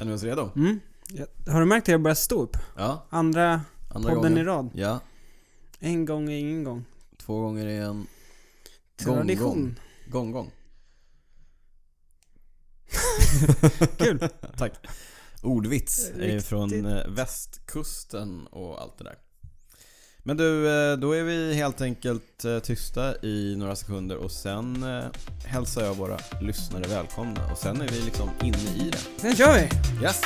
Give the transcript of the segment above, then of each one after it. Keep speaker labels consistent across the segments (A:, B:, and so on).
A: Känner vi oss redo?
B: Mm. Ja, Har du märkt att jag börjar stå upp?
A: Ja,
B: Andra
A: andra
B: podden
A: gången.
B: i rad.
A: Ja,
B: En gång är ingen gång.
A: två gånger är en
B: Tradition.
A: gång, gång.
B: Kul.
A: Tack. Ordvits är från eh, västkusten och allt det där. Men du, eh, då är vi helt enkelt eh, tysta i några sekunder och sen eh, hälsar jag våra lyssnare välkomna och sen är vi liksom inne i det.
B: Sen kör vi!
A: Yes!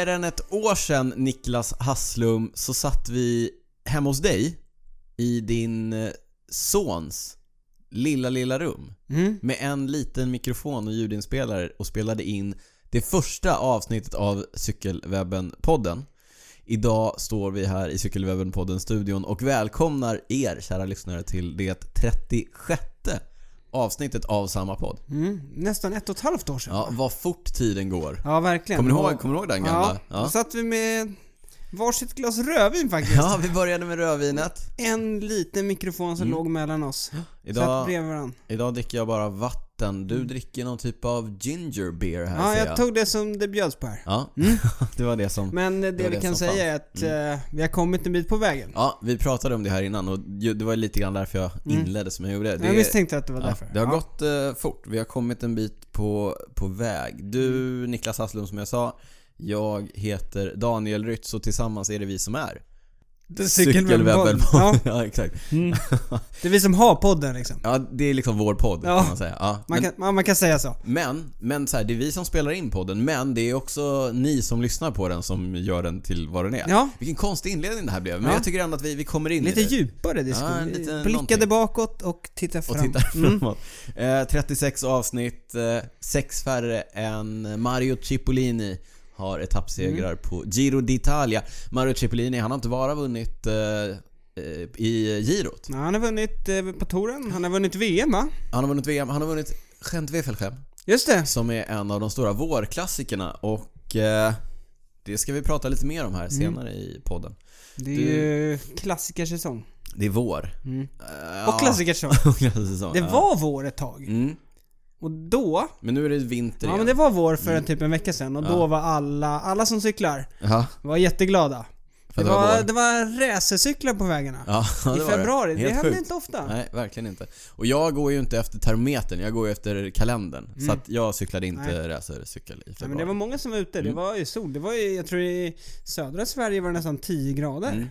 A: Mer än ett år sedan, Niklas Hasslum, så satt vi hemma hos dig i din eh, sons lilla, lilla rum
B: Mm.
A: med en liten mikrofon och ljudinspelare och spelade in det första avsnittet av Cykelwebben-podden. Idag står vi här i Cykelwebben-podden-studion och välkomnar er, kära lyssnare, till det 36 avsnittet av samma podd.
B: Mm. Nästan ett och ett halvt år sedan.
A: Ja, vad fort tiden går.
B: Ja, verkligen.
A: Kommer du
B: Och-
A: ihåg, kommer du ihåg den
B: Ja,
A: gamla?
B: då satt vi med varsitt glas rödvin faktiskt.
A: Ja, vi började med rödvinet.
B: En liten mikrofon som
A: Mm.
B: låg mellan oss. Satt
A: Idag,
B: bredvid varandra.
A: idag dricker jag bara vatten. Du dricker någon typ av ginger beer här
B: Ja,
A: ser
B: jag tog det som det bjöds på här.
A: Ja,
B: Mm.
A: det var det som...
B: Men eh, det,
A: var
B: vi
A: det
B: kan säga är att eh, vi har kommit en bit på vägen.
A: Ja, vi pratade om det här innan och det var lite grann därför jag
B: Mm.
A: inledde som jag gjorde. Det,
B: jag misstänkte att det var
A: ja,
B: därför.
A: det har
B: ja.
A: gått eh, fort. Vi har kommit en bit på, på väg. Du,
B: Mm.
A: Niklas Hasslum, som jag sa. Jag heter Daniel Rytz och tillsammans är det vi som
B: Det är Cykelwebben.
A: Ja.
B: Ja.
A: exakt.
B: Mm. Det är vi som har podden liksom.
A: Ja, det är liksom vår podd
B: Ja.
A: kan man säga. Ja,
B: Man,
A: men,
B: kan, man, kan säga så.
A: men, men så här, det är vi som spelar in podden, men det är också ni som lyssnar på den som gör den till vad den är.
B: Ja,
A: Vilken konstig inledning det här blev, men
B: Ja.
A: jag tycker ändå att vi, vi kommer in
B: lite
A: i det.
B: djupare diskussion.
A: Ja, lite
B: Blickade
A: någonting.
B: bakåt och tittade
A: Och
B: fram.
A: tittar
B: Mm.
A: framåt. Eh, 36 avsnitt, eh, sex färre än Mario Cipollini har etappsegrar
B: Mm.
A: på Giro d'Italia. Mario Cipollini, han har inte bara vunnit eh, eh, i girot.
B: Ja, han har vunnit eh, på touren, han har vunnit VM va?
A: Han har vunnit VM, han har vunnit Gent Wevelgem,
B: Just det.
A: som är en av de stora vårklassikerna och eh, det ska vi prata lite mer om här
B: Mm.
A: senare i podden.
B: Det är
A: Du-
B: ju klassikersäsong.
A: Det är vår.
B: Mm.
A: Eh,
B: Och klassikersäsong.
A: ja, klassikersäsong,
B: Det
A: ja.
B: var vår ett tag.
A: Mm.
B: Och då,
A: Men nu är det vinter
B: ja
A: igen.
B: men det var vår för en
A: Mm.
B: typ en vecka sedan och
A: Ja.
B: då var alla, alla som cyklar
A: Jaha,
B: var jätteglada.
A: för
B: Det
A: att
B: var,
A: vår.
B: det var racercyklar på vägarna.
A: Ja, det
B: I
A: var
B: februari. Det,
A: Helt
B: händer inte ofta.
A: Nej, verkligen inte. Och jag går ju inte efter termometern, jag går ju efter kalendern. Så
B: Mm.
A: att jag cyklade inte racercykel i
B: Ja,
A: februari.
B: men det var många som var ute. Det
A: Mm.
B: var ju sol. Det var ju, jag tror i södra Sverige var det nästan 10 grader.
A: Mm.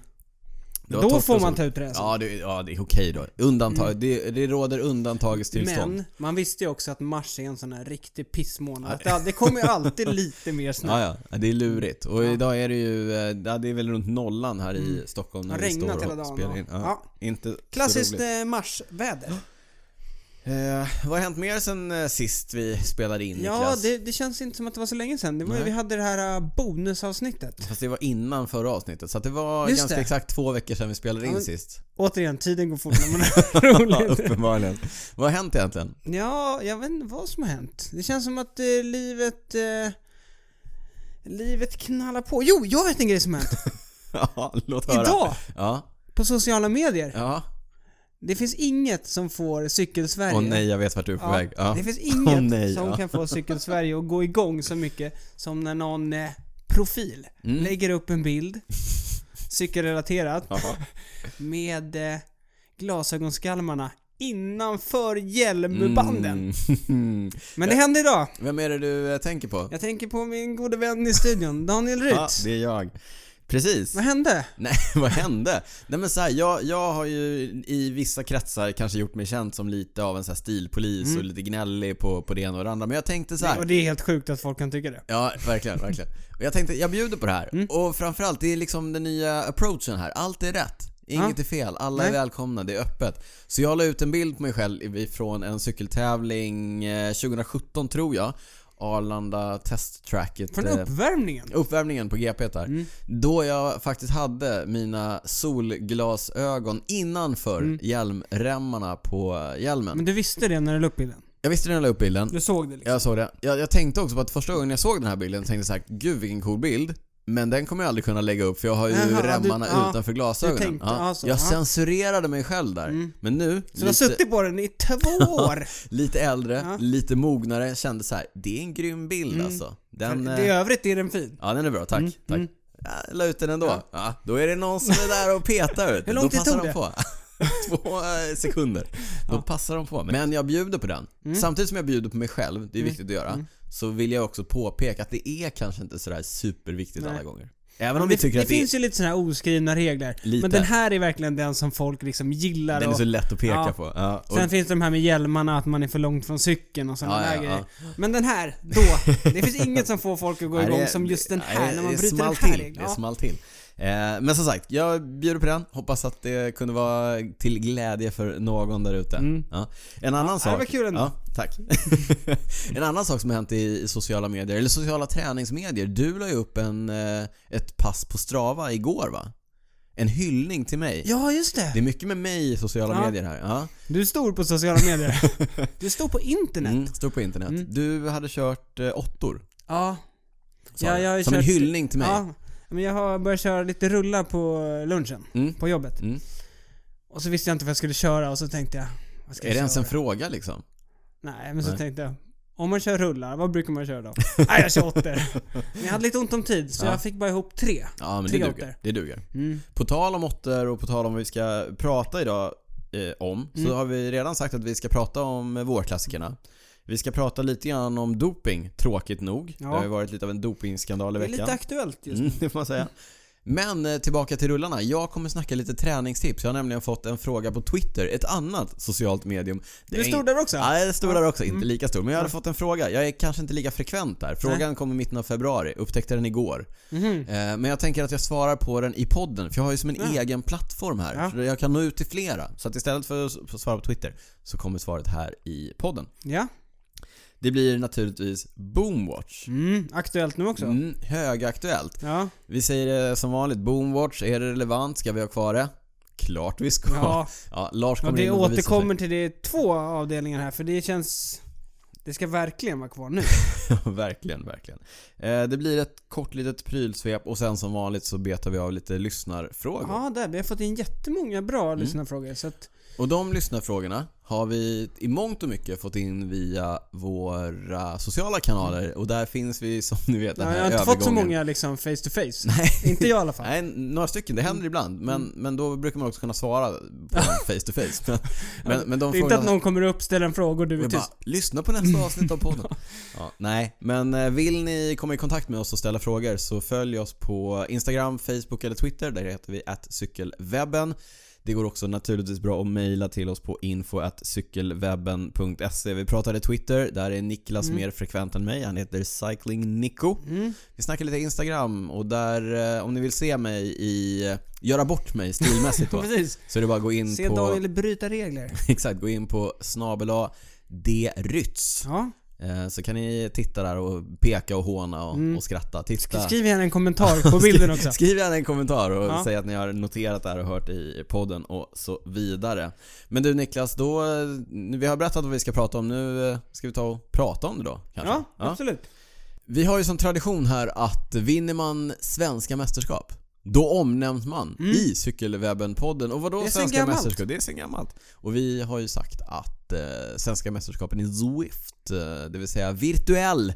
A: Det
B: Då får man ta ut racer.
A: Ja, det, ja, det är okej då. Undantag. Det, det råder undantagstillstånd.
B: Men man visste ju också att mars är en sån här riktig pissmånad. Det, det kommer ju alltid lite mer snö.
A: Ja, ja. Det är lurigt. Och
B: Ja.
A: idag är det ju, eh, ja, det är väl runt nollan här i
B: Mm.
A: Stockholm
B: Det
A: när
B: har
A: vi
B: regnat
A: står
B: hela
A: och
B: dagen.
A: spelar in. Ja. Inte
B: Klassiskt eh, marsväder.
A: Eh, vad har hänt mer sen eh, sist vi spelade in
B: Ja,
A: Niklas?
B: det, det känns inte som att det var så länge sedan. Det var, ju-
A: Nej.
B: vi hade det här uh, bonusavsnittet.
A: Fast det var innan förra avsnittet, så att det var
B: Just
A: ganska
B: det.
A: exakt två veckor sedan vi spelade in
B: Ja, men-
A: sist.
B: Återigen, tiden går fort när man har
A: Ja,
B: roligt.
A: uppenbarligen. Vad har hänt egentligen?
B: Ja, jag vet inte vad som har hänt. Det känns som att eh, livet... Eh, livet knallar på. Jo, jag vet en grej som har hänt.
A: Ja, låt höra.
B: Idag,
A: Ja,
B: på sociala medier.
A: ja.
B: Det finns inget som får Cykelsverige
A: Åh nej, jag vet vart du är på
B: Ja,
A: väg. Ja.
B: Det finns inget
A: Åh, nej,
B: som
A: ja.
B: kan få Cykelsverige att gå igång så mycket som när någon eh, profil
A: Mm.
B: lägger upp en bild, cykelrelaterat, med eh, glasögonskalmarna innanför hjälmbanden.
A: Mm.
B: Men det hände idag.
A: Vem är det du eh, tänker på?
B: Jag tänker på min gode vän i studion, Daniel
A: Ja,
B: Rytz.
A: det är jag. Precis.
B: Vad hände?
A: Nej, vad hände? Nej men så här, jag, jag har ju i vissa kretsar kanske gjort mig känd som lite av en så här stilpolis
B: Mm.
A: och lite gnällig på, på det ena och det andra. Men jag tänkte så här.
B: Och det är helt sjukt att folk kan tycka det.
A: Ja, verkligen, verkligen. Och jag tänkte, jag bjuder på det här.
B: Mm.
A: Och framförallt, det är liksom den nya approachen här. Allt är rätt. Inget är fel, alla
B: Nej.
A: är välkomna, det är öppet. Så jag la ut en bild på mig själv ifrån en cykeltävling eh, 2017 tror jag. Arlanda testtracket.
B: Från
A: eh,
B: uppvärmningen?
A: uppvärmningen på GP där.
B: Mm.
A: Då jag faktiskt hade mina solglasögon innanför
B: Mm.
A: hjälmremmarna på hjälmen.
B: Men du visste det när du la upp bilden?
A: Jag visste när jag la upp bilden.
B: Du såg det liksom?
A: Jag såg det. Jag, jag tänkte också på att första gången jag såg den här bilden tänkte jag så här: gud vilken cool bild. Men den kommer jag aldrig kunna lägga upp för jag har ju
B: Jaha,
A: remmarna
B: du- ja,
A: utanför glasögonen.
B: tänkte,
A: ja.
B: alltså,
A: jag
B: ja.
A: censurerade mig själv där.
B: Mm.
A: Men nu,
B: Så du har suttit på den i två år?
A: lite äldre, lite mognare, kände så här: det är en grym bild
B: Mm.
A: alltså. Den,
B: För
A: eh,
B: det I övrigt är den fin.
A: Ja den är bra, tack.
B: Mm,
A: tack.
B: mm.
A: Jag la ut den ändå. Ja. Då är det någon som är där och petar ut.
B: Hur lång tid tog
A: de
B: det?
A: på. Två eh, sekunder. Då passar de på. Men jag bjuder på den.
B: Mm.
A: Samtidigt som jag bjuder på mig själv, det är
B: Mm.
A: viktigt att göra,
B: Mm.
A: Så vill jag också påpeka att det är kanske inte sådär superviktigt
B: Nej.
A: alla gånger. Även om
B: Men
A: vi
B: det,
A: tycker
B: det
A: att det
B: finns ju lite sådana här oskrivna regler.
A: Lite.
B: Men den här är verkligen den som folk liksom gillar
A: den är
B: och
A: så lätt att peka
B: Ja.
A: på. Ja, och,
B: Sen finns det de här med hjälmarna, att man är för långt från cykeln och sådana
A: Ja,
B: där
A: ja,
B: grejer. Men den här, då. Det finns inget som får folk att gå igång
A: det-
B: som just den här, när man
A: det
B: bryter den här
A: till.
B: regeln.
A: Det small till. Eh, men som sagt, jag bjuder på den. Hoppas att det kunde vara till glädje för någon där ute.
B: Mm.
A: Ja. En annan
B: Ja,
A: sak...
B: det var kul ändå.
A: Ja, tack. en annan sak som har hänt i, sociala medier, eller sociala träningsmedier. Du la ju upp en, eh, ett pass på Strava igår va? En hyllning till mig.
B: ja, just det.
A: Det är mycket med mig i sociala
B: Ja.
A: medier här. Ja.
B: Du är stor på sociala medier. Du är stor på internet.
A: Mm, stod på internet.
B: Mm.
A: Du hade kört eh, åttor.
B: Ja. Ja, jag har
A: Som en
B: kört-
A: hyllning till mig.
B: Ja. Men jag har börjat köra lite rullar på lunchen,
A: Mm.
B: på jobbet.
A: Mm.
B: Och så visste jag inte vad jag skulle köra och så tänkte jag, vad ska
A: Är
B: jag
A: det ens en fråga liksom?
B: Nej, men så
A: Nej.
B: tänkte jag, om man kör rullar, vad brukar man köra då? Nej, jag kör åttor. Men jag hade lite ont om tid, så
A: Ja.
B: jag fick bara ihop tre.
A: Ja men det
B: Tre
A: duger.
B: åttor.
A: Det duger.
B: Mm.
A: På tal om åttor och på tal om vad vi ska prata idag eh, om så
B: Mm.
A: har vi redan sagt att vi ska prata om eh, vårklassikerna. Vi ska prata lite grann om doping, tråkigt nog.
B: Ja.
A: Det har ju varit lite av en dopingskandal i
B: Det är
A: veckan.
B: lite aktuellt just nu.
A: Mm, det får man säga. Men eh, tillbaka till rullarna. Jag kommer snacka lite träningstips. Jag har nämligen fått en fråga på Twitter, ett annat socialt medium. Det är
B: stod där också?
A: Ja, det stod
B: Ja.
A: där också. Inte
B: Mm.
A: lika stor. Men jag hade fått en fråga. Jag är kanske inte lika frekvent där. Frågan kom i mitten av februari. Upptäckte den igår. Eh, Men jag tänker att jag svarar på den i podden, för jag har ju som en
B: Ja.
A: egen plattform här.
B: Ja.
A: Så jag kan nå ut till flera. Så att istället för att svara på Twitter så kommer svaret här i podden.
B: Ja.
A: Det blir naturligtvis Boomwatch.
B: Mm, aktuellt nu också.
A: Mm, högaktuellt.
B: Ja.
A: Vi säger det som vanligt, Boomwatch, är det relevant? Ska vi ha kvar det? Klart vi ska. Ja,
B: Ja,
A: Lars
B: ja
A: kommer
B: det
A: in och
B: återkommer till det två avdelningar här, för det känns... Det ska verkligen vara kvar nu.
A: Ja, verkligen, verkligen. Eh, det blir ett kort litet prylsvep och sen som vanligt så betar vi av lite lyssnarfrågor.
B: Ja, där. Vi har fått in jättemånga bra
A: Mm.
B: lyssnarfrågor, så att...
A: Och de lyssnarfrågorna har vi i mångt och mycket fått in via våra sociala kanaler och där finns vi som ni vet den
B: Ja,
A: här
B: jag har inte fått så
A: övergången.
B: många liksom face to face.
A: Nej.
B: Inte jag i alla fall.
A: Nej, några stycken. Det händer ibland. Men, men då brukar man också kunna svara på face to face. Men, men, men de
B: det är inte att någon kommer upp, ställer en fråga och du är
A: bara,
B: tyst.
A: lyssna på nästa avsnitt av podden. ja, nej, men eh, vill ni komma i kontakt med oss och ställa frågor så följ oss på Instagram, Facebook eller Twitter. Där heter vi cykelwebben. Det går också naturligtvis bra att mejla till oss på info.cykelwebben.se. Vi pratade Twitter, där är Niklas
B: Mm.
A: mer frekvent än mig. Han heter cyclingnico.
B: Mm.
A: Vi snackar lite Instagram och där, eh, om ni vill se mig i, göra bort mig stilmässigt då, så är det bara att gå in
B: Se
A: på,
B: Daniel bryta regler.
A: exakt, gå in på snabela drytz.
B: Ja.
A: Eh, Så kan ni titta där och peka och håna och,
B: Mm.
A: och skratta. Titta.
B: Skriv gärna en kommentar på bilden också.
A: Skriv gärna en kommentar och
B: Ja.
A: säg att ni har noterat det här och hört i podden och så vidare. Men du Niklas, då, eh, vi har berättat vad vi ska prata om. Nu eh, ska vi ta och prata om det då kanske?
B: Ja, absolut.
A: Vi har ju som tradition här att vinner man svenska mästerskap då omnämns man
B: Mm.
A: i Cykelwebben-podden. Och vadå svenska mästerskap? Det är sen gammalt. Och vi har ju sagt att eh, svenska mästerskapen i Zwift, eh, det vill säga virtuell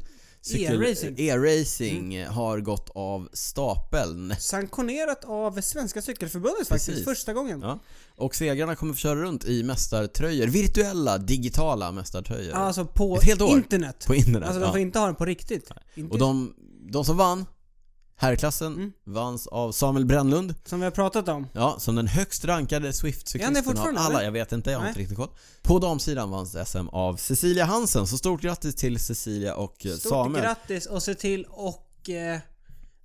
B: E-racing.
A: e-racing
B: Mm.
A: har gått av stapeln.
B: Sanktionerat av Svenska Cykelförbundet faktiskt,
A: Precis.
B: första gången.
A: Ja. Och segrarna kommer få köra runt i mästartröjor. Virtuella, digitala mästartröjor.
B: Alltså på internet.
A: på internet.
B: Alltså de
A: ja.
B: får inte ha den på riktigt.
A: Och de, de som vann herrklassen
B: Mm.
A: vanns av Samuel Brännlund.
B: Som vi har pratat om.
A: Ja, som den högst rankade Swift-cyklisten av alla.
B: eller?
A: Jag vet inte, jag har
B: Nej.
A: inte riktigt koll. På damsidan vanns SM av Cecilia Hansen, så stort grattis till Cecilia och eh,
B: Stort
A: Samuel.
B: grattis och se till och eh,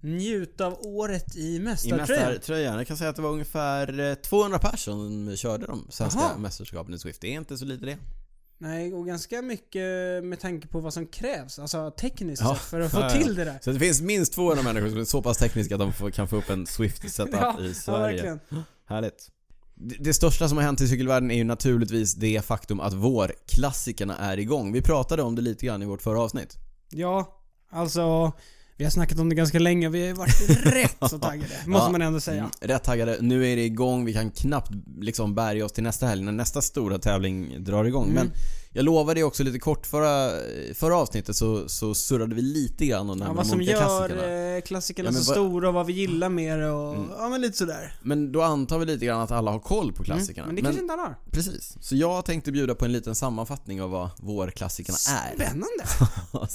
B: njut av året i
A: I
B: mästartröjan.
A: mästartröjan. Jag kan säga att det var ungefär eh, 200 personer som körde de svenska
B: Jaha.
A: mästerskapen i Swift. Det är inte så lite det.
B: Nej, och ganska mycket med tanke på vad som krävs, alltså tekniskt
A: Ja.
B: för att få
A: Ja, ja.
B: till det där.
A: Så det finns minst 200 människor som är så pass tekniska att de kan få upp en Swift setup
B: Ja,
A: i Sverige. Härligt. Det, det största som har hänt i cykelvärlden är ju naturligtvis det faktum att vårklassikerna är igång. Vi pratade om det lite grann i vårt förra avsnitt.
B: Ja, alltså... Vi har snackat om det ganska länge och vi har varit rätt så taggade, måste
A: Ja.
B: man ändå säga.
A: Mm, rätt taggade. Nu är det igång. Vi kan knappt liksom bärga oss till nästa helg när nästa stora tävling drar igång.
B: Mm.
A: Men jag lovade ju också lite kort förra, förra avsnittet så, så surrade vi lite grann om,
B: Ja, vad som gör
A: klassikerna.
B: eh, klassikerna
A: Ja,
B: så
A: vad-
B: stora och vad vi gillar mer och...
A: Mm.
B: Ja, men lite sådär.
A: Men då antar vi lite grann att alla har koll på klassikerna.
B: Mm, men det kanske inte alla har.
A: Precis. Så jag tänkte bjuda på en liten sammanfattning av vad vårklassikerna är.
B: Spännande!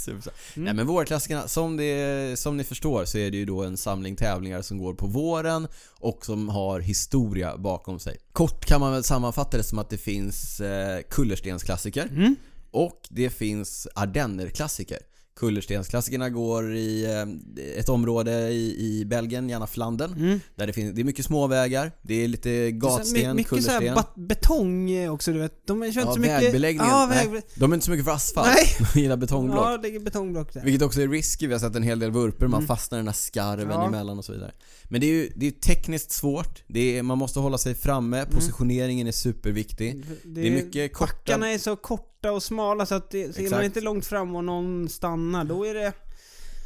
B: Mm.
A: Nej men vårklassikerna, som, det, som ni förstår så är det ju då en samling tävlingar som går på våren och som har historia bakom sig. Kort kan man väl sammanfatta det som att det finns eh, kullerstensklassiker
B: Mm.
A: och det finns ardennerklassiker. Kullerstensklassikerna går i eh, ett område i, i Belgien, gärna Flandern,
B: Mm.
A: där det, finns, det är mycket små vägar, det är lite
B: Så här,
A: gatsten,
B: my- mycket
A: kullersten.
B: bat- betong eh, också du vet. De kör inte
A: Ja,
B: så mycket...
A: vägbeläggningen.
B: Ja,
A: Nej,
B: väg...
A: de är inte så mycket för asfalt.
B: Nej.
A: De gillar betongblock.
B: Ja, det ligger betongblock där.
A: Vilket också är risky, vi har sett en hel del vurper, man
B: Mm.
A: fastnar i den här skarven
B: Ja.
A: emellan och så vidare. Men det är ju det är tekniskt svårt, det är, man måste hålla sig framme, positioneringen är superviktig. Det är mycket korta...
B: Backarna är så korta och smala så att det, så är man
A: Exakt.
B: inte långt fram och någon stannar, då är det...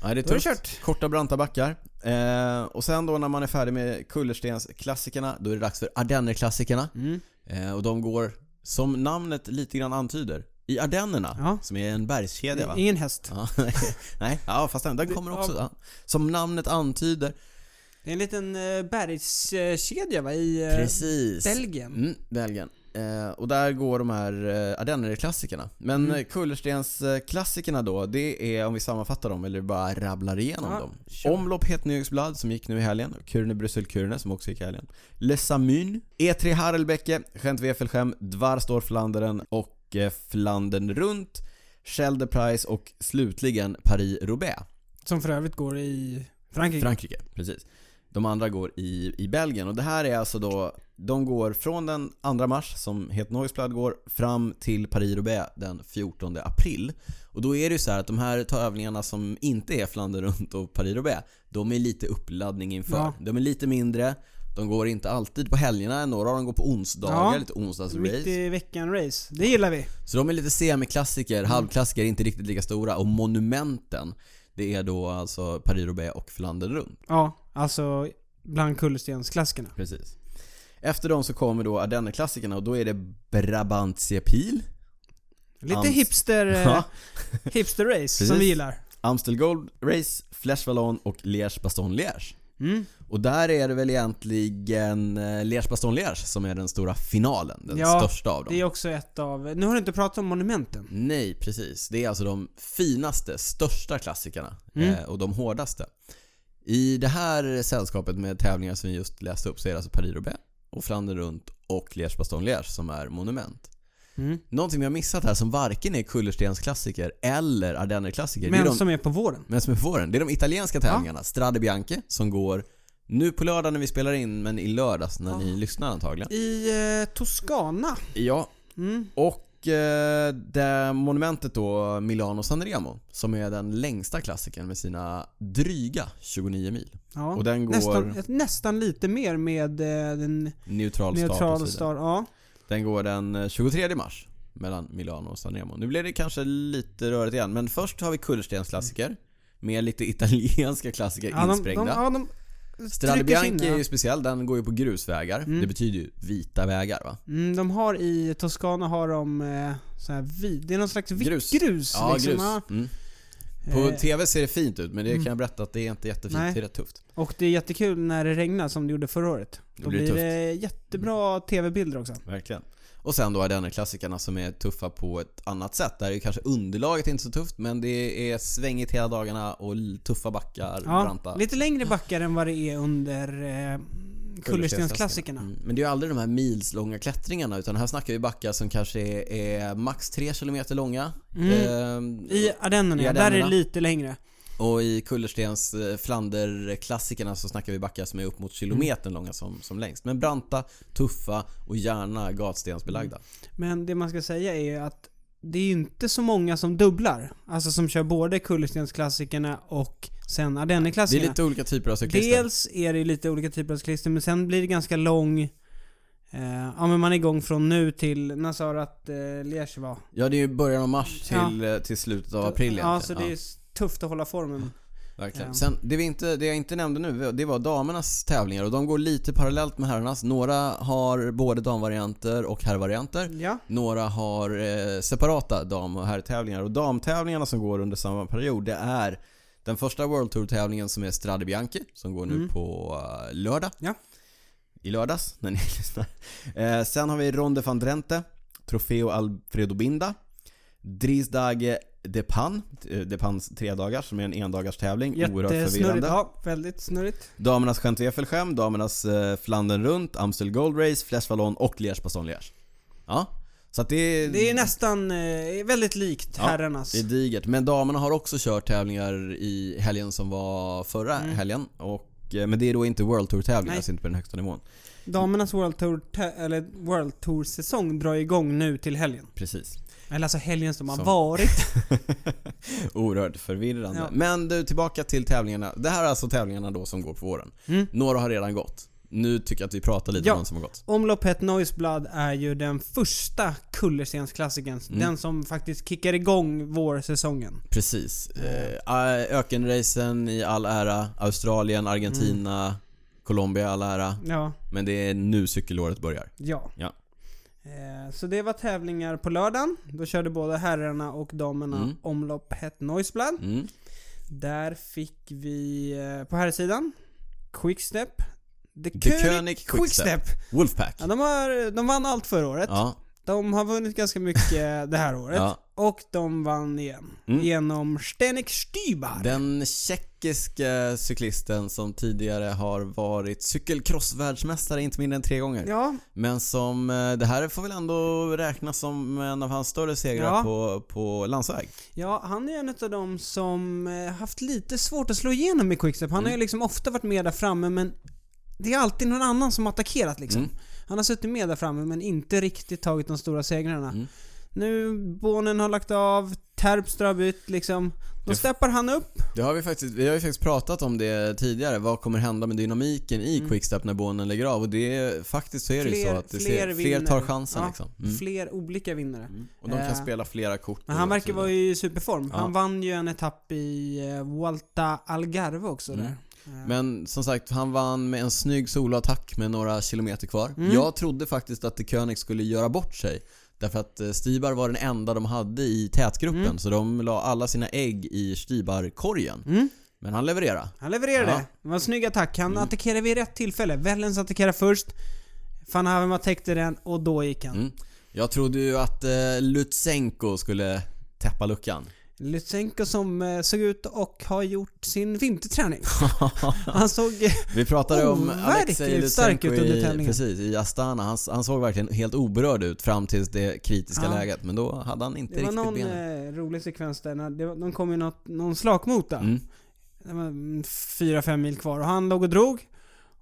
A: Ja, det är
B: Då är det
A: tufft.
B: kört.
A: Korta branta backar. Eh, och sen då när man är färdig med kullerstensklassikerna, då är det dags för ardennerklassikerna.
B: Mm.
A: Eh, och de går, som namnet lite grann antyder, i Ardennerna,
B: Ja.
A: som är en bergskedja va?
B: Ingen häst.
A: Ja, nej, ja fast den, den kommer också. Ja. Som namnet antyder.
B: Det är en liten eh, bergskedja va, i eh,
A: Precis.
B: Belgien.
A: Mm, Belgien. Eh, och där går de här eh, Ardenner-klassikerna. Men
B: Mm.
A: Kullerstens-klassikerna då, det är om vi sammanfattar dem eller bara rabblar igenom
B: Ja,
A: dem.
B: kör.
A: Omlopp Hetnyhögsblad som gick nu i helgen, Kurne Bryssel Kurne som också gick i helgen. Le Samyn, E3 Harelbecke, Gent Wefelgem, Dvarstor Flandern och eh, Flandern runt, Schelde Price och slutligen Paris-Roubaix.
B: Som för övrigt går i Frankrike.
A: Frankrike, precis. De andra går i, i Belgien och det här är alltså då De går från den 2 mars som Het Noisblad går fram till Paris-Roubaix den 14 april. Och då är det ju så här att de här tävlingarna som inte är Flandern runt och Paris-Roubaix De är lite uppladdning inför.
B: Ja.
A: De är lite mindre De går inte alltid på helgerna, några av dem går på onsdagar,
B: Ja.
A: lite onsdagsrace.
B: Mitt i veckan-race. Det gillar vi.
A: Så de är lite semiklassiker, halvklassiker, inte riktigt lika stora. Och monumenten, det är då alltså Paris-Roubaix och Flandern runt.
B: Ja, alltså bland kullerstensklassikerna.
A: Precis. Efter dem så kommer då Ardennerklassikerna och då är det Brabantse Pil,
B: Lite hipster, eh,
A: Ja.
B: hipster-race som
A: Precis.
B: vi gillar.
A: Amstel Gold Race, Flesh Vallon och Liège Baston Liège.
B: Mm.
A: Och där är det väl egentligen eh, Liège Baston Liège som är den stora finalen, den
B: Ja,
A: största av dem.
B: Det är också ett av... Nu har du inte pratat om monumenten.
A: Nej, precis. Det är alltså de finaste, största klassikerna
B: Mm.
A: eh, och de hårdaste. I det här sällskapet med tävlingar som vi just läste upp så är det alltså Paris-Roubaix och Flandern runt och Liège Baston Liège som är monument.
B: Mm.
A: Någonting vi har missat här som varken är kullerstensklassiker eller ardennerklassiker. det är
B: Men
A: de,
B: som är på våren.
A: men som är på våren. Det är de italienska tävlingarna. Strade Bianche som går nu på lördag när vi spelar in men i lördags när
B: Ja.
A: ni lyssnar antagligen.
B: I eh, Toscana.
A: Ja,
B: Mm.
A: och eh, det monumentet då Milano Sanremo som är den längsta klassikern med sina dryga 29 mil.
B: Ja.
A: Och den går
B: nästan, nästan lite mer med eh, den
A: neutral
B: neutral
A: vidare.
B: start. Ja.
A: Den går den eh, 23 mars mellan Milano och Sanremo. Nu blir det kanske lite rörigt igen, men först har vi kullerstensklassiker med lite italienska klassiker
B: Ja, de,
A: insprängda.
B: de, ja, de
A: Strade
B: trycker sig in,
A: Bianchi är
B: ja.
A: ju speciell, den går ju på grusvägar.
B: Mm.
A: Det betyder ju vita vägar va?
B: Mm, de har i Toscana har de eh, så här det är någon slags
A: Grus.
B: grus.
A: Ja,
B: liksom,
A: grus.
B: ja.
A: Mm. På
B: Eh,
A: TV ser det fint ut, men det
B: Mm.
A: kan jag berätta att det är inte jättefint.
B: Nej.
A: Det är rätt tufft.
B: Och det är jättekul när det regnar som det gjorde förra året.
A: Då
B: Då
A: blir det
B: blir
A: tufft.
B: det jättebra TV-bilder också.
A: Verkligen. Och sen då Ardenner-klassikerna som är tuffa på ett annat sätt. Där är kanske underlaget inte så tufft, men det är svängigt hela dagarna och l- tuffa backar,
B: Ja,
A: branta.
B: lite längre backar än vad det är under eh, kullerstensklassikerna.
A: Mm. Men det är ju aldrig de här milslånga klättringarna utan här snackar vi backar som kanske är, är max 3 km långa.
B: Mm.
A: Ehm,
B: I Ardennerna, ja, där är det lite längre.
A: och i Kullerstens eh, Flander-klassikerna så snackar vi backar som är upp mot kilometern långa som, som längst. Men branta, tuffa och gärna gatstensbelagda.
B: Men det man ska säga är ju att det är inte så många som dubblar. Alltså som kör både kullerstensklassikerna och sen
A: Det är
B: Ardennerklassikerna.
A: lite olika typer av cyklister.
B: Dels är det lite olika typer av cyklister, men sen blir det ganska lång... Eh, ja men man är igång från nu till, när sa du att eh, Liège var?
A: Ja, det är ju början av mars till,
B: Ja.
A: eh, till slutet av april
B: Ja,
A: egentligen.
B: så det är tufft att hålla formen.
A: Verkligen.
B: Ja.
A: Sen, det, vi inte, det jag inte nämnde nu, det var damernas tävlingar och de går lite parallellt med herrarnas. Några har både damvarianter och herrvarianter.
B: Ja.
A: Några har eh, separata dam och herrtävlingar och damtävlingarna som går under samma period det är den första World Tour-tävlingen som är Strade Bianchi som går nu
B: Mm.
A: på eh, lördag.
B: Ja.
A: I lördags när ni lyssnar. Eh, sen har vi Ronde van Drenthe, Trofeo Alfredo Binda, Drisdage de Pan, eh, de Pans tredagars som är en endagars tävling. Oerhört förvirrande.
B: Ja, väldigt snurrigt.
A: Damernas Gent-Wefelgem, damernas eh, Flandern runt, Amstel Gold Race, Flash Vallon och Liège-Bastogne-Liège. Ja, så att det är...
B: Det är nästan eh, väldigt likt
A: Ja,
B: herrarnas.
A: Det är digert. Men damerna har också kört tävlingar i helgen som var förra
B: Mm.
A: helgen. Och, eh, men det är då inte World Tour-tävlingar,
B: Nej.
A: alltså inte på den högsta nivån.
B: Damernas World Tour, eller World Tour säsong drar igång nu till helgen.
A: Precis.
B: Eller alltså helgen som har
A: Så.
B: varit.
A: Oerhört förvirrande.
B: Ja.
A: Men du, tillbaka till tävlingarna. Det här är alltså tävlingarna då som går på våren.
B: Mm.
A: Några har redan gått. Nu tycker jag att vi pratar lite
B: Ja.
A: om de som har gått.
B: Omlopp Het Noisblad är ju den första kullerstensklassikern.
A: Mm.
B: Den som faktiskt kickar igång vårsäsongen.
A: Precis. Eh, ökenracen i all ära. Australien, Argentina,
B: Mm.
A: Colombia i all ära.
B: Ja,
A: Men det är nu cykelåret börjar.
B: ja.
A: Ja.
B: Eh, Så det var tävlingar på lördagen. Då körde både herrarna och damerna
A: Mm.
B: omlopp Het Noisblad.
A: Mm.
B: Där fick vi på här sidan Quickstep. The,
A: The
B: König
A: König Quickstep.
B: Quickstep.
A: Wolfpack.
B: Ja, de, har, de vann allt förra året.
A: Ja,
B: De har vunnit ganska mycket det här året.
A: ja.
B: Och de vann igen.
A: Mm.
B: Genom Stenek Stybar.
A: Den tjeckiska cyklisten som tidigare har varit cykelcrossvärldsmästare inte mindre än tre gånger.
B: Ja,
A: Men som, eh, det här får väl ändå räknas som en av hans större segrar
B: Ja.
A: på, på landsväg.
B: ja, han är en av dem som eh, haft lite svårt att slå igenom i Quickstep. Han har ju
A: Mm.
B: liksom ofta varit med där framme men det är alltid någon annan som attackerat liksom.
A: Mm.
B: Han har suttit med där framme men inte riktigt tagit de stora segrarna.
A: Mm.
B: Nu, Bonen har lagt av, Terpstra har bytt liksom. Då
A: Det-
B: steppar han upp.
A: Det har vi faktiskt, vi har ju faktiskt pratat om det tidigare. Vad kommer hända med dynamiken i
B: Mm.
A: Quickstep när bånen lägger av? Och det är, faktiskt så är det ju så
B: Fler-
A: att det
B: fler
A: ser, fler tar chansen
B: Ja,
A: liksom. Mm.
B: Fler olika vinnare.
A: Mm. Och de kan
B: Eh,
A: spela flera kort.
B: Men han verkar vara i superform.
A: Ja.
B: Han vann ju en etapp i eh, Vuelta Algarve också
A: Mm.
B: där.
A: Men som sagt, han vann med en snygg soloattack med några kilometer kvar.
B: Mm.
A: Jag trodde faktiskt att König skulle göra bort sig. Därför att eh, Stibar var den enda de hade i tätgruppen,
B: Mm.
A: så de la alla sina ägg i Stibar-korgen.
B: Mm.
A: Men han levererade.
B: Han levererade.
A: Ja.
B: Det var en snygg attack. Han
A: Mm.
B: attackerade vid rätt tillfälle. Wellens attackerade först. Van Haverma täckte den och då gick han.
A: Mm. Jag trodde ju att eh, Lutsenko skulle täppa luckan.
B: Lutsenko som eh, såg ut och har gjort sin vinterträning. Han såg... eh,
A: Vi pratade om Alexej
B: stark
A: Lutsenko
B: ut under
A: i,
B: tävlingen.
A: precis, i Astana. Han, han såg verkligen helt oberörd ut fram till det kritiska
B: Ja.
A: läget. Men då hade han inte
B: Det var
A: riktigt
B: någon
A: benen.
B: eh, rolig sekvens där. När det de kom ju något, någon slakmota.
A: Mm.
B: Det var fyra, fem mil kvar och han låg och drog.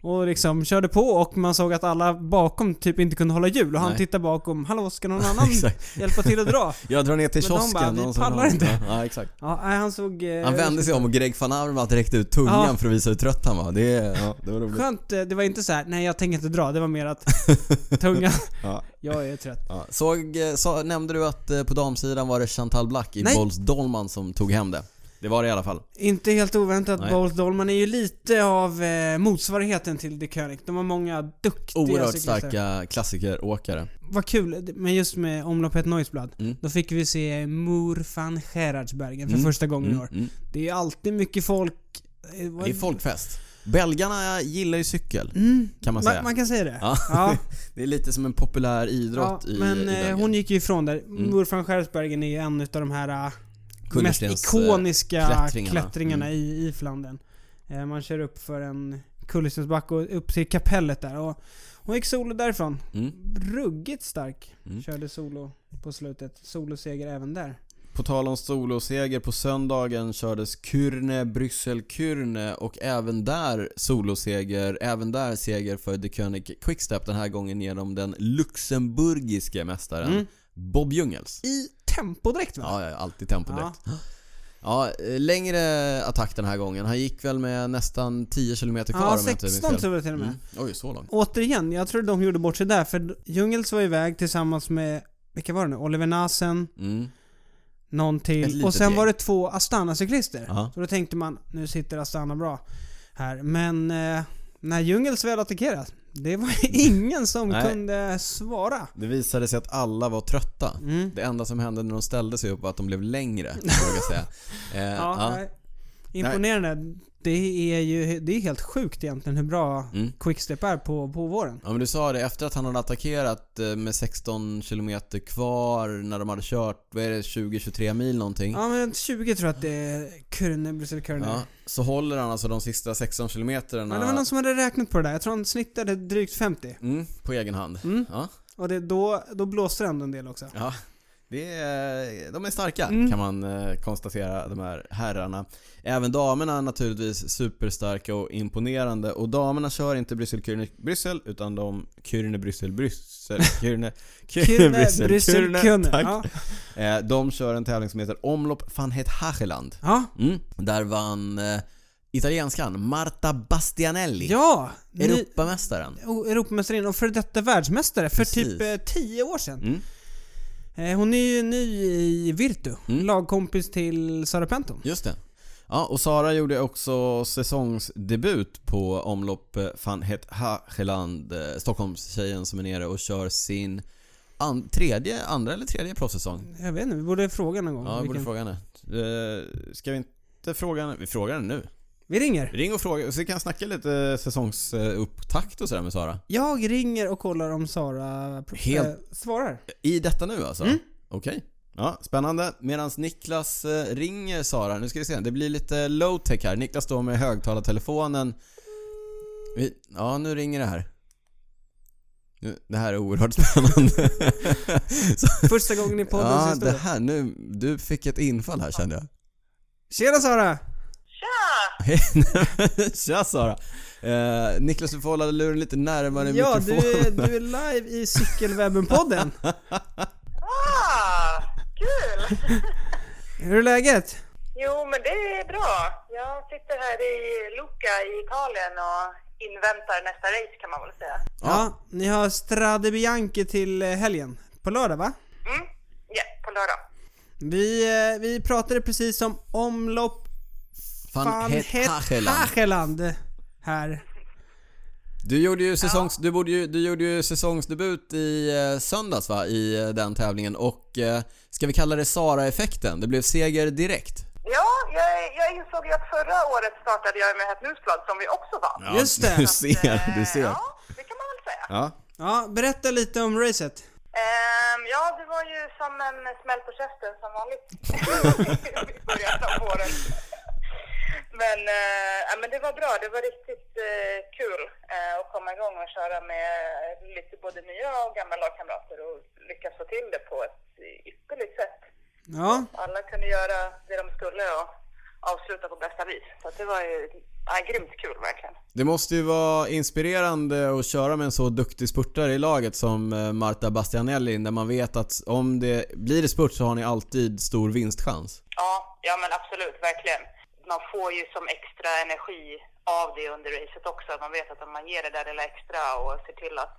B: Och liksom körde på och man såg att alla bakom typ inte kunde hålla hjul och han
A: Nej.
B: tittade bakom. Hallå, ska någon annan hjälpa till att dra?
A: Jag drar ner till
B: Men de
A: kiosken.
B: bara, "Vi
A: någon som
B: pallar inte."
A: Ja, exakt.
B: Ja, han såg... eh,
A: Han vände sig om och Greg van Avermaet räckte ut tungan
B: Ja.
A: för att visa hur trött han var. Det, ja, det var roligt.
B: Skönt, eh, det var inte så här, nej jag tänker inte dra. Det var mer att tungan,
A: Ja,
B: jag är trött.
A: ja. Såg, eh, så, nämnde du att eh, på damsidan var det Chantal Black i. Bols Dolman som tog hem det? Det var det i alla fall.
B: Inte helt oväntat,
A: Nej.
B: Bolt Dolman är ju lite av eh, motsvarigheten till De König. De har många duktiga
A: Oerhört
B: cyklister.
A: starka klassikeråkare.
B: Vad kul, men just med omloppet Noisblad.
A: Mm.
B: Då fick vi se Moor van Gerardsbergen för
A: Mm.
B: första gången i
A: Mm,
B: år.
A: mm.
B: Det är alltid mycket folk. Eh,
A: Det är folkfest. Belgarna gillar ju cykel,
B: Mm,
A: kan man säga.
B: Man kan säga det.
A: Ja.
B: Ja,
A: Det är lite som en populär idrott
B: ja,
A: i,
B: men
A: i
B: eh,
A: Belgien.
B: hon gick ju ifrån där.
A: Mm.
B: Moor van Gerardsbergen är ju en utav de här eh, mest
A: Kullerstens,
B: ikoniska
A: eh,
B: klättringarna,
A: klättringarna. Mm.
B: i, i Flandern. Eh, man kör upp för en kullerstensbacke och upp till kapellet där. Och hon gick solo därifrån.
A: Mm.
B: Ruggigt stark.
A: Mm.
B: Körde solo på slutet. Soloseger även där.
A: På tal om soloseger, på söndagen kördes Kürne, Bryssel-Kürne och även där soloseger, även där seger för De König Quickstep den här gången genom den luxemburgiske mästaren
B: Mm.
A: Bob Jungels.
B: I tempodräkt va?
A: Ja, ja, alltid tempo direkt. Ja, eh, längre attack den här gången. Han gick väl med nästan 10 km kvar
B: Ja,
A: om jag inte minns
B: 16
A: fel.
B: tror jag till och med.
A: Mm. Oj, så långt.
B: Återigen, jag tror de gjorde bort sig där för Djungels var iväg tillsammans med, vilka var det nu? Oliver Nasen,
A: Mm.
B: någon till och sen
A: gäng.
B: var det två Astana-cyklister.
A: Ja.
B: Så då tänkte man, nu sitter Astana bra här. Men eh, när Djungels väl attackerat, det var ingen som
A: Nej.
B: kunde svara.
A: Det visade sig att alla var trötta.
B: Mm.
A: Det enda som hände när de ställde sig upp var att de blev längre, vågar säga. Eh,
B: Ja,
A: ja.
B: Imponerande. Det är ju det är helt sjukt egentligen hur bra
A: Mm.
B: Quickstep är på, på våren.
A: Ja men du sa det, efter att han hade attackerat eh, med 16 km kvar när de hade kört, vad är det, 20-23 mil någonting?
B: Ja men 20 tror jag att det är Kurne, Bryssel Kurne.
A: Ja, så håller han alltså de sista 16 kilometerna
B: Men det var någon som hade räknat på det där. Jag tror han snittade drygt 50.
A: mm, på egen hand.
B: Mm.
A: Ja,
B: Och det, då, då blåste det ändå en del också.
A: ja. Det är, de är starka
B: Mm.
A: kan man eh, konstatera, de här herrarna. Även damerna är naturligtvis superstarka och imponerande. Och damerna kör inte Bryssel, Kyrne, Bryssel utan de Kyrne, Bryssel, Bryssel, Kyrne, Kyrne, Bryssel,
B: Bryssel,
A: Kyrne,
B: Kurne.
A: tack.
B: Ja.
A: Eh, De kör en tävling som heter Omlopp van het Hageland.
B: ja.
A: Mm. Där vann eh, italienskan Marta Bastianelli,
B: Ja!
A: Europamästaren.
B: Europamästarinna och för detta världsmästare för
A: Precis.
B: typ eh, 10 år sedan.
A: Mm.
B: Eh, hon är ju ny i Virtu.
A: Mm.
B: Lagkompis till Sara Penton.
A: Just det. Ja, och Sara gjorde också säsongsdebut på omlopp eh, van het Hageland, eh, Stockholmstjejen som är nere och kör sin an- tredje, andra eller tredje proffssäsong.
B: Jag vet inte, vi borde fråga någon gång.
A: Ja, vi borde fråga henne. Eh, Ska vi inte fråga henne? Vi frågar henne nu.
B: Vi ringer.
A: Ring och fråga, så vi kan snacka lite säsongsupptakt och sådär med Sara.
B: Jag ringer och kollar om Sara
A: Helt-
B: eh, svarar.
A: I detta nu alltså?
B: Mm.
A: Okej. Ja, spännande. Medan Niklas eh, ringer Sara, nu ska vi se, det blir lite low-tech här. Niklas står med högtalartelefonen. Vi, ja, nu ringer det här. Det här är oerhört spännande.
B: Första gången i poddens
A: ja, det här, nu, du fick ett infall här kände jag.
B: Tjena Sara!
C: Tja!
A: Hej, Tja Sara! Eh, Niklas, du får hålla luren lite närmare
B: Ja, du
A: mikrofonen.
B: är, du är live i Cykelwebben-podden.
C: Ah, kul!
B: Hur är läget?
C: Jo, men det är bra. Jag sitter här i Lucca i Italien och inväntar nästa race kan man väl säga.
B: Ja, ni har Strade Bianche till helgen. På lördag va?
C: Mm, ja, på lördag.
B: Vi, eh, vi pratade precis om omlopp
A: Van het Hageland.
B: Hageland här.
A: Du gjorde ju, säsongs, du, borde ju, du gjorde ju säsongsdebut i eh, söndags va, i eh, den tävlingen och eh, ska vi kalla det Sara-effekten? Det blev seger direkt.
C: Ja, jag, jag insåg ju att förra året startade jag med ett musblad som vi också vann.
B: Just det.
A: Du
C: att,
A: ser,
C: eh,
A: du ser.
C: Ja, det kan man väl säga.
A: Ja.
B: Ja, berätta lite om racet.
C: Ehm, ja, det var ju som en smäll på käften som vanligt i början av våren. Men, eh, ja, men det var bra. Det var riktigt eh, kul eh, att komma igång och köra med lite både nya och gamla lagkamrater och lyckas få till det på ett ypperligt sätt.
B: Ja,
C: Alla kunde göra det de skulle och avsluta på bästa vis. Så att det var ju ja, grymt kul verkligen.
A: Det måste ju vara inspirerande att köra med en så duktig spurtare i laget som eh, Marta Bastianelli där man vet att om det blir det spurt så har ni alltid stor vinstchans.
C: Ja, ja men absolut, verkligen. Man får ju som extra energi av det under racet också. Man vet att om man ger det där lilla extra och ser till att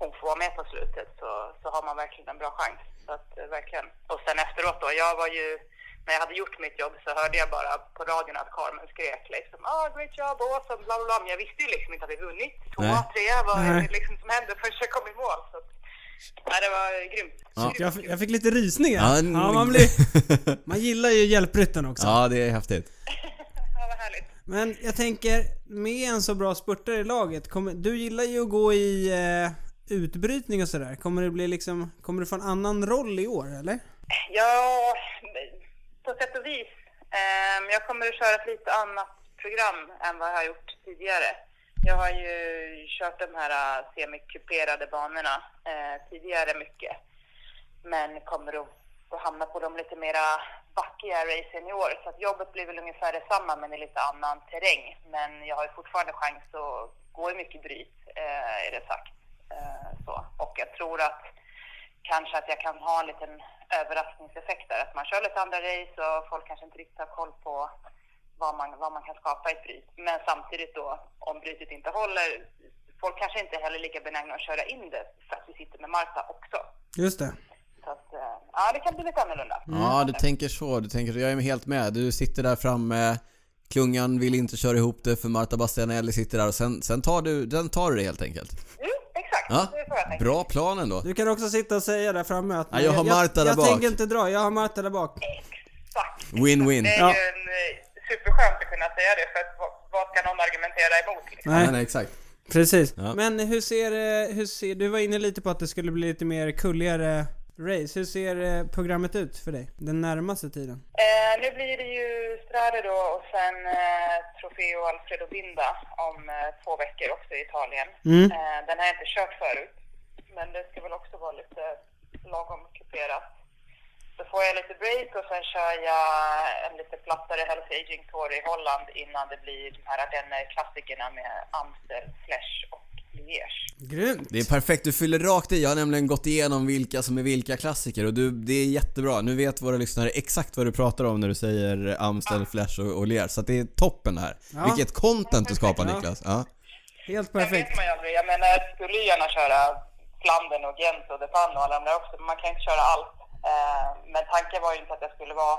C: hon får vara med på slutet så, så har man verkligen en bra chans. Så att, eh, verkligen. Och sen efteråt då, jag var ju, när jag hade gjort mitt jobb så hörde jag bara på radion att Carmen skrek liksom ah great job, awesome, bla bla bla. Men jag visste ju liksom inte att vi vunnit. Tvåa,
A: Nej.
C: trea, vad är det liksom som hände förrän jag kom i mål. Så att, ja, det var grymt.
A: Ja.
B: jag, f- jag fick lite rysningar.
A: Ja,
B: Ja, man, blir, man gillar ju hjälprytten också.
A: ja, det är häftigt.
C: Ja, vad härligt.
B: Men jag tänker, med en så bra spurtare i laget, kommer, du gillar ju att gå i eh, utbrytning och sådär. Kommer det bli liksom, kommer du få en annan roll i år eller?
C: Ja, på sätt och vis. Ehm, jag kommer att köra ett lite annat program än vad jag har gjort tidigare. Jag har ju kört de här äh, semikuperade banorna eh, tidigare mycket. Men kommer att få hamna på de lite mera backiga racen i år. Så att jobbet blir väl ungefär detsamma men i lite annan terräng. Men jag har ju fortfarande chans att gå i mycket bryt, eh, är det sagt. Eh, så. Och jag tror att kanske att jag kan ha en liten överraskningseffekter. Att man kör lite andra race och folk kanske inte riktigt har koll på vad man, vad man kan skapa i ett bryt. Men samtidigt då, om brytet inte håller, folk kanske inte heller är lika benägna att köra in det för att vi sitter med Marta också.
B: Just det.
C: Så att, eh, ja, det kan bli lite annorlunda.
A: Ja, du tänker så. Du tänker så. Jag är helt med. Du sitter där framme. Klungan vill inte köra ihop det för Marta Bastianelli sitter där och sen, sen tar du, den tar du det helt enkelt.
C: Jo, exakt.
A: Ja,
C: Det jag
A: bra plan ändå.
B: Du kan också sitta och säga där framme att
A: Ja, jag har Marta
B: jag,
A: där
B: jag
A: bak.
B: tänker inte dra, jag har Marta där bak.
C: Exakt.
A: Win-win.
C: Det är
B: Ja.
C: ju en eh, superskönt att kunna säga det för att vad, vad ska någon argumentera emot? Liksom?
B: Nej,
A: Nej, exakt.
B: precis.
A: Ja.
B: Men hur ser, eh, hur ser, du var inne lite på att det skulle bli lite mer kulligare race. Hur ser eh, programmet ut för dig den närmaste tiden?
C: Eh, nu blir det ju Strade då och sen eh, Trofeo Alfredo Binda om eh, två veckor också i Italien.
B: Mm.
C: Eh, den har jag inte kört förut, men det ska väl också vara lite lagom kuperat. Så får jag lite break och sen kör jag en lite plattare Health Aging Tour i Holland innan det blir de här Ardenner-klassikerna med Amstel, Flesh och Liège.
B: Grymt!
A: Det är perfekt, du fyller rakt i. Jag har nämligen gått igenom vilka som är vilka klassiker och du, det är jättebra. Nu vet våra lyssnare exakt vad du pratar om när du säger Amstel, Flash och, och Lear. Så att det är toppen det här.
B: Ja.
A: Vilket content du skapar
B: Ja.
A: Niklas. Ja.
B: Helt perfekt.
C: vet man ju aldrig. Jag menar, jag skulle ju gärna köra Flandern och Gent och Depan och alla de där också, men man kan inte köra allt. Eh, men tanken var ju inte att jag skulle vara,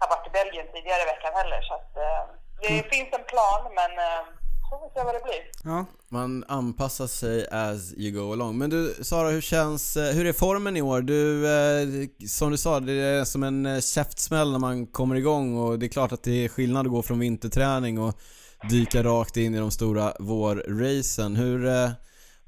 C: ha varit i Belgien tidigare i veckan heller, så att eh, det
B: Mm.
C: finns en plan, men eh, så får vi se vad det blir.
B: Ja.
A: Man anpassar sig as you go along. Men du Sara, hur känns, eh, hur är formen i år? Du, eh, som du sa, det är som en eh, käftsmäll när man kommer igång och det är klart att det är skillnad att gå från vinterträning och dyka rakt in i de stora vårracen. Hur, eh,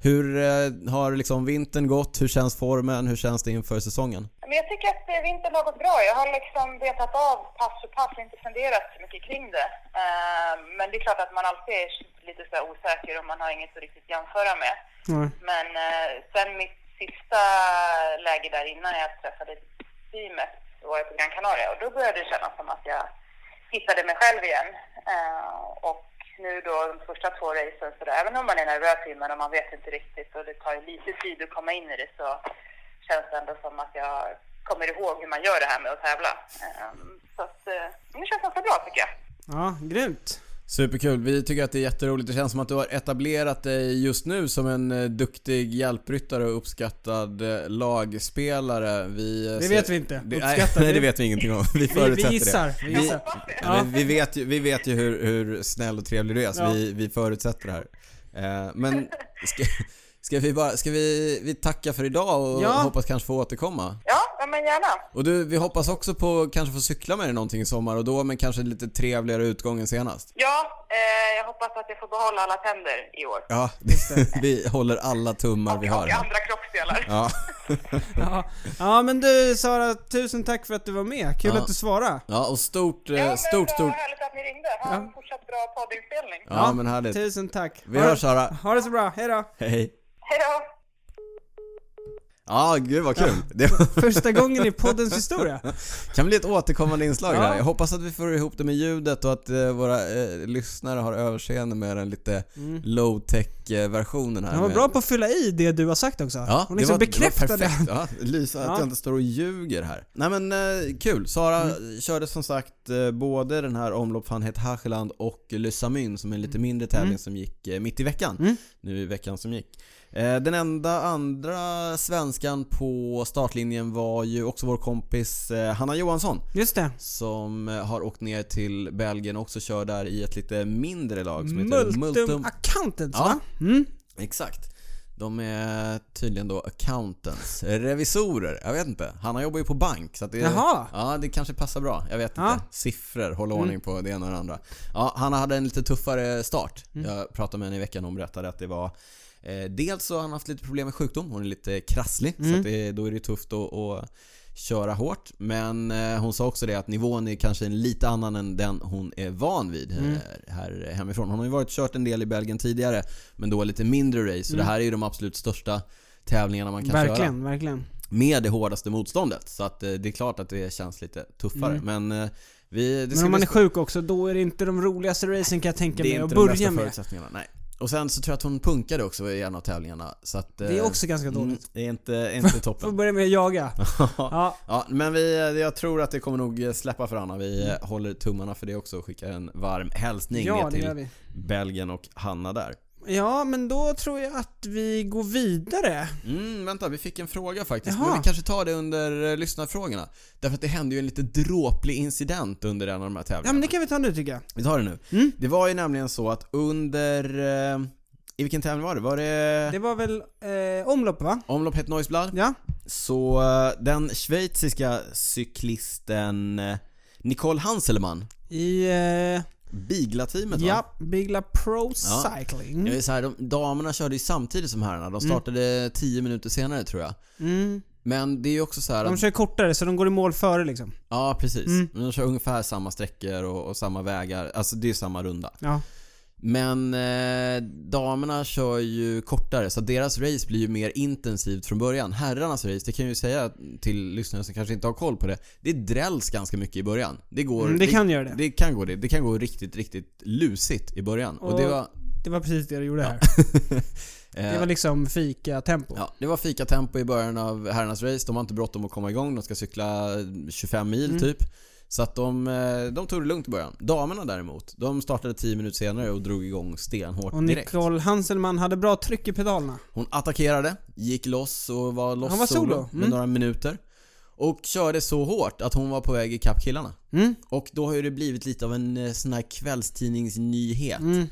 A: hur eh, har liksom vintern gått? Hur känns formen? Hur känns det inför säsongen?
C: Men jag tycker att eh, vintern har gått bra. Jag har liksom betat av pass för pass och inte funderat så mycket kring det. Eh, men det är klart att man alltid är lite så osäker och man har inget att riktigt jämföra med.
B: Nej.
C: Men sen mitt sista läge där innan jag träffade teamet så var jag på Gran Canaria och då började det kännas som att jag hittade mig själv igen. Och nu då de första två racen, så då, även om man är nervös innan och man vet inte riktigt och det tar ju lite tid att komma in i det så känns det ändå som att jag kommer ihåg hur man gör det här med att tävla. Ehm, så att, eh, det känns ganska bra tycker jag.
B: Ja, grymt.
A: Superkul, vi tycker att det är jätteroligt. Det känns som att du har etablerat dig just nu som en eh, duktig hjälpryttare och uppskattad eh, lagspelare. Vi, eh,
B: Det
A: ser-
B: vet vi inte.
A: Det, nej,
B: vi?
A: det vet vi ingenting om. Vi
B: Vi,
A: förutsätter
B: vi gissar.
A: det.
B: Vi
A: Vi,
B: gissar.
A: ja. vi, vi vet ju, vi vet ju hur, hur snäll och trevlig du är, så
B: Ja.
A: vi, vi förutsätter det här. Eh, men ska, ska vi bara, ska vi, vi tacka för idag och
B: Ja.
A: hoppas kanske få återkomma.
C: Ja, men gärna.
A: Och du, vi hoppas också på kanske få cykla med dig någonting i sommar och då med kanske lite trevligare utgång än senast.
C: Ja, eh, jag hoppas att jag får behålla alla tänder i år.
A: Ja, vi håller alla tummar vi
C: och,
A: har.
C: och andra kroppsdelar.
A: Ja.
B: Ja. ja, men du Sara, tusen tack för att du var med. Kul
A: Ja.
B: att du svarade.
A: ja, och stort,
C: Ja,
A: eh,
C: men
A: stort,
C: vad
A: stort...
C: härligt att ni ringde. Ha en fortsatt bra poddinspelning.
A: Ja, men härligt.
B: Tusen tack.
A: Vi
B: Ha det-
A: hörs Sara.
B: Ha det så bra, hejdå.
A: Hej.
C: Hej då!
A: Ja, gud vad kul. Var-
B: Första gången i poddens historia.
A: kan bli ett återkommande inslag
B: Ja.
A: där. Jag hoppas att vi får ihop det med ljudet och att eh, våra eh, lyssnare har överseende med den lite low-tech eh, versionen här.
B: Han var
A: med-
B: bra på att fylla i det du har sagt också.
A: Ja,
B: Hon liksom
A: det var,
B: bekräftade.
A: det var perfekt. Ja, Lysa att
B: Ja.
A: jag inte står och ljuger här. Nej men eh, kul. Sara
B: Mm.
A: körde som sagt eh, både den här omlopp van het Hageland och Le Samun som är en lite mindre tävling som gick eh, mitt i veckan.
B: Mm.
A: Nu i veckan som gick. Eh, den enda andra svenskan på startlinjen var ju också vår kompis eh, Hanna Johansson.
B: Just det.
A: Som eh, har åkt ner till Belgien och också kör där i ett lite mindre lag som heter
B: Multum,
A: Multum
B: Accountants
A: Ja.
B: va? Mm.
A: Exakt. De är tydligen då accountants, revisorer, jag vet inte. Han jobbar ju på bank så att det,
B: Jaha.
A: ja, det kanske passar bra. Jag vet
B: Ja.
A: inte. Siffror, hålla ordning på det ena och det andra. Ja, han hade en lite tuffare start.
B: Mm.
A: Jag pratade med henne i veckan och hon berättade att det var Dels så har han haft lite problem med sjukdom, hon är lite krasslig så
B: Mm.
A: att det, då är det tufft att, att köra hårt. Men eh, hon sa också det att nivån är kanske en lite annan än den hon är van vid
B: Mm.
A: här, hemifrån. Hon har ju varit kört en del i Belgien tidigare men då lite mindre race. Så det här är ju de absolut största tävlingarna man kan köra.
B: Mm. Verkligen, verkligen.
A: Med det hårdaste motståndet. Så att eh, det är klart att det känns lite tuffare. Men eh, vi... Det
B: Mm. Men om man är sjuk också, då är det inte de roligaste racen kan jag tänka
A: det är
B: mig att
A: inte de bästa
B: börja med.
A: förutsättningarna, nej. Och sen så tror jag att hon punkade också i en av tävlingarna. Så att,
B: Det är
A: eh,
B: också ganska
A: mm,
B: dåligt.
A: Det är inte, inte
B: Får
A: toppen.
B: börja med att jaga. Ja.
A: Ja, men vi, jag tror att det kommer nog släppa för Anna. Vi eh, håller tummarna för det också och skickar en varm hälsning
B: ja,
A: ner till. Belgien och Hanna där.
B: Ja, men då tror jag att vi går vidare.
A: Mm, vänta, vi fick en fråga faktiskt.
B: Jaha.
A: Men vi kanske tar det under eh, lyssnarfrågorna. Därför att det hände ju en lite dråplig incident under en av de här tävlingarna.
B: Ja, men det kan vi ta nu tycker jag.
A: Vi tar det nu.
B: Mm.
A: Det var ju nämligen så att under... Eh, I vilken tävling var det? Var det...
B: Det var väl eh, omlopp va?
A: Omlopp Het Neusblad?
B: Ja.
A: Så eh, den schweiziska cyklisten eh, Nicole Hanselman,
B: I... Eh,
A: Bigla-teamet va?
B: ja, Bigla Pro
A: Ja.
B: Cycling.
A: Jag vill säga, de, damerna körde ju samtidigt som herrarna. De startade 10 minuter senare tror jag.
B: Mm.
A: Men det är ju också så här
B: De
A: att,
B: kör kortare så de går i mål före liksom.
A: Ja, precis.
B: Mm.
A: Men de kör ungefär samma sträckor och, och samma vägar. Alltså det är samma runda.
B: Ja.
A: Men eh, damerna kör ju kortare så deras race blir ju mer intensivt från början. Herrarnas race, det kan jag ju säga till lyssnare som kanske inte har koll på det. Det drälls ganska mycket i början. Det går...
B: Mm, det kan göra det.
A: Det kan gå det. Det kan gå riktigt, riktigt lusigt i början. Och,
B: Och-
A: det var...
B: Det var precis det du gjorde här.
A: eh,
B: Det var liksom fika-tempo.
A: Ja, det var fikatempo i början av herrarnas race. De har inte bråttom att komma igång. De ska cykla 25 mil
B: Mm.
A: typ. Så att de, eh, de tog det lugnt i början. Damerna däremot, de startade 10 minuter senare och drog igång stenhårt
B: Och
A: direkt.
B: Nicole Hanselman hade bra tryck i pedalerna.
A: Hon attackerade, gick loss och var loss
B: Han var solo.
A: med
B: Mm.
A: några minuter. Och körde så hårt att hon var på väg ikapp killarna.
B: Mm.
A: Och då har ju det blivit lite av en eh, sån här kvällstidningsnyhet.
B: Mm.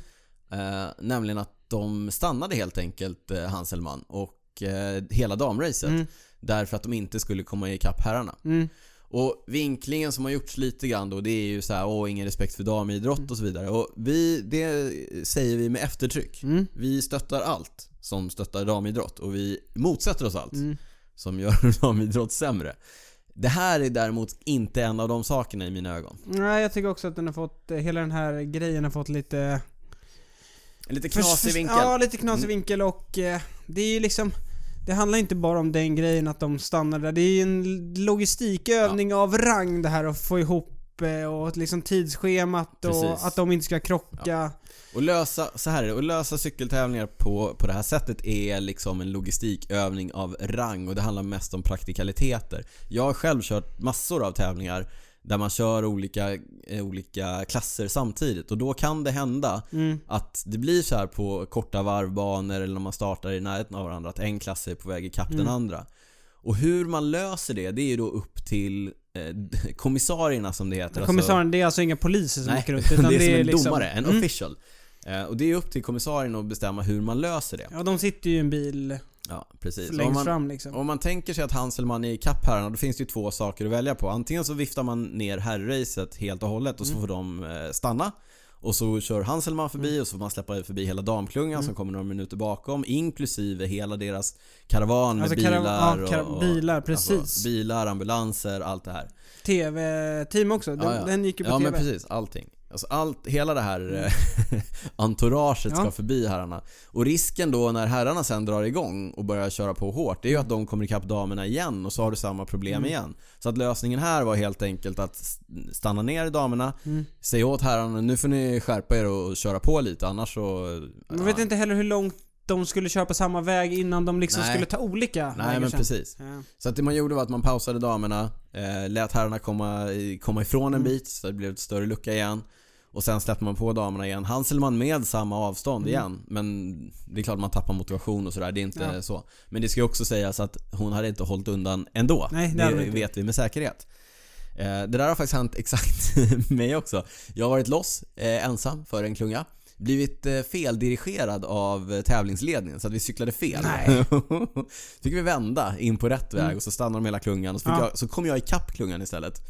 A: Eh, nämligen att de stannade helt enkelt, eh, Hanselman och eh, hela damracet.
B: Mm.
A: Därför att de inte skulle komma ikapp herrarna.
B: Mm.
A: Och vinklingen som har gjorts lite grann då, det är ju så här, åh ingen respekt för damidrott och så vidare. Och vi, det säger vi med eftertryck.
B: Mm.
A: Vi stöttar allt som stöttar damidrott och vi motsätter oss allt
B: Mm.
A: som gör damidrott sämre. Det här är däremot inte en av de sakerna i mina ögon.
B: Nej, jag tycker också att den har fått, eh, hela den här grejen har fått lite...
A: En lite knasig vinkel.
B: Ja, lite knasig
A: Mm.
B: vinkel och eh, det är ju liksom... Det handlar inte bara om den grejen att de stannar där. Det är ju en logistikövning av rang det här att få ihop eh, och liksom tidsschemat och
A: Precis.
B: att de inte ska krocka.
A: Och lösa, så här är det, och lösa cykeltävlingar på, på det här sättet är liksom en logistikövning av rang och det handlar mest om praktikaliteter. Jag har själv kört massor av tävlingar där man kör olika, eh, olika klasser samtidigt och då kan det hända
B: Mm.
A: att det blir så här på korta varvbanor eller när man startar i närheten av varandra att en klass är på väg ikapp
B: Mm.
A: den andra. Och hur man löser det, det är ju då upp till eh, kommissarierna som det heter. alltså-
B: Kommissarien, det är alltså inga poliser som
A: Nej,
B: åker runt utan
A: det är som en
B: liksom,
A: domare, en
B: Mm.
A: official. Eh, och det är upp till kommissarien att bestämma hur man löser det.
B: Ja, de sitter ju i en bil
A: Ja, precis. Om
B: längst
A: man,
B: fram liksom.
A: om man tänker sig att Hanselman är i kapp herrarna, då finns det ju två saker att välja på. Antingen så viftar man ner herrracet helt och hållet och så
B: Mm.
A: får de eh, stanna. Och så kör Hanselman förbi
B: Mm.
A: och så får man släppa förbi hela damklungan som kommer några minuter bakom, inklusive hela deras karavan med
B: Alltså,
A: bilar
B: karav- ja, kara-
A: och, och,
B: bilar,
A: alltså,
B: precis.
A: bilar, ambulanser, allt det här.
B: TV-team också, den,
A: Ja, ja.
B: den gick ju på
A: Ja
B: TV.
A: men precis, allting. Alltså allt, hela det här eh, entouraget ska
B: Ja.
A: förbi herrarna. Och risken då när herrarna sen drar igång och börjar köra på hårt, det är ju att de kommer ikapp damerna igen och så har du samma problem
B: Mm.
A: igen. Så att lösningen här var helt enkelt att stanna ner damerna,
B: Mm.
A: säga åt herrarna nu får ni skärpa er och köra på lite annars så...
B: Man vet inte heller hur långt de skulle köra på samma väg innan de liksom
A: Nej.
B: skulle ta olika
A: Nej
B: vägar
A: men
B: sen.
A: precis.
B: Ja.
A: Så att det man gjorde var att man pausade damerna, eh, lät herrarna komma, i- komma ifrån en
B: Mm.
A: bit så det blev ett större lucka igen. Och sen släppte man på damerna igen. Hanselman med samma avstånd
B: Mm.
A: igen. Men det är klart man tappar motivation och sådär, det är inte
B: Ja.
A: så. Men det ska ju också sägas att hon hade inte hållit undan ändå.
B: Nej, det
A: det vet vi med säkerhet. Eh, det där har faktiskt hänt exakt mig också. Jag har varit loss eh, ensam för en klunga. Blivit eh, feldirigerad av eh, tävlingsledningen så att vi cyklade fel.
B: Nej.
A: fick vi vända in på rätt väg
B: Mm.
A: och så stannade de hela klungan och så,
B: Ja.
A: jag, så kom jag ikapp klungan istället.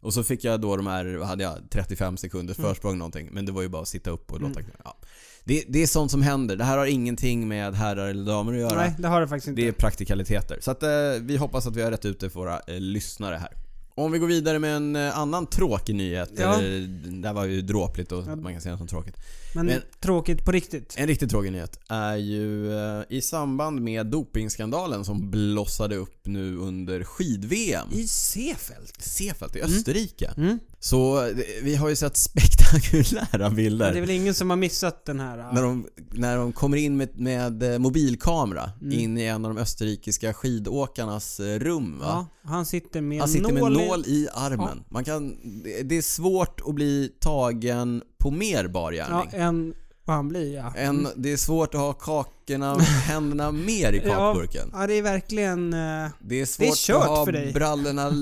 A: Och så fick jag då de här, vad hade jag, 35 sekunders
B: Mm.
A: försprång någonting. Men det var ju bara att sitta upp och låta ja. det, det är sånt som händer. Det här har ingenting med herrar eller damer att göra.
B: Nej, det har det faktiskt inte.
A: Det är praktikaliteter. Så att eh, vi hoppas att vi har rätt ut det för våra eh, lyssnare här. Om vi går vidare med en eh, annan tråkig nyhet.
B: Ja.
A: Eller, det här var ju dråpligt och
B: Ja.
A: man kan säga det som tråkigt.
B: Men,
A: Men-
B: tråkigt på riktigt.
A: En riktigt tråkig nyhet är ju eh, i samband med dopingskandalen som blossade upp nu under skid-VM.
B: I Seefeld.
A: Seefeld i
B: Mm.
A: Österrike.
B: Mm.
A: Så eh, vi har ju sett spektakulära bilder.
B: Ja, det är väl ingen som har missat den här...
A: När de, när de kommer in med, med eh, mobilkamera
B: Mm.
A: in i en av de österrikiska skidåkarnas eh, rum va?
B: Ja, han sitter med
A: Han sitter med
B: nål i-
A: nål i armen. Man kan, det är svårt att bli tagen på mer bar
B: Ja,
A: gärning.
B: en... Vad han blir ja.
A: En, det är svårt att ha kakorna, händerna mer i kakburken.
B: Ja, det är verkligen... eh,
A: Det är svårt
B: kört
A: att ha
B: för dig.
A: brallorna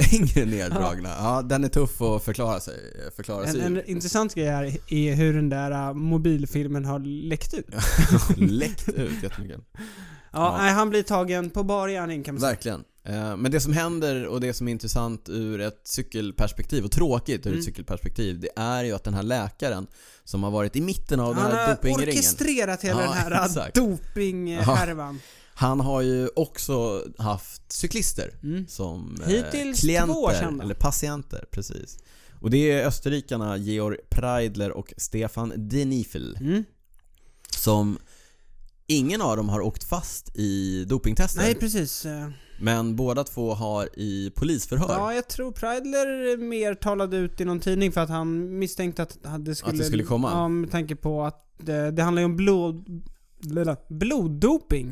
A: längre neddragna. Ja, den är tuff att förklara sig, förklara
B: en,
A: sig
B: en intressant grej här är hur den där eh, mobilfilmen har läckt ut.
A: Läckt ut jättemycket.
B: Ja,
A: Ja.
B: Nej, han blir tagen på bar gärning kan man säga.
A: Verkligen. Eh, Men det som händer och det som är intressant ur ett cykelperspektiv och tråkigt ur
B: Mm.
A: ett cykelperspektiv det är ju att den här läkaren som har varit i mitten av den
B: Han
A: här
B: har
A: dopingringen
B: orkestrerat hela
A: Ja,
B: den här
A: exakt.
B: dopinghärvan.
A: Han har ju också haft cyklister
B: Mm.
A: som eh,
B: Hittills
A: klienter, eller patienter, precis. Och det är österrikarna Georg Preidler och Stefan Denifel
B: Mm.
A: som ingen av dem har åkt fast i dopingtester.
B: Nej, precis. Eh,
A: Men båda två har i polisförhör.
B: Ja, jag tror Preidler mer talade ut i någon tidning för att han misstänkte att det skulle...
A: Att det skulle komma?
B: Ja, med tanke på att det, det handlar ju om blod... blod- Bloddoping.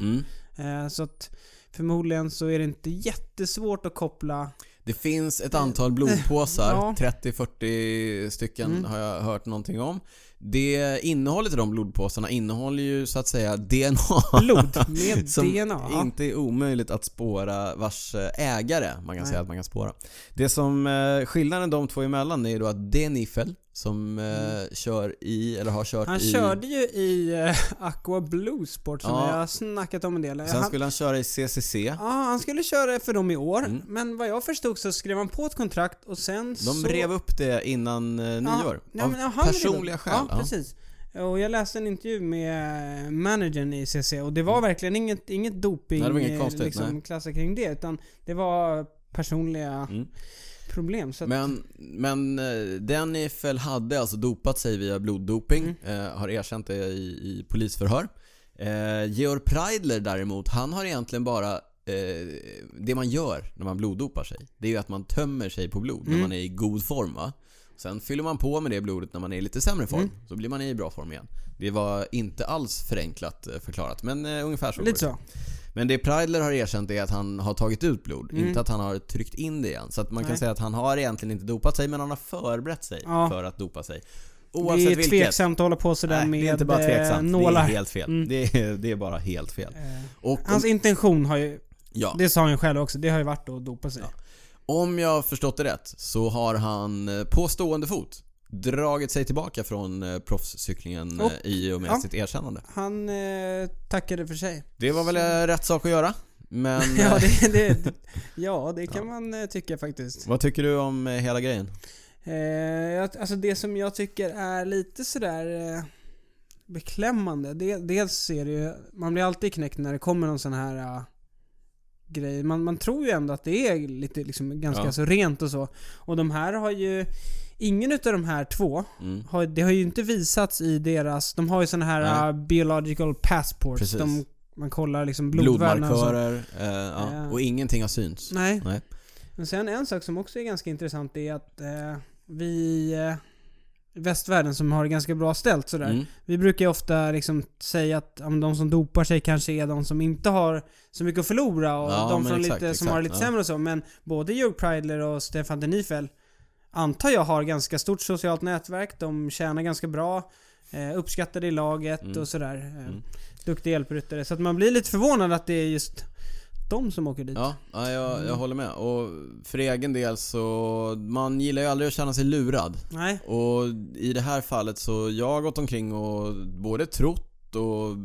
A: Mm.
B: Eh, så att förmodligen så är det inte jättesvårt att koppla...
A: Det finns ett antal blodpåsar,
B: Ja.
A: 30-40 stycken
B: Mm.
A: har jag hört någonting om. Det innehållet i de blodpåsarna innehåller ju så att säga DNA.
B: Blod med
A: som
B: DNA.
A: inte är omöjligt att spåra vars eh, ägare man kan
B: Nej.
A: säga att man kan spåra. Det som eh, skillnaden de två emellan är ju då att Denifel som eh, kör i, eller har kört
B: Mm. Han
A: i...
B: körde ju i uh, Aqua Blue Sport som
A: Ja.
B: jag har snackat om en del.
A: Sen
B: han,
A: skulle han köra i CCC.
B: Ja, han skulle köra för dem i år.
A: Mm.
B: Men vad jag förstod så skrev han på ett kontrakt och sen
A: De
B: så...
A: rev upp det innan eh, nyår.
B: ja,
A: av
B: han upp.
A: personliga skäl.
B: Ja, precis. Och jag läste en intervju med managern i CC och det var verkligen inget, inget doping
A: Nej, det var inget
B: eh,
A: konstigt,
B: liksom,
A: nej.
B: kring det. Utan det var personliga
A: Mm.
B: Problem. Så att,
A: Men, men eh, Denifel hade alltså dopat sig via bloddoping,
B: Mm.
A: eh, har erkänt det i, i polisförhör. Eh, Georg Preidler däremot, han har egentligen bara det man gör när man bloddopar sig, det är ju att man tömmer sig på blod när
B: Mm.
A: man är i god form va. Sen fyller man på med det blodet när man är i lite sämre form,
B: Mm.
A: så blir man i bra form igen. Det var inte alls förenklat förklarat, men ungefär så.
B: lite
A: var det. Men det Preidler har erkänt är att han har tagit ut blod,
B: Mm.
A: inte att han har tryckt in det igen. Så att man kan
B: Nej.
A: säga att han har egentligen inte dopat sig, men han har förberett sig
B: Ja.
A: för att dopa sig.
B: Det
A: Oavsett
B: är
A: vilket.
B: tveksamt att hålla på sådär
A: Nej,
B: med
A: det är inte bara tveksamt,
B: nålar.
A: det är helt fel.
B: Mm.
A: Det, är, det är bara helt fel.
B: Eh,
A: Och
B: Hans intention har ju,
A: ja,
B: det sa han ju själv också, det har ju varit att dopa sig.
A: Ja. om jag har förstått det rätt så har han eh, på stående fot dragit sig tillbaka från eh, proffscyklingen
B: Och-
A: eh, i och med
B: ja.
A: sitt erkännande.
B: Han eh, tackade för sig.
A: Det var väl eh, rätt sak att göra. Men
B: ja,
A: eh,
B: det, det, ja, det kan man eh, tycka faktiskt.
A: vad tycker du om hela grejen?
B: Alltså det som jag tycker är lite sådär beklämmande. Det, dels är det ju, man blir alltid knäckt när det kommer någon sån här eh, grej. Man, man tror ju ändå att det är lite liksom ganska
A: Ja.
B: så rent och så. Och de här har ju, ingen utav de här två,
A: Mm.
B: har, det har ju inte visats i deras, de har ju såna här eh, biological passports.
A: Precis.
B: De, man kollar liksom blodvärdena och så.
A: Blodmarkörer, eh, ja, och ingenting har synts.
B: Nej.
A: Nej.
B: Men sen en sak som också är ganska intressant är att eh, vi eh, västvärlden som har det ganska bra ställt sådär.
A: Mm.
B: Vi brukar ju ofta liksom säga att men de som dopar sig kanske är de som inte har så mycket att förlora och
A: Ja,
B: de från
A: exakt,
B: lite, som har det lite
A: exakt, ja.
B: sämre och så. Men både Jörg Preidler och Stefan Denifel antar jag har ganska stort socialt nätverk. De tjänar ganska bra. Eh, uppskattade i laget
A: Mm.
B: och sådär. Eh,
A: Mm.
B: Duktiga hjälpryttare. Så att man blir lite förvånad att det är just de som åker dit.
A: Ja, ja jag, jag
B: Mm.
A: håller med. Och för egen del så, man gillar ju aldrig att känna sig lurad.
B: Nej.
A: Och i det här fallet så, jag har gått omkring och både trott och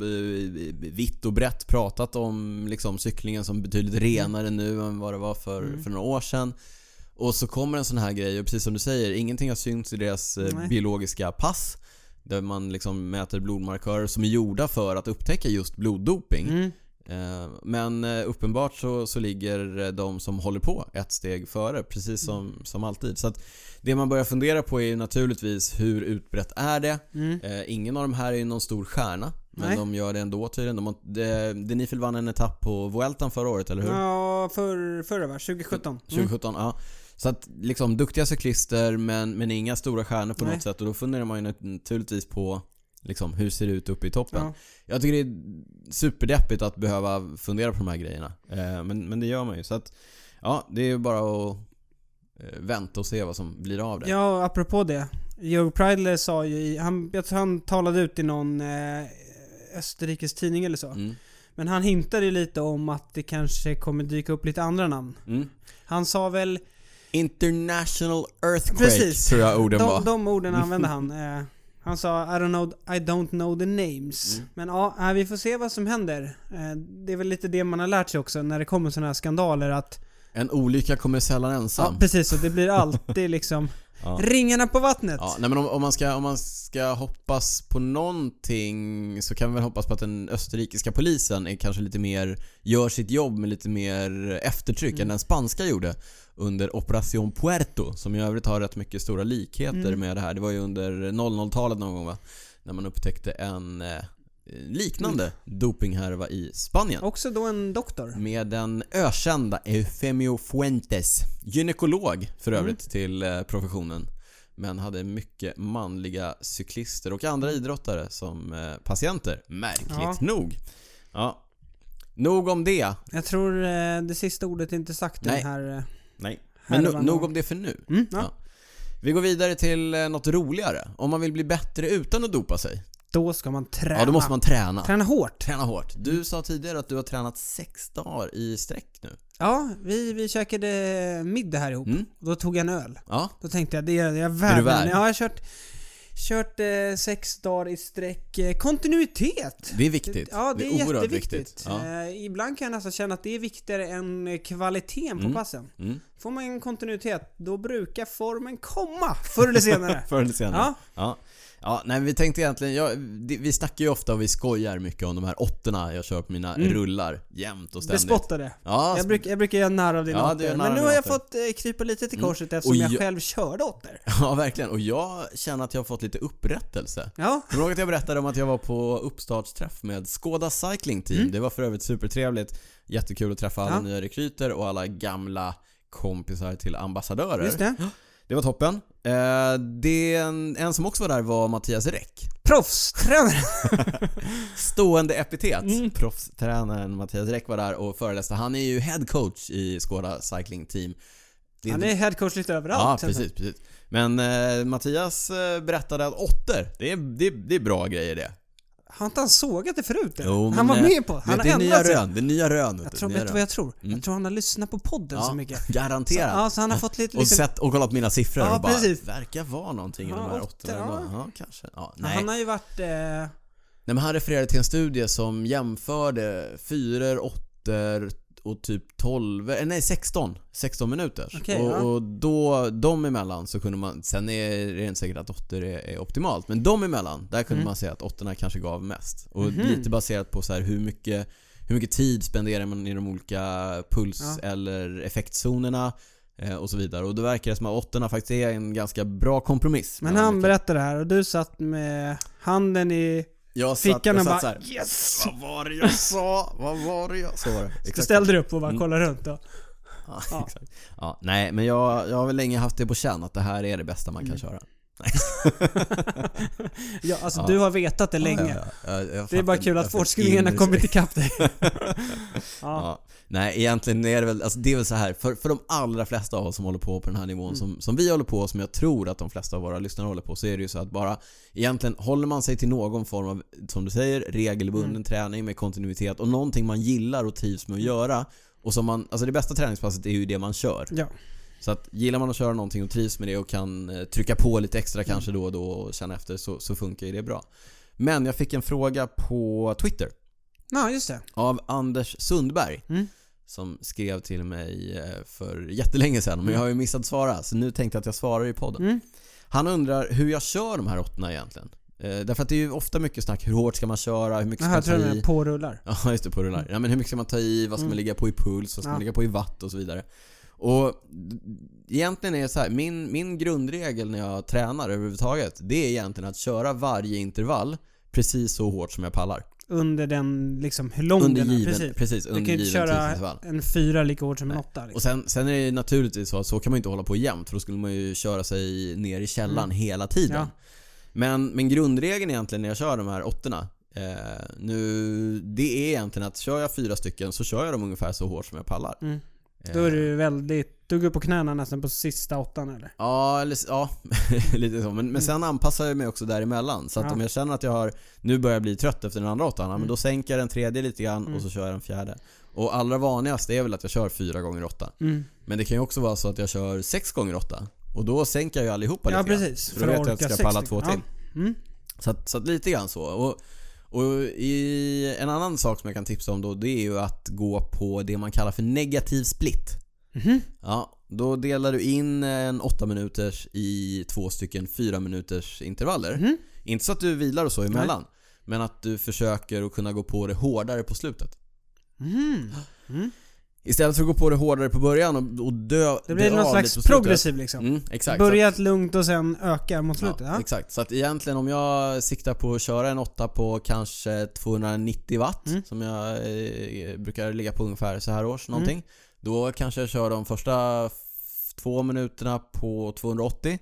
A: vitt och brett pratat om liksom cyklingen som betydligt renare nu än vad det var för,
B: Mm.
A: för några år sedan. Och så kommer en sån här grej och precis som du säger, ingenting har synts i deras eh,
B: Nej.
A: biologiska pass. Där man liksom mäter blodmarkörer som är gjorda för att upptäcka just bloddoping.
B: Mm.
A: Eh, Men eh, uppenbart så, så ligger de som håller på ett steg före, precis som, som alltid. Så det man börjar fundera på är naturligtvis hur utbrett är det?
B: Mm.
A: Ingen av de här är ju någon stor stjärna, men
B: Nej.
A: de gör det ändå tydligen. De har, de, Denifel vann en etapp på Vueltan förra året, eller hur?
B: Ja, för, förra va? 2017. Mm.
A: 2017, ja. Så att liksom duktiga cyklister men, men inga stora stjärnor på
B: Nej.
A: något sätt och då funderar man ju naturligtvis på liksom hur ser det ut uppe i toppen.
B: Ja.
A: Jag tycker det är superdeppigt att behöva fundera på de här grejerna. Eh, men, men det gör man ju. Så att, ja, det är ju bara att eh, vänta och se vad som blir av det.
B: Ja, apropå det. Joe Preidler sa ju han, jag tror han talade ut i någon eh, Österrikes tidning eller så.
A: Mm.
B: Men han hintade ju lite om att det kanske kommer dyka upp lite andra namn.
A: Mm.
B: Han sa väl,
A: International Earthquake
B: Precis.
A: tror jag orden var.
B: de, de orden använde han. Eh, han sa I don't know, I don't know the names.
A: Mm.
B: Men ja, vi får se vad som händer. Eh, det är väl lite det man har lärt sig också när det kommer sådana här skandaler att
A: En olycka kommer sällan ensam.
B: Ja, precis. Och det blir alltid liksom
A: Ja.
B: ringarna på vattnet.
A: Ja, nej men om, om, man ska, om man ska hoppas på någonting så kan vi väl hoppas på att den österrikiska polisen är kanske lite mer, gör sitt jobb med lite mer eftertryck
B: Mm.
A: än den spanska gjorde under Operation Puerto som i övrigt har rätt mycket stora likheter
B: Mm.
A: med det här. Det var ju under 00-talet någon gång va? När man upptäckte en eh, liknande
B: Mm.
A: dopinghärva i Spanien.
B: Också då en doktor.
A: Med den ökända Eufemio Fuentes, gynekolog för
B: Mm.
A: övrigt till eh, professionen. Men hade mycket manliga cyklister och andra idrottare som eh, patienter. Märkligt
B: Ja.
A: nog. Ja. Nog om det.
B: Jag tror eh, det sista ordet är inte sagt i den här...
A: Nej. Men no, nog om det för nu.
B: mm, ja.
A: Ja. Vi går vidare till eh, något roligare. Om man vill bli bättre utan att dopa sig.
B: Då ska man träna.
A: Ja, då måste man träna.
B: Träna hårt.
A: Träna hårt. Du sa tidigare att du har tränat sex dagar i sträck nu.
B: Ja, vi, vi käkade middag här ihop.
A: Mm.
B: Då tog jag en öl.
A: Ja.
B: Då tänkte jag, det är jag värd.
A: Är du värd?
B: Ja, jag har kört, kört eh, sex dagar i sträck. Eh, kontinuitet.
A: Det är viktigt.
B: Ja, det, är,
A: oerhört
B: jätteviktigt.
A: viktigt. Ja.
B: Eh, ibland kan jag nästan känna att det är viktigare än eh, kvaliteten på
A: Mm.
B: passen.
A: Mm.
B: Får man en kontinuitet, då brukar formen komma förr eller senare.
A: Förr eller senare.
B: ja,
A: Ja. Ja, nej vi tänkte egentligen, ja, vi snackar ju ofta och vi skojar mycket om de här åttorna jag kör på mina
B: Mm.
A: rullar jämt och ständigt.
B: bespotta det.
A: Ja,
B: Jag, bruk, jag brukar göra narr av dina
A: Ja,
B: åttor. Men nu har jag fått eh, krypa lite till
A: Mm.
B: korset eftersom
A: Och
B: jag
A: jag-
B: själv körde åttor.
A: ja, verkligen. Och jag känner att jag har fått lite upprättelse.
B: Ja,
A: Kommer du ihåg att jag berättade om att jag var på uppstartsträff med Skoda Cycling Team?
B: Mm.
A: Det var för övrigt supertrevligt. Jättekul att träffa alla
B: Ja.
A: nya rekryter och alla gamla kompisar till ambassadörer.
B: just det.
A: Det var toppen. Eh, det, en, en som också var där var Mattias Räck.
B: Proffstränare.
A: Stående epitet.
B: Mm.
A: Proffstränaren Mattias Räck var där och föreläste. Han är ju head coach i Skoda Cycling Team. Det
B: Han är headcoach lite överallt.
A: Ja, precis, precis. Men eh, Mattias eh, berättade att åttor, det är, det, det är bra grejer det.
B: Har inte han sågat det förut? eller?
A: Jo,
B: han var med på Han
A: Vet,
B: har
A: det är nya
B: sig.
A: rön, det är nya rön.
B: Jag tror,
A: nya
B: vet du vad jag tror?
A: Mm.
B: Jag tror han har lyssnat på podden så mycket. Så,
A: Garanterat.
B: ja, så han har fått lite...
A: och
B: lite
A: sett och kollat mina siffror
B: Ja,
A: och bara,
B: precis.
A: verkar vara någonting i
B: Ja,
A: de här
B: åttor,
A: åttorna
B: ja.
A: ändå. Ja, kanske. Ja,
B: Ja,
A: nej.
B: Han har ju varit... Eh,
A: nej, men han refererade till en studie som jämförde fyror, åttor och typ 12, eh, nej 16, 16 minuter.
B: Okej,
A: och,
B: ja.
A: och då, de emellan så kunde man, sen är det inte säkert att åttor är, är optimalt, men de emellan, där kunde
B: Mm.
A: man se att åttorna kanske gav mest. Och
B: Mhm.
A: lite baserat på så här hur mycket hur mycket tid spenderar man i de olika puls
B: Ja.
A: eller effektzonerna eh, och så vidare. Och då verkar det som att åttorna faktiskt är en ganska bra kompromiss.
B: men han berättade det här och du satt med handen i
A: Jag satt,
B: fickan
A: jag satt
B: bara
A: så här,
B: yes!
A: Vad var det jag sa? Vad var det jag... Så var det.
B: Du ställde dig upp och bara
A: Mm.
B: kollade runt och...
A: Ja,
B: Ja.
A: exakt. Ja, nej, men jag, jag har väl länge haft det på känn att det här är det bästa man kan
B: Mm.
A: köra.
B: Ja, alltså
A: Ja.
B: du har vetat det länge.
A: Ja, ja,
B: Det är bara kul att forskningen har kommit ikapp dig.
A: Nej, egentligen är det väl, alltså det är väl så här för, för de allra flesta av oss som håller på på den här nivån
B: Mm.
A: som, som vi håller på och som jag tror att de flesta av våra lyssnare håller på så är det ju så att bara egentligen håller man sig till någon form av, som du säger, regelbunden
B: Mm.
A: träning med kontinuitet och någonting man gillar och trivs med att göra och som man, alltså det bästa träningspasset är ju det man kör. Så att gillar man att köra någonting och trivs med det och kan eh, trycka på lite extra
B: Mm.
A: kanske då och då och känna efter så, så funkar ju det bra. Men jag fick en fråga på Twitter
B: Ja, just det.
A: av Anders Sundberg
B: Mm.
A: som skrev till mig eh, för jättelänge sedan men jag har ju missat svara så nu tänkte jag att jag svarar i podden.
B: Mm.
A: Han undrar hur jag kör de här åttorna egentligen. Eh, därför att det är ju ofta mycket snack, hur hårt ska man köra, hur mycket ska
B: Jaha,
A: man
B: jag tror
A: ta i?
B: är pårullar.
A: Ja just det, på rullar. Ja, men hur mycket ska man ta i, vad ska man
B: Mm.
A: ligga på i puls, vad ska
B: Ja.
A: man ligga på i watt och så vidare. Och egentligen är det så här, min, min grundregel när jag tränar överhuvudtaget, det är egentligen att köra varje intervall precis så hårt som jag pallar.
B: under den, liksom hur lång
A: Under
B: den är.
A: given,
B: Precis.
A: precis,
B: Du
A: under
B: kan ju inte köra en fyra lika hårt som en åtta. Liksom.
A: Och sen, sen är det naturligtvis så att så kan man ju inte hålla på jämt för då skulle man ju köra sig ner i källan
B: Mm.
A: hela tiden.
B: Ja.
A: Men, men grundregeln egentligen när jag kör de här åttorna eh, nu, det är egentligen att kör jag fyra stycken så kör jag dem ungefär så hårt som jag pallar.
B: Mm.
A: Eh,
B: Då är du väldigt, du går på knäna nästan på sista åttan eller?
A: Ja, eller, ja lite så. Men, men sen anpassar jag mig också däremellan. Så att
B: Mm. Ja.
A: om jag känner att jag har, nu börjar jag bli trött efter den andra åttan, ja, men
B: Mm.
A: då sänker jag den tredje lite grann
B: Mm.
A: och så kör jag den fjärde. Och allra vanligast är väl att jag kör fyra gånger åtta.
B: Mm.
A: Men det kan ju också vara så att jag kör sex gånger åtta. Och då sänker jag ju allihopa
B: Ja
A: lite grann.
B: precis.
A: För då vet jag att jag ska palla två till.
B: Ja. Mm.
A: Så att, så att lite grann så. Och, och i, en annan sak som jag kan tipsa om då, det är ju att gå på det man kallar för negativ split.
B: Mhm.
A: Ja, då delar du in en 8 minuters i två stycken 4 minuters intervaller.
B: Mhm.
A: Inte så att du vilar och så emellan. Men att du försöker att kunna gå på det hårdare på slutet.
B: Mhm. Mm.
A: Istället för att gå på det hårdare på början och, och dö
B: Det blir
A: dö
B: någon slags progressiv liksom.
A: Mm, exakt.
B: Börjat lugnt och sen ökar mot slutet.
A: ja,
B: Ja.
A: Exakt. Så att egentligen om jag siktar på att köra en 8 på kanske 290 watt
B: Mm.
A: som jag eh, brukar ligga på ungefär så här års någonting.
B: Mm.
A: Då kanske jag kör de första två minuterna på 280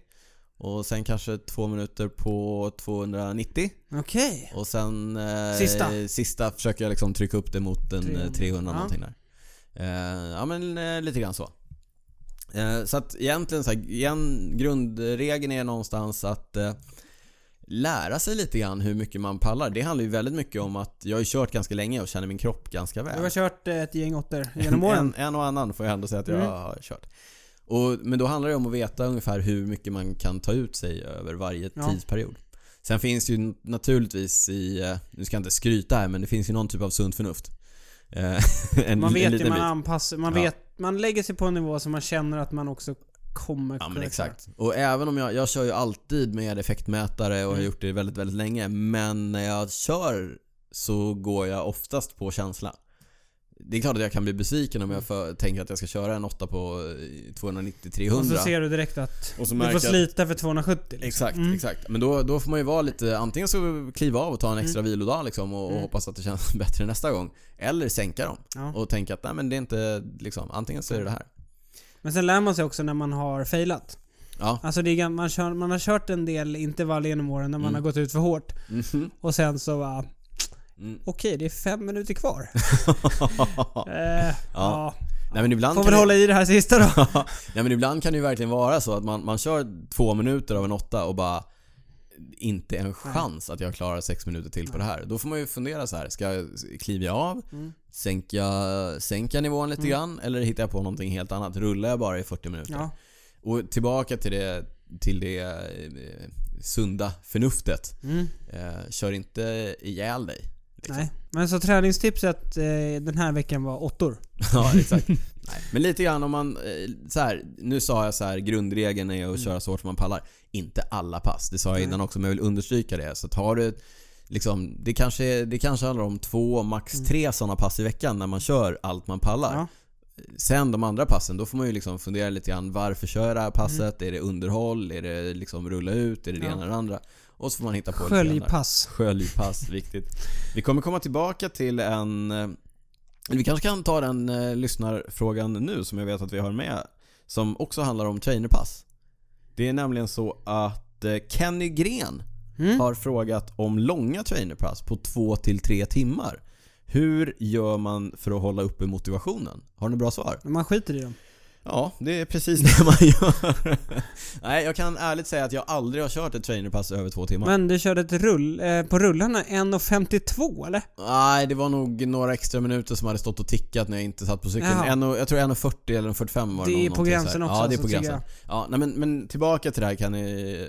A: och sen kanske två minuter på 290
B: Okej.
A: och sen eh,
B: Sista.
A: sista försöker jag liksom trycka upp det mot en 300,
B: 300,
A: 300
B: ja.
A: någonting där. Eh, ja men eh, lite grann så. Eh, så att egentligen så här, igen, grundregeln är någonstans att lära sig lite grann hur mycket man pallar. Det handlar ju väldigt mycket om att jag har ju kört ganska länge och känner min kropp ganska väl.
B: Du har kört ett gäng åttor genom åren.
A: En, en och annan får jag ändå säga att jag
B: Mm.
A: har kört. Och, men då handlar det om att veta ungefär hur mycket man kan ta ut sig över varje
B: Ja.
A: tidsperiod. Sen finns det ju naturligtvis i, nu ska jag inte skryta här men det finns ju någon typ av sunt förnuft. Eh, en,
B: Man
A: en
B: vet ju,
A: liten
B: man
A: bit.
B: anpassar, man
A: Ja.
B: vet, man lägger sig på en nivå som man känner att man också kommer
A: Ja men
B: kunna
A: exakt. Och även om jag, jag kör ju alltid med effektmätare och har
B: Mm.
A: gjort det väldigt, väldigt länge. Men när jag kör så går jag oftast på känsla. Det är klart att jag kan bli besviken om jag för, tänker att jag ska köra en 8 på eh, 290-300.
B: Och så ser du direkt att du får slita för 270 liksom.
A: Exakt,
B: Mm.
A: exakt. Men då, då får man ju vara lite, antingen så kliva av och ta en extra vilodag liksom och, och
B: Mm.
A: hoppas att det känns bättre nästa gång. Eller sänka dem.
B: Ja.
A: Och tänka att nej men det är inte liksom, antingen så är det det här.
B: Men sen lär man sig också när man har failat.
A: Ja.
B: Alltså det är, man, kör, man har kört en del intervall genom åren när man
A: Mm.
B: har gått ut för hårt.
A: Mhm.
B: Och sen så bara,
A: Mm.
B: okej det är fem minuter kvar. eh, ja.
A: Nej men ibland
B: Får
A: kan
B: väl
A: det-
B: hålla i det här sista då.
A: Nej men ibland kan det ju verkligen vara så att man, man kör två minuter av en åtta och bara inte en chans att jag klarar sex minuter till på det här. Då får man ju fundera så här. ska jag kliva av?
B: Mm.
A: Sänka, sänka nivån lite
B: Mm.
A: grann? Eller hittar jag på någonting helt annat? Rullar jag bara i 40 minuter?
B: Ja.
A: Och tillbaka till det, till det eh, sunda förnuftet.
B: Mm.
A: Eh, kör inte ihjäl dig. Liksom.
B: Nej. Men så träningstipset eh, den här veckan var åttor.
A: Ja, exakt. Nej. Men lite grann om man, eh, så här, nu sa jag så här, grundregeln är att köra så hårt som man pallar. Inte alla pass, det sa jag
B: Mm. Nej.
A: innan också men jag vill understryka det. Så tar du liksom, det kanske, det kanske handlar om två, max tre sådana pass i veckan när man kör allt man pallar.
B: Mm. Ja.
A: Sen de andra passen, då får man ju liksom fundera lite grann varför kör jag det här passet?
B: Mm.
A: Är det underhåll? Är det liksom rulla ut? Är det det
B: Ja.
A: ena eller det andra? Och så får man hitta på.
B: Sköljpass.
A: Sköljpass, viktigt. Vi kommer komma tillbaka till en... eh, Vi kanske kan ta den eh, lyssnarfrågan nu som jag vet att vi har med. Som också handlar om trainerpass. Det är nämligen så att eh, Kenny Gren
B: Mm.
A: har frågat om långa trainerpass på 2 till 3 timmar. Hur gör man för att hålla uppe motivationen? Har ni bra svar?
B: Man skiter i dem.
A: Ja, det är precis det man gör. Nej, jag kan ärligt säga att jag aldrig har kört ett trainerpass över två timmar.
B: Men du körde ett rull, eh, på rullarna 1.52 eller?
A: Nej, det var nog några extra minuter som hade stått och tickat när jag inte satt på cykeln.
B: Jaha.
A: En och, jag tror 1.40 eller 1.45 var det
B: Det är
A: nå-
B: på gränsen också,
A: Ja, det är på gränsen. Ja, nej, men, men tillbaka till det här kan ni...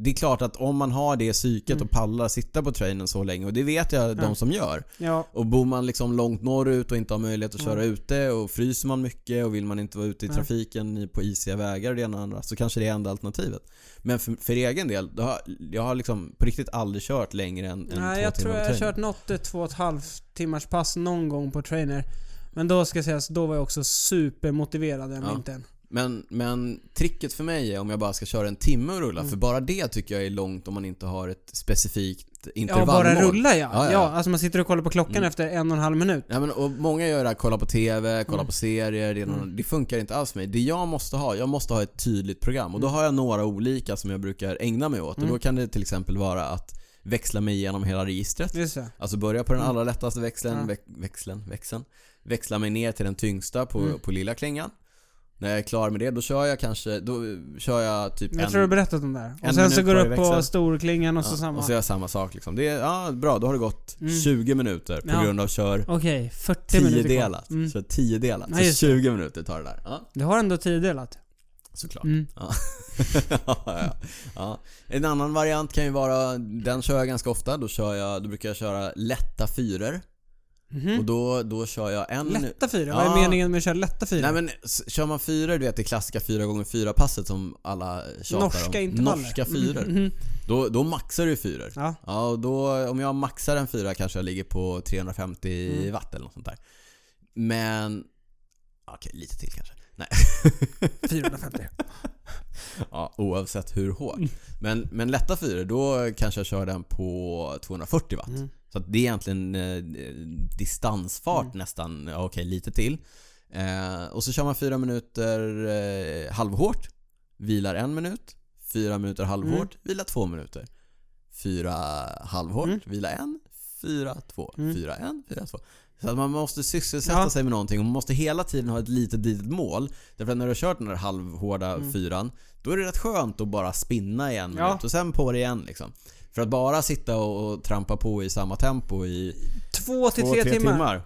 A: Det är klart att om man har det psyket
B: Mm.
A: och pallar sitta på trainen så länge, och det vet jag de
B: Ja.
A: som gör.
B: Ja.
A: Och bor man liksom långt norrut och inte har möjlighet att köra
B: Mm.
A: ute och fryser man mycket och vill man inte vara ute i
B: Nej.
A: trafiken på isiga vägar och det ena och andra så kanske det är enda alternativet. Men för, för egen del, har, jag har liksom på riktigt aldrig kört längre än, än
B: Nej,
A: två
B: jag tror
A: timmar
B: jag har kört något ett två och ett halvt timmars pass någon gång på trainer. Men då ska sägas, då var jag också supermotiverad den
A: Ja.
B: vintern.
A: Men, men tricket för mig är om jag bara ska köra en timme och rulla,
B: Mm.
A: för bara det tycker jag är långt om man inte har ett specifikt
B: Ja,
A: intervallmål.
B: bara rulla ja.
A: Ja,
B: Ja,
A: ja.
B: alltså man sitter och kollar på klockan
A: Mm.
B: efter en och en halv minut.
A: Ja, men, och många gör det här, kolla på TV, kolla
B: Mm.
A: på serier, det, någon,
B: Mm.
A: det funkar inte alls för mig. Det jag måste ha, jag måste ha ett tydligt program och då
B: Mm.
A: har jag några olika som jag brukar ägna mig åt och
B: Mm.
A: då kan det till exempel vara att växla mig igenom hela registret. Alltså börja på den
B: Mm.
A: allra lättaste växeln,
B: Ja.
A: väx, växeln, växeln. Växla mig ner till den tyngsta på,
B: Mm.
A: på lilla klingan. När jag är klar med det, då kör jag kanske, då kör jag typ
B: Jag
A: en...
B: tror du har berättat om det här. Och sen så går du upp på storklingan och så
A: ja,
B: samma.
A: Och så gör jag samma sak liksom. Det är, ja bra, då har det gått
B: Mm.
A: 20 minuter på
B: Ja.
A: grund av kör
B: Okej, 40 minuter
A: tiodelat.
B: Mm.
A: Kör tiodelat.
B: Ja,
A: Så
B: just det.
A: 20 minuter tar det där. Ja,
B: Du har ändå tiodelat.
A: såklart.
B: Mm.
A: Ja. ja, ja. ja. En annan variant kan ju vara, den kör jag ganska ofta. Då, kör jag, då brukar jag köra lätta fyror.
B: Mhm.
A: Och då, då kör jag en...
B: Lätta fyra? Vad är
A: Ja.
B: meningen med att köra lätta fyra?
A: Nej men kör man fyror, du vet det klassiska 4x4 passet som alla tjatar
B: Norska
A: om.
B: intervaller.
A: Norska fyror.
B: Mhm, mhm.
A: Då, då maxar du fyror.
B: Ja.
A: Ja, och då, om jag maxar en fyra kanske jag ligger på 350
B: Mm.
A: watt eller något sånt där. Men... Okej, lite till kanske. Nej.
B: 450.
A: ja, oavsett hur hårt.
B: Mm.
A: Men, men lätta fyror, då kanske jag kör den på 240 watt.
B: Mm.
A: Så det är egentligen eh, distansfart
B: Mm.
A: nästan, okej lite till. Eh, och så kör man fyra minuter eh, halvhårt, vilar en minut, fyra minuter halvhårt, vila två minuter. Fyra halvhårt,
B: Mm.
A: vila en, fyra, två,
B: Mm.
A: fyra, en, fyra, två. Så att man måste sysselsätta
B: Ja.
A: sig med någonting och man måste hela tiden ha ett litet, litet mål. Därför att när du har kört den där halvhårda
B: Mm.
A: fyran, då är det rätt skönt att bara spinna i en
B: Ja.
A: minut och sen på det igen liksom. För att bara sitta och, trampa på i samma tempo i
B: Två till
A: två,
B: tre,
A: tre
B: timmar.
A: timmar.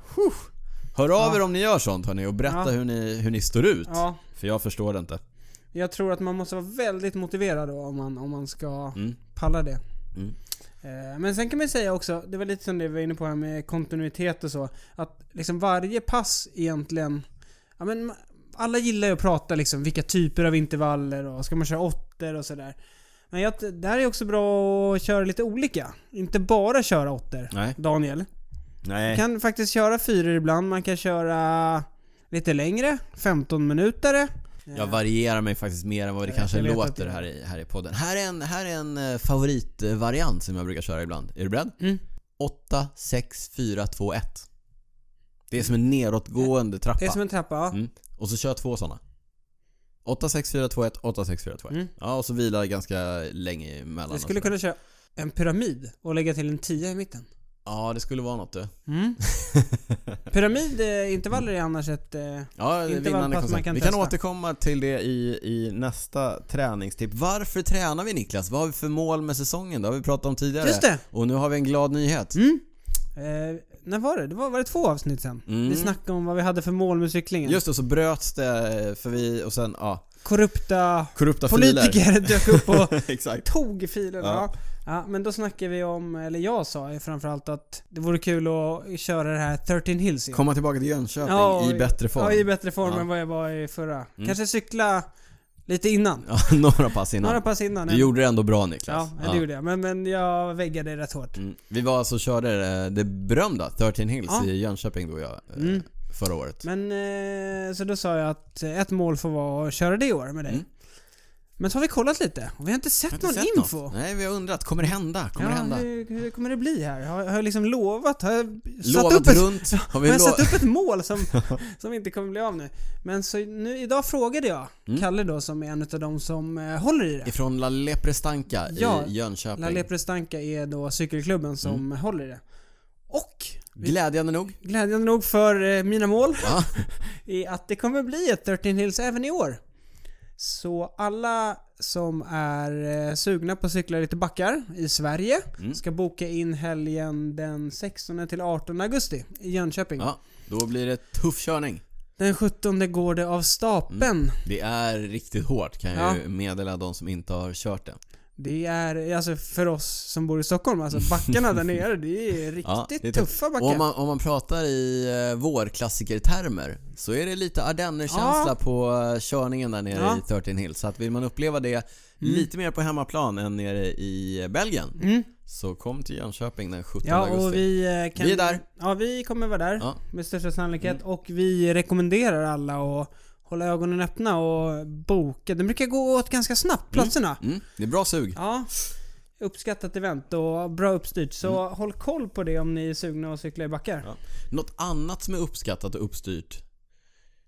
A: Hör av
B: Ja.
A: er om ni gör sånt hörni och berätta
B: Ja.
A: hur, ni, hur ni står ut.
B: Ja,
A: För jag förstår det inte.
B: jag tror att man måste vara väldigt motiverad då om man, om man ska
A: Mm.
B: palla det.
A: Mm.
B: Eh, Men sen kan man säga också, det var lite som det vi var inne på här med kontinuitet och så, att liksom varje pass egentligen, ja men alla gillar ju att prata liksom vilka typer av intervaller och ska man köra åttor och sådär. Men jag, det här är också bra att köra lite olika. Inte bara köra åttor,
A: Nej.
B: Daniel.
A: Nej.
B: Man kan faktiskt köra fyror ibland, man kan köra lite längre, 15 minuter.
A: Jag varierar mig faktiskt mer än vad det
B: Jag
A: kanske låter här i, här i podden. Här är en, här är en eh, favoritvariant som jag brukar köra ibland. Är du beredd?
B: Mm.
A: 8, 6, 4, 2, 1. Det är som en nedåtgående trappa.
B: Det är som en trappa, ja.
A: Mm. Och så kör två sådana. 8, 6, 4, 2, 1, 8, 6, 4, 2, 1.
B: Mm.
A: Ja, och så vila ganska länge emellan. Och
B: skulle kunna köra en pyramid och lägga till en 10 i mitten.
A: Ja, det skulle vara något du.
B: Mm. Pyramidintervaller är annars ett... Eh,
A: Ja,
B: Inte
A: vinnande
B: vad pass man kan
A: vi kan
B: testa.
A: återkomma till det i, i nästa träningstipp. Varför tränar vi Niklas? Vad har vi för mål med säsongen? Det har vi pratat om tidigare.
B: just det!
A: Och nu har vi en glad nyhet.
B: Mm. Eh, när var det? Det var, var det två avsnitt sen?
A: Mm.
B: Vi snackade om vad vi hade för mål med cyklingen.
A: Just det, så bröts det för vi, och sen, ja,
B: Korrupta
A: korrupta filer.
B: politiker dök upp och tog filerna.
A: Ja.
B: Ja. Ja, men då snackade vi om, eller jag sa ju framförallt att det vore kul att köra det här 13 Hills igen.
A: Komma tillbaka till Jönköping
B: Ja,
A: i bättre form.
B: Ja, i bättre form
A: Ja.
B: än vad jag var i förra.
A: Mm.
B: Kanske cykla lite innan.
A: Ja, några pass innan.
B: Några pass innan.
A: Du gjorde det ändå bra Niklas.
B: Ja, det gjorde jag. Men, men jag väggade rätt hårt.
A: Mm. Vi var alltså och körde eh, det berömda 13 Hills
B: Ja.
A: i Jönköping då jag, eh,
B: Mm.
A: förra året.
B: Men, eh, så då sa jag att ett mål får vara att köra det i år med dig.
A: Mm.
B: Men så har vi kollat lite och vi har inte sett
A: Jag har inte
B: någon
A: sett
B: info.
A: Något. Nej, vi har undrat. Kommer det hända? Kommer
B: ja,
A: det hända?
B: Hur, hur kommer det bli här? Har, har jag liksom lovat? Har jag satt
A: Lovat
B: upp ett,
A: runt? Har
B: har
A: vi
B: jag
A: lo-
B: satt upp ett mål som, som inte kommer bli av nu? Men så nu, idag frågade jag
A: Mm.
B: Kalle då som är en av de som eh, håller i det.
A: Ifrån La Leprestanca
B: Ja,
A: i Jönköping.
B: La Leprestanca är då cykelklubben som
A: Mm.
B: håller i det. Och
A: Glädjande nog.
B: glädjande nog för eh, mina mål
A: Ja.
B: är att det kommer bli ett 13 Hills även i år. Så alla som är eh, sugna på att cykla lite backar i Sverige
A: Mm.
B: ska boka in helgen den 16 till 18 augusti i Jönköping.
A: ja, då blir det tuff körning.
B: Den 17 går det av stapeln.
A: Det är riktigt hårt kan jag
B: Ja.
A: ju meddela de som inte har kört det.
B: Det är, alltså för oss som bor i Stockholm, alltså backarna där nere, det är riktigt
A: Ja, det är
B: tuffa
A: Och
B: backar.
A: om man, om man pratar i eh, vårklassikertermer så är det lite ardennerkänsla
B: Ja.
A: på eh, körningen där nere
B: Ja.
A: i 13 Hills. Så att vill man uppleva det lite mer på hemmaplan än nere i Belgien
B: Mm.
A: så kom till Jönköping den 17
B: Ja,
A: augusti.
B: och vi eh, kan...
A: Vi är där.
B: Ja, vi kommer vara där. Med största sannolikhet.
A: Mm.
B: Och vi rekommenderar alla att hålla ögonen öppna och boka. Det brukar gå åt ganska snabbt, platserna.
A: Mm, det är bra sug.
B: Ja. Uppskattat event och bra uppstyrt. Så håll koll på det om ni är sugna att cykla i backar.
A: Mm. Ja. Något annat som är uppskattat och uppstyrt.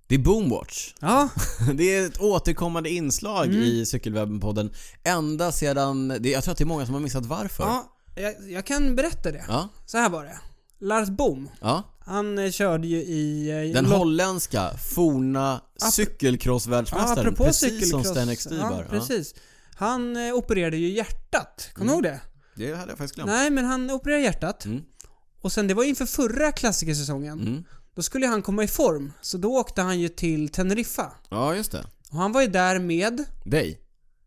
A: Det är Boomwatch.
B: Ja,
A: Det är ett återkommande inslag
B: Mm.
A: i Cykelwebben-podden. Ända sedan, jag tror att det är många som har missat varför.
B: ja jag, jag kan berätta det.
A: Ja,
B: Så här var det. Lars Boom,
A: ja.
B: han eh, körde ju i... eh,
A: Den holländska, forna
B: Ja,
A: cykelcrossvärldsmästaren.
B: apropå
A: precis
B: cykelcross.
A: som Sten X
B: Ja,
A: Dybar. Ja,
B: precis. Han eh, opererade ju hjärtat. Kommer du ihåg det?
A: det hade jag faktiskt glömt.
B: Nej, men han opererade hjärtat.
A: Mm.
B: Och sen, det var inför förra klassikersäsongen.
A: Mm.
B: Då skulle han komma i form. Så då åkte han ju till Teneriffa.
A: Ja, just det.
B: Och han var ju där med,
A: Dig?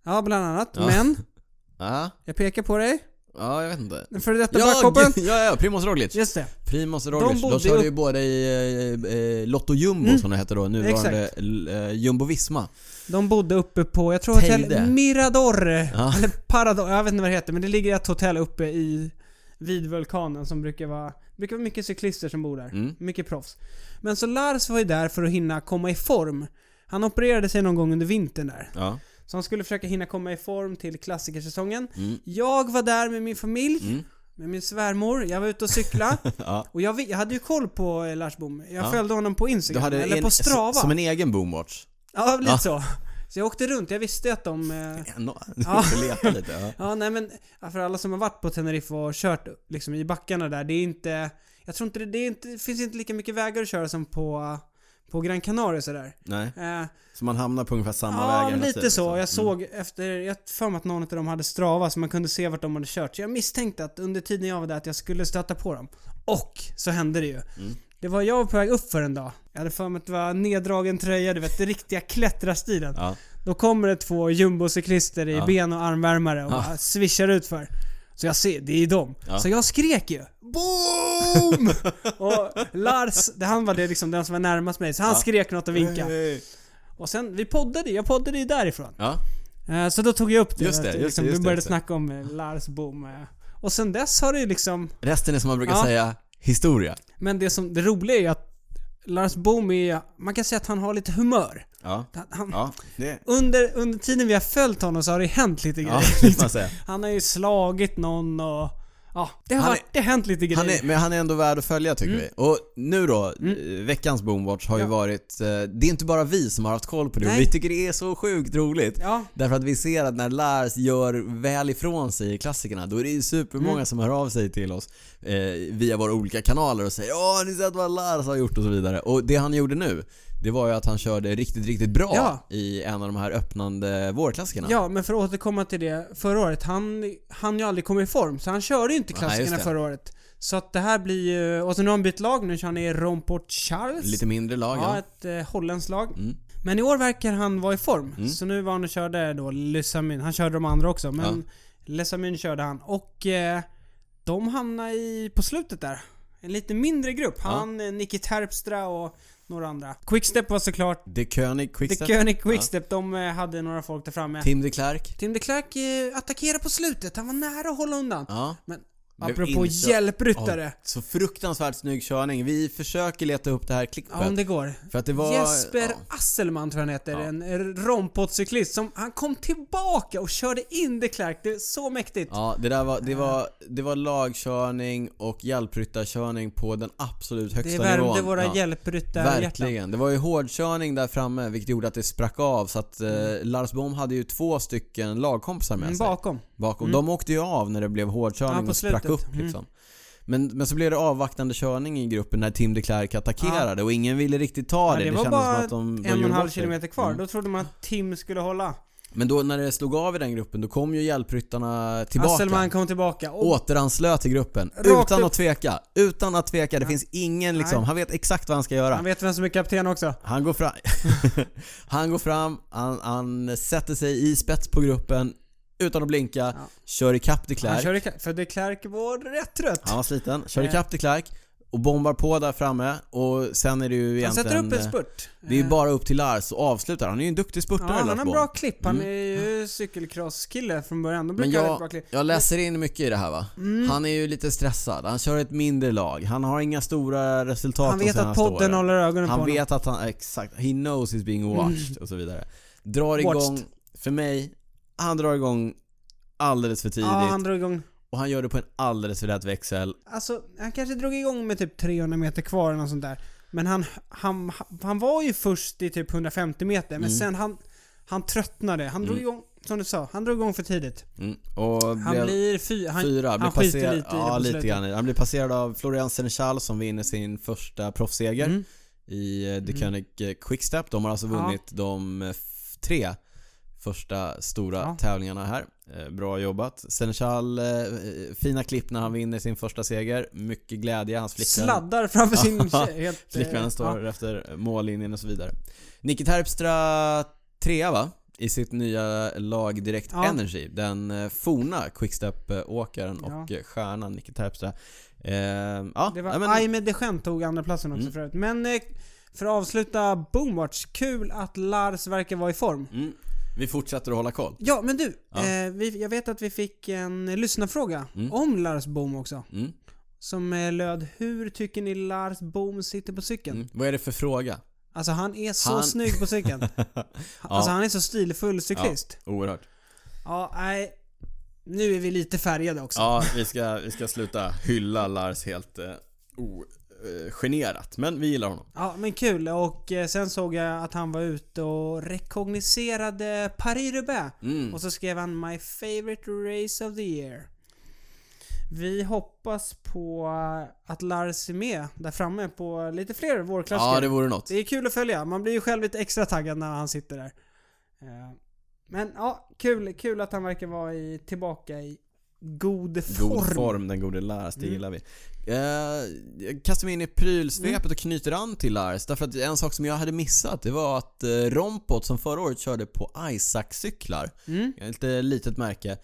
B: ja bland annat,
A: Ja.
B: men,
A: Ja,
B: jag pekar på dig.
A: Ja jag vet inte.
B: Före detta
A: Ja,
B: backhopparen.
A: ja, ja, Primoz Roglic.
B: Just det.
A: Primoz Roglic. De,
B: bodde
A: körde
B: upp-
A: ju både i eh, eh, Lotto Jumbo
B: Mm.
A: som det hette då, nuvarande eh, Jumbo Visma.
B: De bodde uppe på, jag tror hotell. Mirador.
A: Ja.
B: Eller Parador, jag vet inte vad det heter. Men det ligger ett hotell uppe i vid vulkanen som brukar vara, brukar vara mycket cyklister som bor där.
A: Mm.
B: Mycket proffs. Men så Lars var ju där för att hinna komma i form. Han opererade sig någon gång under vintern där.
A: Ja.
B: Han skulle försöka hinna komma i form till klassikersäsongen.
A: Mm.
B: Jag var där med min familj,
A: Mm.
B: med min svärmor. Jag var ute och cykla.
A: ja.
B: och jag, jag hade ju koll på eh, Lars Bom. Jag
A: Ja.
B: följde honom på Instagram, eller
A: en,
B: på Strava.
A: Som en egen Boomwatch.
B: Ja, lite
A: Ja.
B: så. Så jag åkte runt, jag visste att de... Eh,
A: Ändå.
B: Ja.
A: Du får leta lite. Ja.
B: ja, nej men ja, för alla som har varit på Tenerife och kört liksom i backarna där, det är inte... Jag tror inte det, det, inte, det finns inte lika mycket vägar att köra som på, på Gran Canaria sådär.
A: Nej,
B: Eh,
A: så man hamnar på ungefär samma
B: ja,
A: väg hela
B: lite
A: tiden,
B: så.
A: liksom.
B: Jag såg efter, jag för mig att någon av dem hade Strava så man kunde se vart de hade kört. Så jag misstänkte att under tiden jag var där att jag skulle stöta på dem. Och så hände det ju.
A: Mm.
B: Det var jag var på väg upp för en dag. Jag hade för mig att det var neddragen tröja, du vet, det riktiga klättrarstilen.
A: Ja.
B: Då kommer det två jumbocyklister i
A: Ja.
B: ben och armvärmare och
A: Ja.
B: bara svischar ut för. Så jag ser, det är dem.
A: Ja.
B: Så jag skrek ju. BOOM! och Lars, det, han var det liksom den som var närmast mig, så han
A: Ja.
B: skrek något och vinkade. Och sen, vi poddade jag poddade ju därifrån.
A: Ja.
B: Eh, Så då tog jag upp det.
A: Just det,
B: att,
A: just
B: liksom,
A: det, just
B: vi började
A: det.
B: snacka om eh, Lars Boom. eh. Och sen dess har det ju liksom...
A: Resten är som man brukar
B: Ja.
A: säga, historia.
B: Men det som, det roliga är ju att Lars Boom är, man kan säga att han har lite humör.
A: Ja.
B: Han,
A: Ja, det...
B: under, under tiden vi har följt honom så har det hänt lite
A: Ja,
B: grejer. Han har ju slagit någon och... Ja, det har,
A: Han är-
B: varit, det har hänt lite grejer.
A: Han är, men han är ändå värd att följa tycker
B: Mm.
A: vi. Och nu då, eh, veckans Boomwatch har ju
B: Ja.
A: varit, eh, det är inte bara vi som har haft koll på det
B: Nej.
A: vi tycker det är så sjukt roligt.
B: Ja,
A: Därför att vi ser att när Lars gör väl ifrån sig i klassikerna, då är det ju supermånga
B: Mm.
A: som hör av sig till oss eh, via våra olika kanaler och säger Åh, ni sett vad Lars har gjort och så vidare. Och det han gjorde nu, det var ju att han körde riktigt, riktigt bra
B: Ja.
A: i en av de här öppnande vårklassikerna.
B: ja, men för att återkomma till det förra året. Han han ju aldrig komma i form, så han körde ju inte
A: Nej,
B: klassikerna
A: det.
B: förra året. Så att det här blir ju... Och så nu har han bytt lag, nu kör han i Romport Charles.
A: Lite mindre lag,
B: Ja,
A: ja.
B: ett eh, holländskt lag.
A: Mm.
B: Men i år verkar han vara i form.
A: Mm.
B: Så nu var han och körde då Lysamin. Han körde de andra också, men Lysamin körde han. Och eh, de hamnade i, på slutet där. En lite mindre grupp. Han, eh, Nicky Terpstra och några andra. Quickstep var såklart...
A: De König Quickstep.
B: The König Quickstep, de eh, hade några folk där framme.
A: Tim de Klerk.
B: Tim de Klerk eh, attackerade på slutet. Han var nära att hålla undan.
A: Ja.
B: Men apropå hjälpryttare.
A: Ja, så fruktansvärt snygg körning. Vi försöker leta upp det här
B: Ja,
A: klippet.
B: om det går.
A: För att det var...
B: Jesper
A: ja.
B: Asselman tror jag han heter.
A: Ja.
B: En rompotcyklist som, han kom tillbaka och körde in de Klerk. Det är så mäktigt.
A: Ja, det där var, det var, det var lagkörning och hjälpryttarkörning på den absolut högsta
B: det värmde
A: nivån.
B: våra
A: ja.
B: hjälpryttarhjärtan.
A: Verkligen. Det var ju hårdkörning där framme vilket gjorde att det sprack av så att eh, Lars Bohm hade ju två stycken lagkompisar med
B: Mm,
A: sig.
B: bakom.
A: Bakom.
B: Mm.
A: De åkte ju av när det blev hårdkörning
B: Ja,
A: och sprack
B: slutet.
A: upp
B: Mm.
A: liksom. Men, men så blev det avvaktande körning i gruppen när Tim de Klerk attackerade och ingen ville riktigt ta
B: Ja,
A: det.
B: det
A: Det,
B: var bara
A: som att de, de
B: En och en halv kilometer kvar.
A: Mm.
B: Då trodde man att Tim skulle hålla.
A: Men då när det slog av i den gruppen, då kom ju hjälpryttarna tillbaka.
B: Asselman kom tillbaka. Och
A: Återanslöt till gruppen.
B: Rakt
A: utan
B: upp.
A: att tveka. Utan att tveka. Det
B: Ja.
A: finns ingen liksom,
B: Nej.
A: han vet exakt vad han ska göra.
B: han vet vem som är kapten också.
A: Han går fram, han, går fram han, han sätter sig i spets på gruppen utan att blinka,
B: Ja.
A: kör ikapp de
B: Han
A: Klerk.
B: körde, för de Klerk var rätt trött.
A: Han var sliten, kör
B: Eh.
A: ikapp de Klerk och bombar på där framme och sen är det ju
B: Han
A: egentligen...
B: sätter upp en
A: eh,
B: spurt.
A: Det är ju
B: Eh,
A: bara upp till Lars och avslutar. Han är ju en duktig spurtare
B: Ja, han har en bra klipp. Han
A: Mm.
B: är ju cykelcrosskille från början. De
A: Men
B: brukar ha ett bra
A: jag,
B: klipp.
A: jag läser in mycket i det här va.
B: Mm.
A: Han är ju lite stressad. Han kör ett mindre lag. Han har inga stora resultat
B: Han vet att podden
A: åren.
B: håller ögonen på
A: Han
B: honom.
A: vet att han, exakt, he knows he's being watched och så vidare. Drar igång,
B: Watched.
A: för mig, han drar igång alldeles för tidigt
B: Ja, han drog igång.
A: och han gör det på en alldeles för lätt växel.
B: Alltså, han kanske drog igång med typ 300 meter kvar eller något sånt där. Men han, han, han var ju först i typ 150 meter, men
A: Mm.
B: sen han, han tröttnade. Han drog
A: Mm.
B: igång, som du sa, han drog igång för tidigt.
A: Mm. Och
B: Han blir fy, han,
A: fyra,
B: han
A: blir
B: skiter
A: passerad,
B: lite i det
A: ja, lite grann. Han blir passerad av Florian Senechal som vinner sin första proffsseger
B: Mm.
A: i eh, The
B: Mm.
A: Eh, Quickstep. De har alltså
B: Ja.
A: vunnit de eh, tre första stora
B: Ja.
A: tävlingarna här. Eh, Bra jobbat. Senechal, eh, fina klipp när han vinner sin första seger. Mycket glädje. Hans flickvän,
B: Sladdar framför sin helt... eh,
A: flickvännen står
B: ja.
A: efter mållinjen och så vidare. Nicky Terpstra trea va? I sitt nya lag Direkt
B: Ja.
A: Energy. Den eh, forna Quickstep-åkaren och eh, stjärnan Nicky Terpstra. Eh, ja,
B: Det var
A: ja, men,
B: Deschent tog andra platsen också
A: Mm.
B: förut. Men eh, för att avsluta Boomwatch, kul att Lars verkar vara i form.
A: mm, vi fortsätter att hålla koll.
B: Ja, men du.
A: Ja.
B: Eh, vi, jag vet att vi fick en lyssnarfråga
A: Mm.
B: om Lars Boom också.
A: Mm,
B: Som eh, löd Hur tycker ni Lars Boom sitter på cykeln?
A: mm. Vad är det för fråga?
B: Alltså han är så
A: Han-
B: snygg på cykeln. Alltså han är så stilfull cyklist.
A: Oerhört.
B: Ja, nej. Nu är vi lite färgade också.
A: Ja, vi ska, vi ska sluta hylla Lars helt eh, ogenerat. Men vi gillar honom.
B: Ja, men kul. Och eh, sen såg jag att han var ute och rekogniserade Paris-Roubaix.
A: Mm.
B: Och så skrev han My favorite race of the year. Vi hoppas på att Lars är med där framme på lite fler vårklassiker.
A: Ja, det vore något.
B: Det är kul att följa. Man blir ju själv lite extra taggad när han sitter där. Eh, Men ja, kul, kul att han verkar vara i, tillbaka i god form.
A: God form, den gode Lars, det
B: Mm.
A: gillar vi. Eh, jag kastar mig in i prylsvepet
B: Mm.
A: och knyter an till Lars. Därför att en sak som jag hade missat, det var att eh, Rompot som förra året körde på Isaac-cyklar,
B: Mm.
A: ett lite litet märke,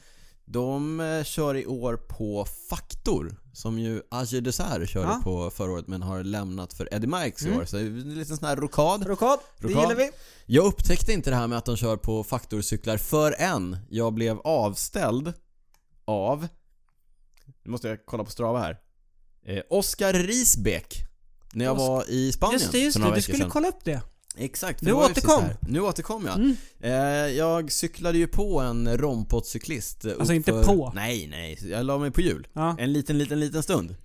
A: de eh, kör i år på Faktor, som ju Agir Dessert körde
B: Ja.
A: på förra året men har lämnat för Eddie Mikes i
B: Mm.
A: år. Så det är en liten sån här rokad.
B: Rokad, det gillar vi.
A: Jag upptäckte inte det här med att de kör på faktorcyklar förrän jag blev avställd av... Nu måste jag kolla på Strava här. Eh, Oskar Risbeck. När jag
B: Oskar-
A: var i Spanien
B: Just det, just det. Du skulle
A: sedan.
B: kolla upp det.
A: Exakt,
B: Du återkom.
A: Nu återkom jag.
B: Mm.
A: Eh, jag cyklade ju på en rompotcyklist.
B: Alltså inte på?
A: Nej, nej. Jag la mig på hjul.
B: Ja.
A: En liten, liten, liten stund.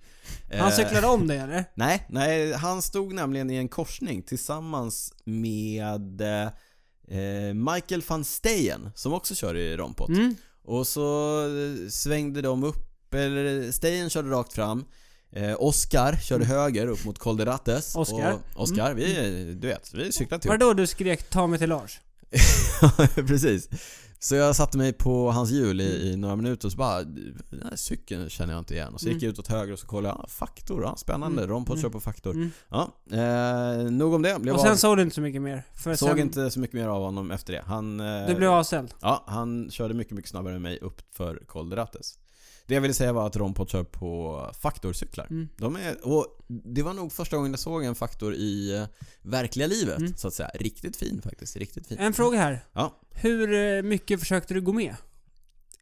B: Han
A: Eh,
B: cyklade om det eller?
A: Nej, nej, han stod nämligen i en korsning tillsammans med eh, Michael van Steyen som också kör i rompot.
B: Mm.
A: Och så eh, svängde de upp, eller Steyen körde rakt fram. Eh, Oscar körde höger upp mot Col de Rattes.
B: Oscar. Mm.
A: Vi, du vet, vi cyklade till
B: Var det då du skrek 'Ta mig till Lars'?
A: Precis. Så jag satte mig på hans hjul i, i några minuter och så bara, den här cykeln känner jag inte igen. Och så gick
B: Mm.
A: jag ut åt höger och så kollade jag, ah, faktor, ja, spännande.
B: Mm.
A: Rompot
B: Mm.
A: kör på faktor.
B: Mm.
A: Ja, eh, nog om det. Blev
B: Och sen
A: av,
B: såg du inte så mycket mer? För
A: såg
B: sen,
A: inte så mycket mer av honom efter det. Han... Eh,
B: Du blev avställd?
A: Ja, han körde mycket, mycket snabbare än mig upp för Rattes. Det jag ville säga var att Rompot kör på faktorcyklar.
B: Mm.
A: De är, och det var nog första gången jag såg en faktor i eh, verkliga livet,
B: Mm.
A: så att säga. Riktigt fin faktiskt, riktigt fin.
B: En fråga här.
A: Ja.
B: Hur eh, mycket försökte du gå med?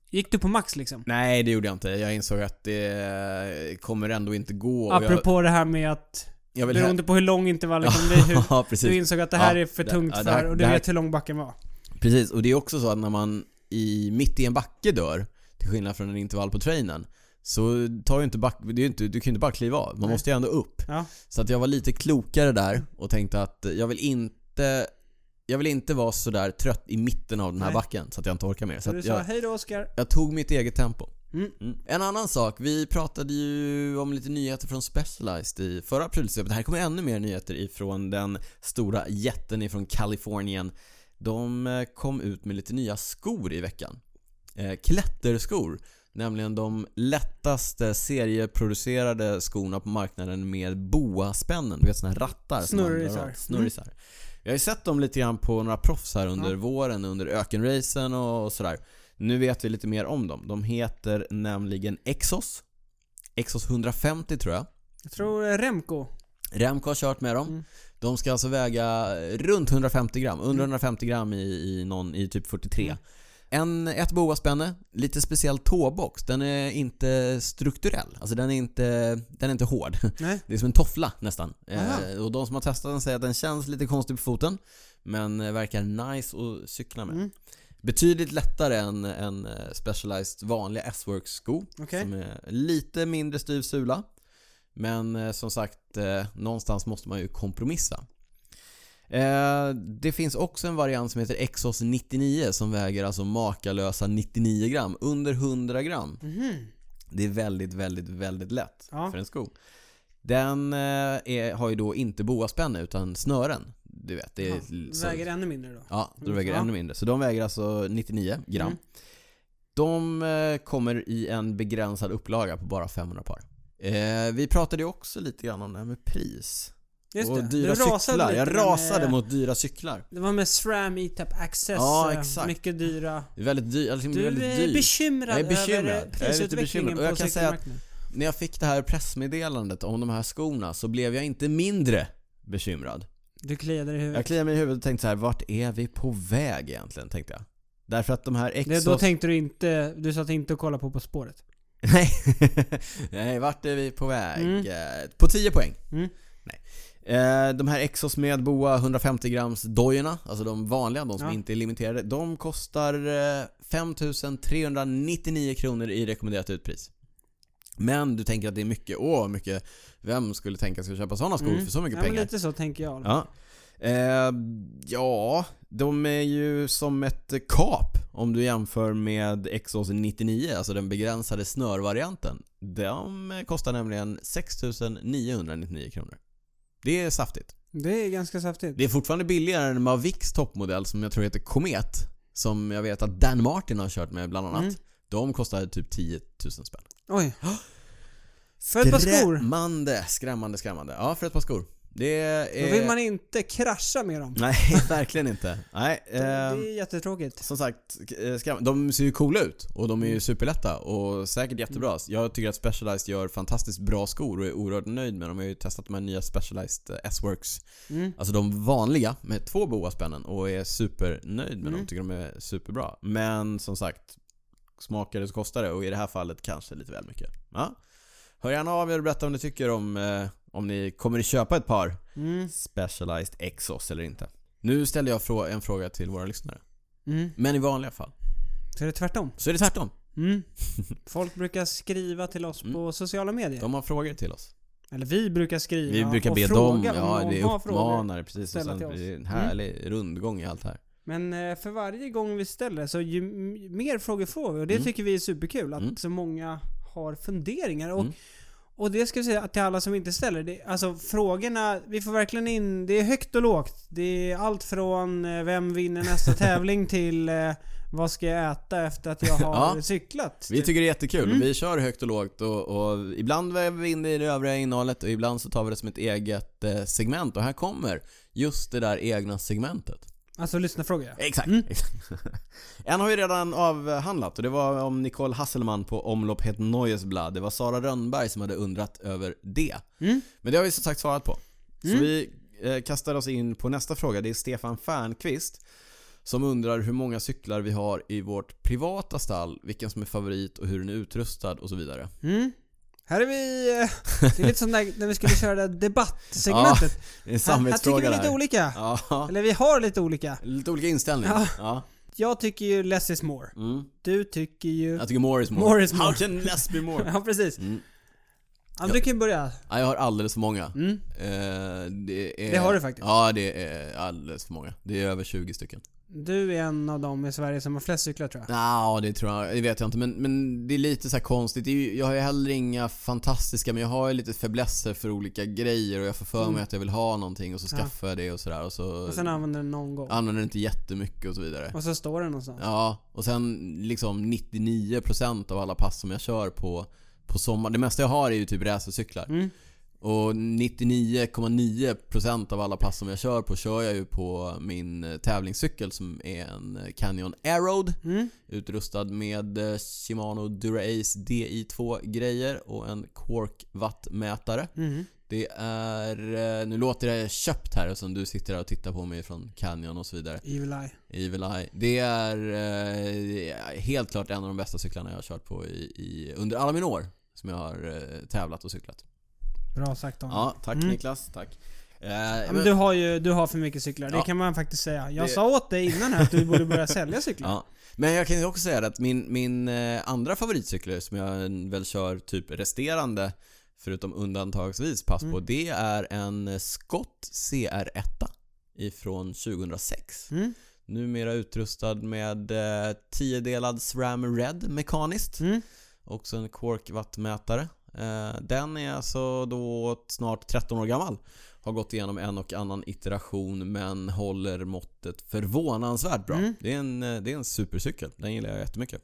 B: Gick du på max liksom?
A: Nej, det gjorde jag inte. Jag insåg att det kommer ändå inte gå. och jag,
B: Apropå det här med att,
A: jag vill
B: beroende på hur lång intervallen kommer bli, hur,
A: Ja,
B: du insåg att det här
A: Ja,
B: är för tungt
A: ja, det
B: för
A: här-
B: och du
A: här-
B: vet hur lång backen var.
A: Precis, och det är också så att när man i, mitt i en backe dör, till skillnad från en intervall på trainen, så tar ju inte back, det är inte, du kan ju inte bara kliva av, man
B: Nej.
A: måste ju ändå upp.
B: Ja.
A: Så att jag var lite klokare där och tänkte att jag vill inte jag vill inte vara sådär trött i mitten av den här
B: Nej.
A: backen så att jag inte orkar mer. Så
B: Så du sa
A: jag,
B: hej då Oskar.
A: jag tog mitt eget tempo.
B: Mm.
A: Mm. En annan sak, vi pratade ju om lite nyheter från Specialized i förra aprilsvepet. Här kommer ännu mer nyheter ifrån den stora jätten ifrån Kalifornien. De eh, kom ut med lite nya skor i veckan. Eh, klätterskor. Nämligen de lättaste serieproducerade skorna på marknaden med boaspännen. Du vet såna här rattar
B: Snurrisar.
A: av. Snurrisar. Jag har ju sett dem lite grann på några proffs här under
B: Ja.
A: våren, under ökenracen och sådär. Nu vet vi lite mer om dem. De heter nämligen Exos. Exos 150 tror jag.
B: Jag tror Remco.
A: Remco har kört med dem.
B: Mm.
A: De ska alltså väga runt 150 gram, under 150 gram i, i, någon, i typ 43.
B: Mm.
A: En, ett boaspänne, lite speciell tåbox. Den är inte strukturell, alltså den är inte, den är inte hård.
B: Nej.
A: Det är som en toffla nästan. Eh, och de som har testat den säger att den känns lite konstig på foten. Men eh, verkar nice att cykla med.
B: Mm.
A: Betydligt lättare än en eh, Specialized vanliga S-Works sko.
B: Okej.
A: Som är lite mindre styv sula. Men eh, som sagt, eh, någonstans måste man ju kompromissa. Eh, det finns också en variant som heter Exos 99 som väger alltså makalösa 99 gram, under 100 gram.
B: Mhm.
A: Det är väldigt, väldigt, väldigt lätt
B: Ja.
A: för en sko. Den eh, är, har ju då inte boaspänne utan snören. Du vet, det är...
B: Ja,
A: så-
B: Väger ännu mindre då.
A: Ja, de väger
B: Ja.
A: ännu mindre. Så de väger alltså 99 gram.
B: Mm.
A: De eh, kommer i en begränsad upplaga på bara 500 par. Eh, vi pratade ju också lite grann om det här med pris.
B: Just
A: och
B: det.
A: dyra
B: du
A: cyklar. Jag
B: med-
A: rasade mot dyra cyklar.
B: Det var med SRAM E-Tap Access.
A: Ja,
B: eh,
A: exakt.
B: Mycket dyra.
A: Det är väldigt dyrt. Alltså,
B: Du
A: väldigt
B: är
A: dyrt.
B: bekymrad,
A: Jag är bekymrad.
B: över
A: Jag är
B: prisutvecklingen
A: bekymrad. Och jag kan säga att-. När jag fick det här pressmeddelandet om de här skorna så blev jag inte mindre bekymrad.
B: Du kliade i huvudet.
A: Jag kliade mig i huvudet och tänkte så här: vart är vi på väg egentligen? Tänkte jag. Därför att de här Exos...
B: då tänkte du inte, du satt inte och kollade på På spåret.
A: Nej, Nej vart är vi på väg?
B: Mm.
A: Eh, På 10 poäng.
B: Mm.
A: Nej. Eh, De här Exos med boa 150 grams dojorna, alltså de vanliga, de som
B: Ja.
A: inte är limiterade, de kostar eh, 5399 kronor i rekommenderat utpris. Men du tänker att det är mycket, åh mycket, vem skulle tänka sig att köpa sådana skor
B: Mm.
A: för så mycket
B: ja, men
A: pengar?
B: lite så tänker jag.
A: Ja. Eh, ja, de är ju som ett kap om du jämför med Exos 99, alltså den begränsade snörvarianten. De kostar nämligen 6999 kronor. Det är saftigt.
B: Det är ganska saftigt.
A: Det är fortfarande billigare än Mavics toppmodell som jag tror heter Komet. Som jag vet att Dan Martin har kört med bland annat.
B: Mm.
A: De kostar typ 10 000 spänn.
B: Oj. För ett par skor.
A: Skrämmande, skrämmande, skrämmande. Ja, för ett par skor. Det är...
B: Då vill man inte krascha med dem.
A: Nej, verkligen inte. Nej,
B: Det
A: eh,
B: är jättetråkigt.
A: som sagt, eh, de ser ju coola ut och de är
B: Mm.
A: ju superlätta och säkert jättebra. Jag tycker att Specialized gör fantastiskt bra skor och är oerhört nöjd med dem. Jag har ju testat de här nya Specialized eh, S-Works,
B: Mm.
A: alltså de vanliga med två boaspännen och är supernöjd med
B: Mm.
A: dem. Tycker de är superbra. Men som sagt, smakar det så kostar det och i det här fallet kanske lite väl mycket. Ja. Hör gärna av er och berätta om ni tycker om, eh, om ni kommer att köpa ett par
B: Mm.
A: Specialized Exos eller inte. Nu ställer jag frå- en fråga till våra lyssnare.
B: Mm.
A: Men i vanliga fall
B: Så är det tvärtom.
A: så är det tvärtom.
B: Mm. Folk brukar skriva till oss
A: Mm.
B: på sociala medier.
A: De har frågor till oss.
B: Eller vi brukar skriva
A: Vi brukar
B: och
A: be
B: fråga
A: dem,
B: om
A: ja
B: frågor.
A: uppmanar precis och sen blir det en härlig rundgång i allt här.
B: Men eh, för varje gång vi ställer så ju mer frågor får vi och det
A: Mm.
B: tycker vi är superkul att
A: Mm.
B: så många har funderingar. Och,
A: Mm.
B: Och det ska vi säga till alla som inte ställer. Det, alltså frågorna, vi får verkligen in, det är högt och lågt. Det är allt från eh, vem vinner nästa tävling till eh, vad ska jag äta efter att jag har
A: Ja.
B: cyklat.
A: Vi tycker det är jättekul.
B: Mm.
A: Vi kör högt och lågt och, och ibland väver vi in det i det övriga innehållet och ibland så tar vi det som ett eget eh, segment och här kommer just det där egna segmentet.
B: Alltså lyssna frågor ja.
A: Exakt.
B: Mm.
A: en har vi redan avhandlat och det var om Nicole Hasselman på omlopp Het Neues Blad. Det var Sara Rönnberg som hade undrat över det.
B: Mm.
A: Men det har vi som sagt svarat på. Så
B: Mm.
A: vi eh, kastar oss in på nästa fråga. Det är Stefan Fernqvist som undrar hur många cyklar vi har i vårt privata stall, vilken som är favorit och hur den är utrustad och så vidare.
B: Mm. Här är vi... eh, Det är lite som när, när vi skulle köra det debattsegmentet.
A: Det en
B: här, här tycker vi lite olika.
A: Ja,
B: Eller vi har lite olika.
A: lite olika inställningar.
B: Ja.
A: Ja.
B: Jag tycker ju less is more.
A: Mm.
B: Du tycker ju...
A: Jag tycker more is more.
B: More is more.
A: How can less be more?
B: Ja, precis.
A: Mm.
B: Ja, du kan ju börja.
A: Ja, jag har alldeles för många.
B: Mm.
A: Eh, det, är,
B: Det har du faktiskt.
A: Ja, det är alldeles för många. Det är över 20 stycken.
B: Du är en av dem i Sverige som har flest cyklar tror jag.
A: Ja, det tror jag. Det vet jag inte. Men, men det är lite så konstigt. Det ju, jag har ju heller inga fantastiska, men jag har ju lite fäblesser för olika grejer och jag får för mig
B: Mm.
A: att jag vill ha någonting och så
B: Ja.
A: skaffar jag det och sådär och så
B: Och sen använder den någon gång.
A: använder den inte jättemycket och så vidare.
B: Och så står den någonstans.
A: Ja, och sen liksom 99% av alla pass som jag kör på, på sommar. Det mesta jag har är ju typ racercyklar.
B: Mm.
A: Och 99,9% av alla pass som jag kör på kör jag ju på min eh, tävlingscykel som är en eh, Canyon Aeroad
B: Mm.
A: Utrustad med eh, Shimano Dura-Ace DI2 grejer och en Quark wattmätare.
B: Mm.
A: Det är, nu låter det köpt här som du sitter här och tittar på mig från Canyon och så vidare.
B: Evil Eye.
A: Evil Eye. Det är helt klart en av de bästa cyklarna jag har kört på i, i, under alla mina år som jag har tävlat och cyklat.
B: Bra sagt Daniel.
A: Ja, tack
B: Mm.
A: Niklas. Tack. Eh,
B: Ja,
A: men-
B: du har ju du har för mycket cyklar, det
A: Ja.
B: kan man faktiskt säga. Jag
A: Det-
B: sa åt dig innan här att du borde börja sälja cyklar.
A: Ja. Men jag kan ju också säga det att min, min eh, andra favoritcyklar som jag väl kör typ resterande förutom undantagsvis pass på,
B: Mm.
A: det är en Scott CR1 ifrån 2006.
B: Mm.
A: Numera utrustad med eh, 10-delad SRAM Red mekaniskt.
B: Mm.
A: Också en Quark wattmätare. Eh, den är alltså då snart 13 år gammal. Har gått igenom en och annan iteration men håller måttet förvånansvärt bra.
B: Mm.
A: Det, är en, eh, det är en supercykel. Den gillar jag jättemycket.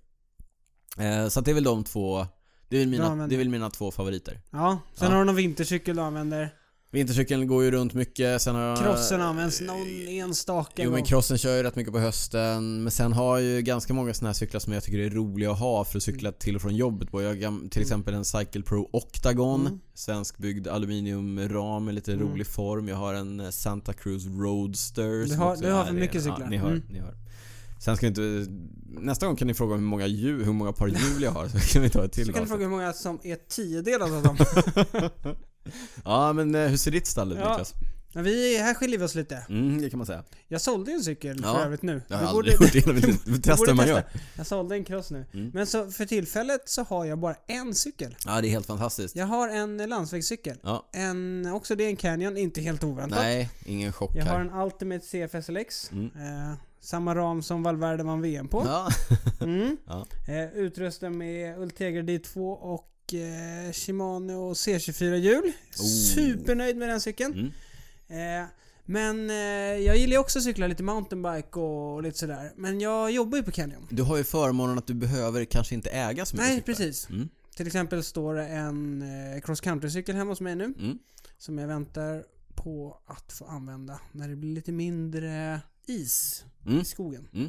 A: Eh, så det är väl de två det är väl mina,
B: men-
A: det är väl mina två favoriter.
B: Ja, sen
A: Ja.
B: har du någon vintercykel du använder.
A: Vintercykeln går ju runt mycket, sen har jag...
B: Crossen används någon enstaka
A: Jo men crossen kör ju rätt mycket på hösten, men sen har jag ju ganska många såna här cyklar som jag tycker är roliga att ha för att cykla till och från jobbet på. Jag har till exempel en Cycle Pro Octagon,
B: Mm.
A: svenskbyggd aluminiumram med lite
B: Mm.
A: rolig form. Jag har en eh, Santa Cruz Roadster
B: Du har- du har för mycket
A: Ja,
B: cyklar.
A: ni hör,
B: Mm.
A: ni hör. Sen ska vi inte... Nästa gång kan ni fråga hur många, hjul, hur många par hjul jag har så kan vi ta ett till
B: Så kan du
A: avsnitt.
B: fråga hur många som är tiodelade av dem.
A: Ja men eh, hur ser ditt stall ut
B: Ja.
A: Niklas?
B: Men vi, här skiljer vi oss lite.
A: Mm, det kan man säga.
B: Jag sålde ju en cykel
A: Ja.
B: för övrigt nu.
A: Jag
B: Vi
A: har
B: borde-
A: aldrig gjort det, jag vill
B: vi
A: testa
B: borde
A: hur man
B: testa.
A: gör.
B: Jag sålde en cross nu.
A: Mm.
B: Men så för tillfället så har jag bara en cykel.
A: Ja det är helt fantastiskt.
B: Jag har en landsvägscykel.
A: Ja.
B: En, också det är en Canyon, inte helt oväntat.
A: Nej, ingen chock
B: Jag har
A: här.
B: en Ultimate CFSLX.
A: Mm.
B: Eh, samma ram som Valverde vann VM på.
A: Ja.
B: Mm.
A: Ja.
B: Eh, utrustad med Ultegra D2 och eh, Shimano C24-hjul.
A: Oh.
B: Supernöjd med den cykeln.
A: Mm.
B: Eh, men eh, jag gillar ju också att cykla lite mountainbike och lite sådär. Men jag jobbar ju på Canyon.
A: Du har ju förmånen att du behöver kanske inte äga så mycket
B: Nej,
A: cyklar.
B: precis.
A: Mm.
B: Till exempel står det en eh, cross country-cykel hemma hos mig nu.
A: Mm.
B: Som jag väntar på att få använda när det blir lite mindre is
A: Mm.
B: i skogen.
A: Mm.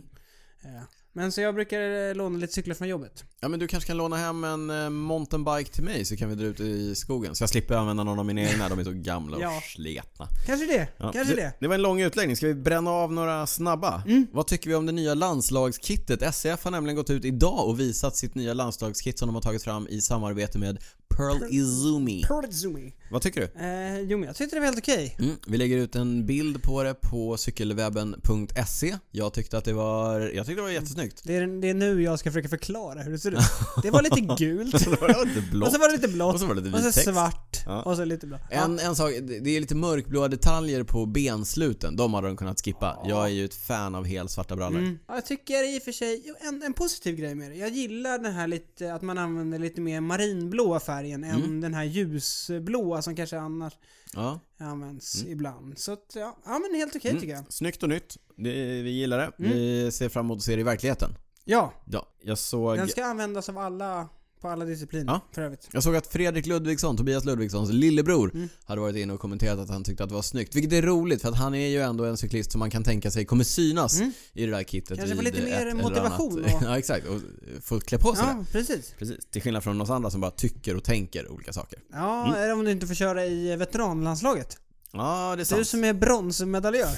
B: Eh, men så jag brukar eh, låna lite cyklar från jobbet.
A: Ja men du kanske kan låna hem en eh, mountainbike till mig så kan vi dra ut i skogen. Så jag slipper använda någon av mina egna, de är så gamla och
B: Ja.
A: sletna.
B: Kanske det.
A: Ja,
B: Kanske det.
A: Det var en lång utläggning, ska vi bränna av några snabba?
B: Mm.
A: Vad tycker vi om det nya landslagskittet? SCF har nämligen gått ut idag och visat sitt nya landslagskit som de har tagit fram i samarbete med Pearl Izumi.
B: Pearl
A: Vad tycker du?
B: Eh, jo men jag tyckte det var helt okej.
A: Mm, vi lägger ut en bild på det på cykelwebben.se. Jag tyckte att det var, jag tyckte det var jättesnyggt.
B: Det är, det är nu jag ska försöka förklara hur det ser ut. Det var lite gult.
A: det var lite
B: och
A: blått.
B: så var det lite blått.
A: Och så var det lite
B: Och så
A: vit text.
B: svart.
A: Ja.
B: Och så lite blått.
A: En, en sak, det är lite mörkblåa detaljer på bensluten. De hade de kunnat skippa. Jag är ju ett fan av helt svarta brallor.
B: Mm. Ja, jag tycker i och för sig, en, en positiv grej med det. Jag gillar den här lite, att man använder lite mer marinblåa färgen än
A: Mm.
B: den här ljusblåa som kanske annars
A: Ja.
B: används ibland. Så att, ja, ja men helt okej
A: Mm.
B: tycker jag.
A: Snyggt och nytt. Det, vi gillar det.
B: Mm.
A: Vi ser fram emot att se det i verkligheten.
B: Ja,
A: Ja, jag såg...
B: den ska användas av alla, på alla discipliner
A: Ja.
B: för övrigt.
A: Jag såg att Fredrik Ludvigsson, Tobias Ludvigssons lillebror,
B: Mm.
A: hade varit inne och kommenterat att han tyckte att det var snyggt. Vilket är roligt för att han är ju ändå en cyklist som man kan tänka sig kommer synas
B: Mm.
A: i det där kittet
B: Kanske få lite mer motivation och-
A: Ja exakt, och få klä på sig det.
B: Ja, precis.
A: Precis. Till skillnad från oss andra som bara tycker och tänker olika saker.
B: Ja,
A: Mm.
B: eller om du inte får köra i veteranlandslaget.
A: Ja, det är
B: Du
A: sant.
B: som är bronsmedaljör.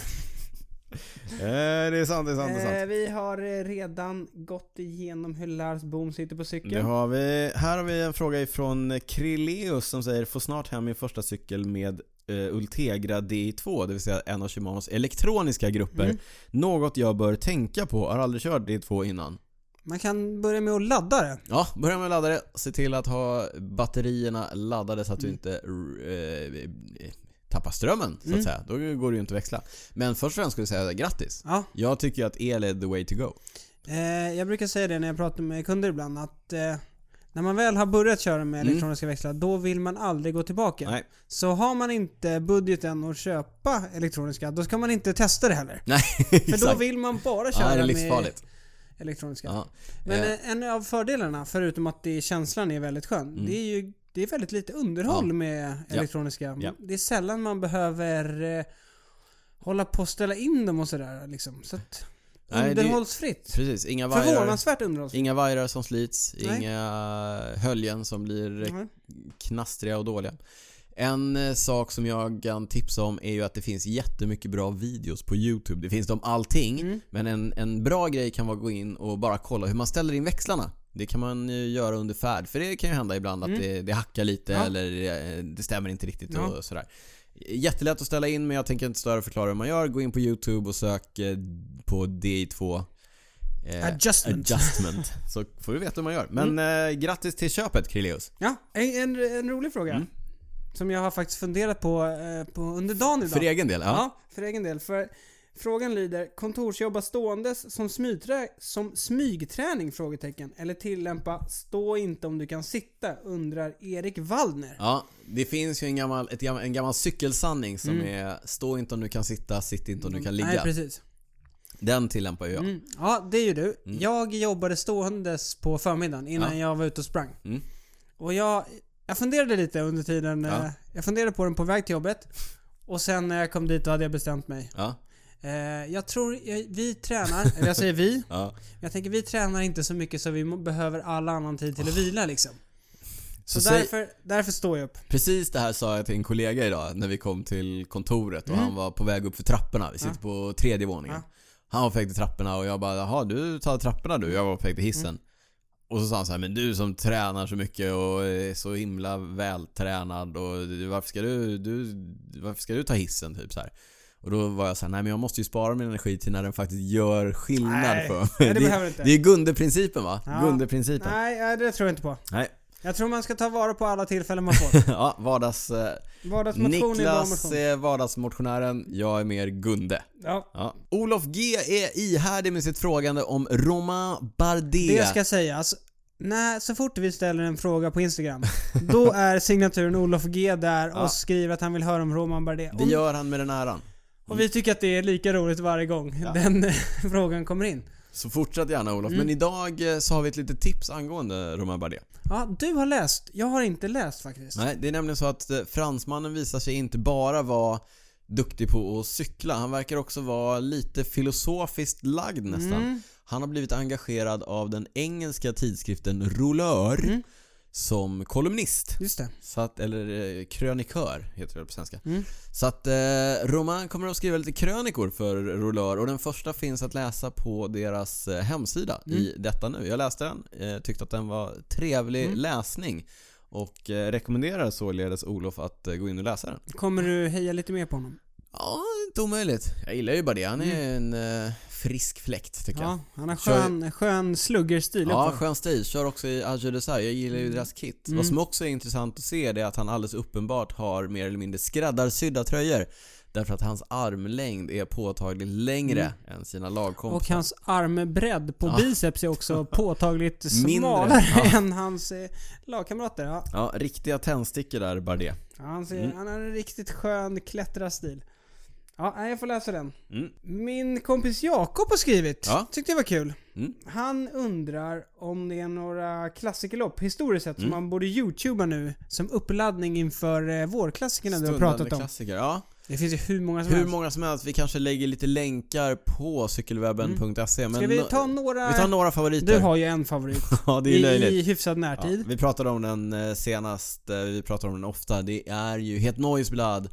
A: Eh, det är sant, det är sant, det är sant.
B: Eh, vi har eh, redan gått igenom hur Lars Boom sitter på
A: Det
B: cykeln.
A: har vi. Här har vi en fråga ifrån Krilleus som säger Får snart hem min första cykel med Ultegra D2, det vill säga en av Shimanos elektroniska grupper.
B: Mm.
A: Något jag bör tänka på, har aldrig kört D2 innan.
B: Man kan börja med att ladda det.
A: Ja, börja med att ladda det. Se till att ha batterierna laddade så att du
B: Mm.
A: inte eh, tappar strömmen, så att
B: Mm.
A: säga. Då går det ju inte att växla. Men först och främst skulle jag säga grattis.
B: Ja.
A: Jag tycker ju att el är the way to go.
B: Eh, jag brukar säga det när jag pratar med kunder ibland att eh, när man väl har börjat köra med
A: Mm.
B: elektroniska växlar, då vill man aldrig gå tillbaka.
A: Nej.
B: Så har man inte budgeten att köpa elektroniska, då ska man inte testa det heller.
A: Nej,
B: För då vill man bara
A: Ja,
B: köra
A: det är
B: med
A: livsfarligt.
B: elektroniska.
A: Ja.
B: Men
A: Eh,
B: eh, en av fördelarna, förutom att det, känslan är väldigt skön,
A: Mm.
B: det är ju det är väldigt lite underhåll
A: Ja.
B: med elektroniska.
A: Ja.
B: Det är sällan man behöver eh, hålla på och ställa in dem och sådär liksom. Så att,
A: Nej, det-
B: underhållsfritt.
A: Precis, inga vajrar,
B: Förvånansvärt underhållsfritt.
A: inga vajrar som slits,
B: Nej.
A: inga höljen som blir
B: Nej.
A: knastriga och dåliga. En eh, sak som jag kan tipsa om är ju att det finns jättemycket bra videos på YouTube. Det finns om allting,
B: Mm.
A: men en, en bra grej kan vara att gå in och bara kolla hur man ställer in växlarna. Det kan man ju göra under färd, för det kan ju hända ibland att
B: Mm.
A: det, det hackar lite
B: Ja.
A: eller eh, det stämmer inte riktigt
B: Ja.
A: och sådär. Jättelätt att ställa in men jag tänker inte störa och förklara hur man gör. Gå in på YouTube och sök eh, på DI2 eh,
B: Adjustment.
A: adjustment. Så får du veta hur man gör. Men
B: Mm.
A: eh, grattis till köpet Krilleus.
B: Ja, en, en, en rolig fråga.
A: Mm.
B: Som jag har faktiskt funderat på, eh, på under dagen idag.
A: För egen del, ja.
B: Ja, för egen del. För frågan lyder, kontorsjobba ståendes som, smygträ, som smygträning? Frågetecken. Eller tillämpa stå inte om du kan sitta? Undrar Erik Waldner.
A: Ja, det finns ju en gammal, ett en gammal cykelsanning som
B: Mm.
A: är Stå inte om du kan sitta, sitt inte om du kan ligga.
B: Nej, precis.
A: Den tillämpar ju jag.
B: Mm. Ja, det är ju du.
A: Mm.
B: Jag jobbade ståendes på förmiddagen innan
A: Ja.
B: jag var ute och sprang.
A: Mm.
B: Och jag, jag funderade lite under tiden.
A: Ja.
B: eh, Jag funderade på den på väg till jobbet. Och sen när jag kom dit då hade jag bestämt mig.
A: Ja,
B: jag tror eh, vi tränar, eller jag säger vi.
A: ja.
B: Jag tänker vi tränar inte så mycket så vi behöver all annan tid till att vila liksom. Så,
A: Så säg-
B: därför, därför står jag upp.
A: Precis det här sa jag till en kollega idag när vi kom till kontoret och
B: Mm.
A: han var på väg upp för trapporna. Vi sitter
B: Ja.
A: på tredje våningen.
B: Ja.
A: Han var på väg till trapporna och jag bara Jaha, du tar trapporna du? Jag var på väg till hissen.
B: Mm.
A: Och så sa han så här, men du som tränar så mycket och är så himla vältränad och varför ska du, du varför ska du ta hissen typ så här. Och då var jag såhär, nej men jag måste ju spara min energi till när den faktiskt gör skillnad
B: Nej,
A: för mig.
B: nej, det
A: det,
B: behöver inte.
A: det är Gunde-principen va?
B: Ja.
A: Gunde-principen.
B: Nej, det tror jag inte på.
A: Nej.
B: Jag tror man ska ta vara på alla tillfällen man får.
A: ja, vardags... Eh,
B: Vardagsmotion
A: Niklas är vardagsmotionären, jag är mer Gunde.
B: Ja,
A: Ja. Olof G är ihärdig med sitt frågande om Romain Bardet.
B: det ska sägas. Nej, så fort vi ställer en fråga på Instagram, då är signaturen Olof G där och
A: Ja.
B: skriver att han vill höra om Roman Bardet.
A: Det gör han med den äran.
B: Och vi tycker att det är lika roligt varje gång
A: Ja.
B: den eh, frågan kommer in.
A: Så fortsätt gärna Olof.
B: Mm.
A: Men idag eh, så har vi ett litet tips angående Romain Bardet.
B: Ja, du har läst. Jag har inte läst faktiskt.
A: Nej, det är nämligen så att eh, fransmannen visar sig inte bara vara duktig på att cykla. Han verkar också vara lite filosofiskt lagd nästan.
B: Mm.
A: Han har blivit engagerad av den engelska tidskriften Rouleur
B: Mm.
A: Som kolumnist.
B: Just det.
A: Så att, eller eh, krönikör heter det på svenska.
B: Mm.
A: Så att eh, Roman kommer att skriva lite krönikor för Rouleur och den första finns att läsa på deras eh, hemsida
B: Mm.
A: i detta nu. Jag läste den, eh, tyckte att den var trevlig
B: Mm.
A: läsning och eh, rekommenderar således Olof att eh, gå in och läsa den.
B: Kommer du heja lite mer på honom?
A: Ja, inte omöjligt. Jag gillar ju bara det. Han är en eh, frisk fläkt tycker jag.
B: Ja, han har
A: Kör-
B: skön, skön sluggerstil
A: Ja, skön stil. Kör också i Agile Desire. Jag gillar ju
B: Mm.
A: deras kit.
B: Mm.
A: Vad som också är intressant att se det är att han alldeles uppenbart har mer eller mindre skräddarsydda tröjor. Därför att hans armlängd är påtagligt längre än sina lagkompisar.
B: Mm. Och hans armbredd på
A: Ja.
B: biceps är också påtagligt smalare
A: ja.
B: än hans eh, lagkamrater. Ja.
A: Ja, riktiga tändstickor där, Bardet.
B: Ja, han, ser,
A: Mm.
B: han har en riktigt skön klättrarstil. Ja, jag får läsa den.
A: Mm.
B: Min kompis Jakob har skrivit.
A: Ja.
B: Tyckte jag var kul.
A: Mm.
B: Han undrar om det är några klassikerlopp, historiskt sett, som
A: Mm.
B: man borde youtuba nu som uppladdning inför eh, vårklassikerna du har pratat om.
A: klassiker. Ja,
B: Det finns ju hur många som
A: hur
B: helst.
A: många som helst. Vi kanske lägger lite länkar på cykelwebben.se. Men
B: Ska vi ta några...
A: vi tar några favoriter.
B: Du har ju en favorit.
A: ja, det är
B: I,
A: löjligt.
B: I hyfsad
A: Ja,
B: närtid.
A: vi pratade om den eh, senast, eh, vi pratar om den ofta. Det är ju Het Noisblad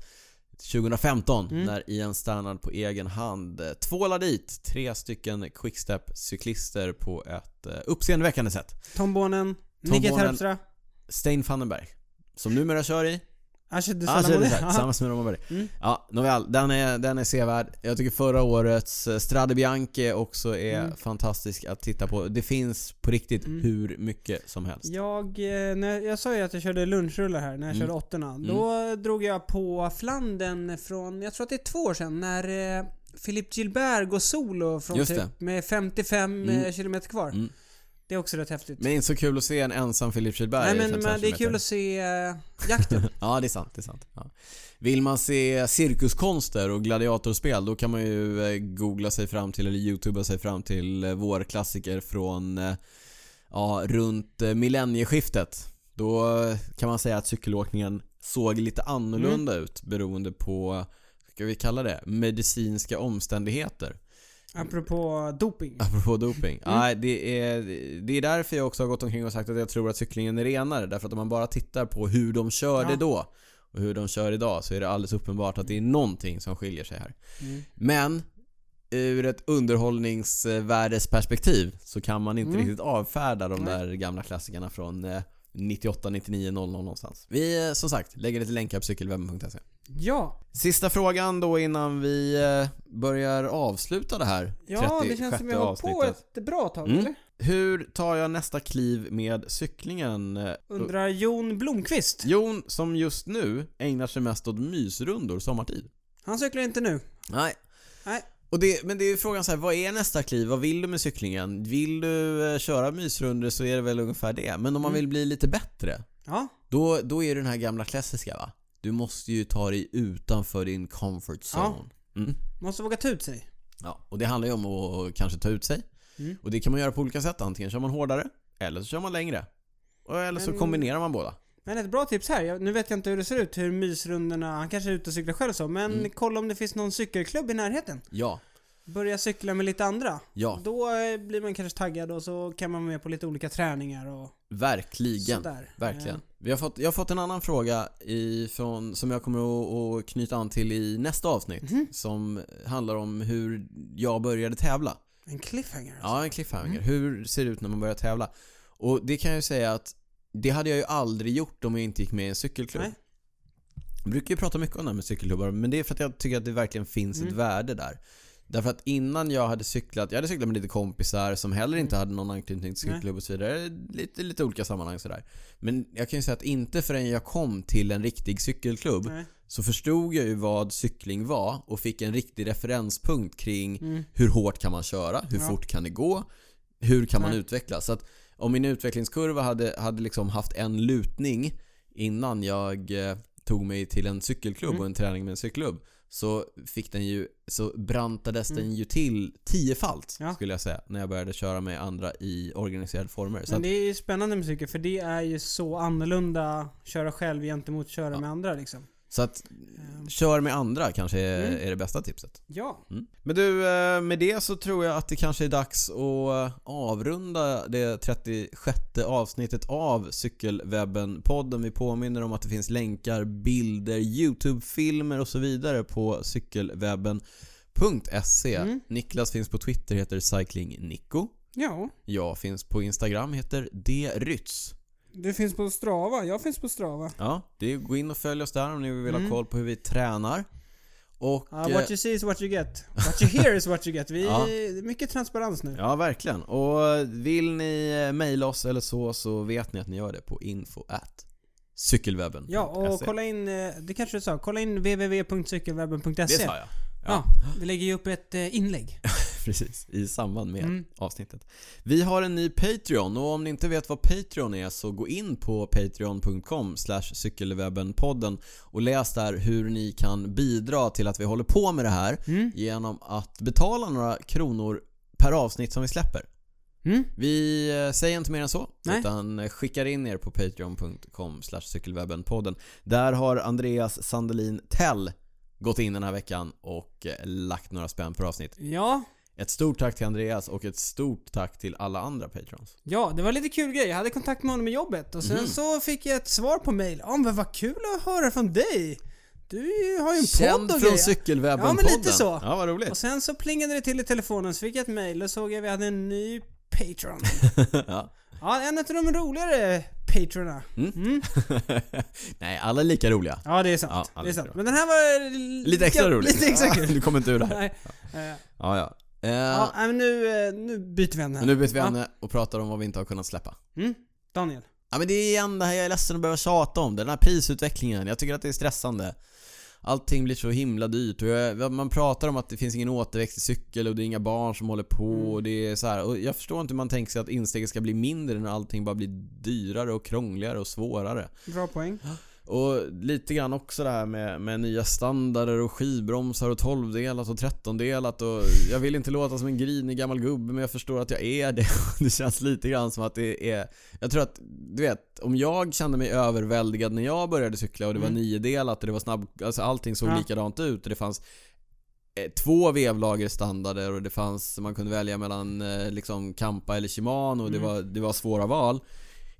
A: 2015
B: Mm.
A: när Ian Stannard på egen hand eh, tvålar dit tre stycken quickstep-cyklister på ett eh, uppseendeväckande sätt.
B: Tom Bonen,
A: Tom
B: Nicky. Terpstra,
A: Stein Vandenberg, som numera kör i
B: Asher de Salamone.
A: Tillsammans med Bardet.
B: Mm.
A: Ja, nåväl. Den är, den är sevärd. Jag tycker förra årets eh, Strade Bianche också är
B: Mm.
A: fantastisk att titta på. Det finns på riktigt
B: Mm.
A: hur mycket som helst.
B: Jag, eh, när, jag sa ju att jag körde lunchrullar här när jag
A: Mm.
B: körde åttorna. Då drog jag på Flandern från, jag tror att det är två år sedan, när eh, Philippe Gilbert går solo från typ med 55
A: Mm.
B: kilometer kvar.
A: Mm.
B: Det är också rätt häftigt.
A: Men inte så kul att se en ensam Philip Gilbert
B: Nej men,
A: 55
B: men det är kul att se eh, jakten.
A: Ja, det är sant. Det är sant. Ja. Vill man se cirkuskonster och gladiatorspel då kan man ju eh, googla sig fram till, eller youtuba sig fram till eh, vår klassiker från ja, runt millennieskiftet. Då kan man säga att cykelåkningen såg lite annorlunda ut beroende på, ska vi kalla det, medicinska omständigheter.
B: Apropå doping.
A: Apropå doping.
B: Mm.
A: Nej, det är, det är därför jag också har gått omkring och sagt att jag tror att cyklingen är renare. Därför att om man bara tittar på hur de körde
B: Ja.
A: då och hur de kör idag så är det alldeles uppenbart att det är någonting som skiljer sig här.
B: Mm.
A: Men ur ett underhållningsvärdesperspektiv så kan man inte
B: Mm.
A: riktigt avfärda de där gamla klassikerna från eh, 98, 99, 00 någonstans. Vi, eh, som sagt, lägger lite länkar på cykelwebben.se.
B: Ja,
A: Sista frågan då innan vi eh, börjar avsluta det här
B: ja det känns som jag har på ett bra tag
A: Mm.
B: eller?
A: Hur tar jag nästa kliv med cyklingen?
B: Undrar Jon Blomqvist.
A: Jon, som just nu ägnar sig mest åt mysrundor sommartid.
B: Han cyklar inte nu.
A: Nej.
B: Nej.
A: Och det, men det är ju frågan så här, vad är nästa kliv? Vad vill du med cyklingen? Vill du eh, köra mysrundor så är det väl ungefär det. Men om man
B: Mm.
A: vill bli lite bättre,
B: Ja,
A: då, då är det den här gamla klassiska va? Du måste ju ta dig utanför din comfort
B: Ja.
A: zone. Mm.
B: måste våga ta ut sig.
A: Ja, och det handlar ju om att kanske ta ut sig.
B: Mm.
A: Och det kan man göra på olika sätt. Antingen kör man hårdare, eller så kör man längre. Eller så
B: Men-
A: kombinerar man båda.
B: Men ett bra tips här, jag, nu vet jag inte hur det ser ut, hur mysrundorna, han kanske är ute och cyklar själv så, men
A: Mm.
B: kolla om det finns någon cykelklubb i närheten.
A: Ja,
B: Börja cykla med lite andra.
A: ja,
B: Då eh, blir man kanske taggad och så kan man vara med på lite olika träningar och
A: verkligen.
B: sådär.
A: Verkligen. Vi har fått, jag har fått en annan fråga ifrån, som jag kommer att, knyta an till i nästa avsnitt.
B: Mhm.
A: Som handlar om hur jag började tävla.
B: En cliffhanger alltså.
A: Ja, en cliffhanger.
B: Mm.
A: Hur ser det ut när man börjar tävla? Och det kan jag ju säga att det hade jag ju aldrig gjort om jag inte gick med i en cykelklubb.
B: Nej.
A: Jag brukar ju prata mycket om det här med cykelklubbar, men det är för att jag tycker att det verkligen finns ett
B: Mm.
A: värde där. Därför att innan jag hade cyklat, jag hade cyklat med lite kompisar som heller inte hade någon anknytning till cykelklubb och så vidare. Lite, lite olika sammanhang sådär. Men jag kan ju säga att inte förrän jag kom till en riktig cykelklubb
B: Nej.
A: så förstod jag ju vad cykling var och fick en riktig referenspunkt kring
B: Mm.
A: hur hårt kan man köra? Hur
B: Ja.
A: fort kan det gå? Hur kan man
B: Nej.
A: utvecklas? Så att om min utvecklingskurva hade, hade liksom haft en lutning innan jag eh, tog mig till en cykelklubb
B: Mm.
A: och en träning med en cykelklubb så fick den ju, så brantades
B: Mm.
A: den ju till tiofalt
B: Ja.
A: skulle jag säga när jag började köra med andra i organiserade former. Så
B: Men det är ju spännande med cykel för det är ju så annorlunda köra själv gentemot köra
A: Ja.
B: med andra liksom.
A: Så att
B: Ehm,
A: kör med andra kanske är,
B: Mm.
A: är det bästa tipset.
B: Ja.
A: Mm. Men du, eh, med det så tror jag att det kanske är dags att eh, avrunda det 36 avsnittet av Cykelwebben-podden. Vi påminner om att det finns länkar, bilder, YouTube-filmer och så vidare på cykelwebben.se.
B: Mm.
A: Niklas finns på Twitter, heter cyclingnico.
B: Ja.
A: Jag finns på Instagram, heter drytz.
B: Du finns på Strava, jag finns på Strava.
A: Ja, det är, gå in och följ oss där om ni vill ha
B: Mm.
A: koll på hur vi tränar. Och...
B: Ja,
A: eh,
B: what you see is what you get. What you hear is what you get. Vi,
A: Ja.
B: det är mycket transparens nu.
A: Ja, verkligen. Och vill ni eh, mejla oss eller så, så vet ni att ni gör det på info at cykelwebben.
B: Ja, och kolla in, eh, det kanske du sa, kolla in www.cykelwebben.se.
A: Det sa jag.
B: Ja, vi lägger ju upp ett eh, inlägg.
A: Precis, i samband med
B: Mm.
A: avsnittet. Vi har en ny Patreon och om ni inte vet vad Patreon är så gå in på patreon.com cykelwebbenpodden och läs där hur ni kan bidra till att vi håller på med det här
B: Mm.
A: genom att betala några kronor per avsnitt som vi släpper.
B: Mm.
A: Vi eh, säger inte mer än så,
B: Nej.
A: utan eh, skickar in er på patreon.com cykelwebbenpodden. Där har Andreas Sandelin Tell gått in den här veckan och eh, lagt några spänn per avsnitt.
B: Ja,
A: Ett stort tack till Andreas och ett stort tack till alla andra patrons.
B: ja, det var lite kul grej. Jag hade kontakt med honom i jobbet och sen
A: Mhm.
B: så fick jag ett svar på mail. Ja, men vad kul att höra från dig. Du har ju en
A: Känd
B: podd och
A: från cykelwebben-podden.
B: Ja, men lite så.
A: Ja, vad roligt.
B: Och sen så plingade det till i telefonen så fick jag ett mail och såg jag att vi hade en ny Patreon.
A: ja.
B: Ja, en av de roligare Patrona.
A: Mm.
B: Mm.
A: Nej, alla är lika roliga.
B: Ja, det är sant.
A: Ja,
B: det är sant. Men den här var...
A: Lite extra rolig.
B: Lite extra kul.
A: du kommer inte ur det här.
B: Nej.
A: Ja, ja. Eh,
B: Ja, men nu, eh, nu byter vi ämne
A: men nu byter vi
B: Ja.
A: ämne och pratar om vad vi inte har kunnat släppa.
B: Mm. Daniel.
A: Ja men det är igen det här jag är ledsen att behöva tjata om, den här prisutvecklingen. Jag tycker att det är stressande. Allting blir så himla dyrt och jag, man pratar om att det finns ingen återväxt i cykel och det är inga barn som håller på
B: Mm.
A: och det är så här. Och jag förstår inte hur man tänker sig att insteget ska bli mindre när allting bara blir dyrare och krångligare och svårare.
B: Bra poäng.
A: Och lite grann också det här med, med nya standarder och skivbromsar och 12-delat och 13-delat och jag vill inte låta som en grinig gammal gubbe men jag förstår att jag är det. Det känns lite grann som att det är... Jag tror att, du vet, om jag kände mig överväldigad när jag började cykla och det var
B: Mm.
A: niodelat och det var snabb... Alltså allting såg
B: Ja.
A: likadant ut och det fanns eh, två vevlagerstandarder och det fanns, man kunde välja mellan eh, liksom Kampa eller Shimano och det,
B: Mm.
A: var, det var svåra val.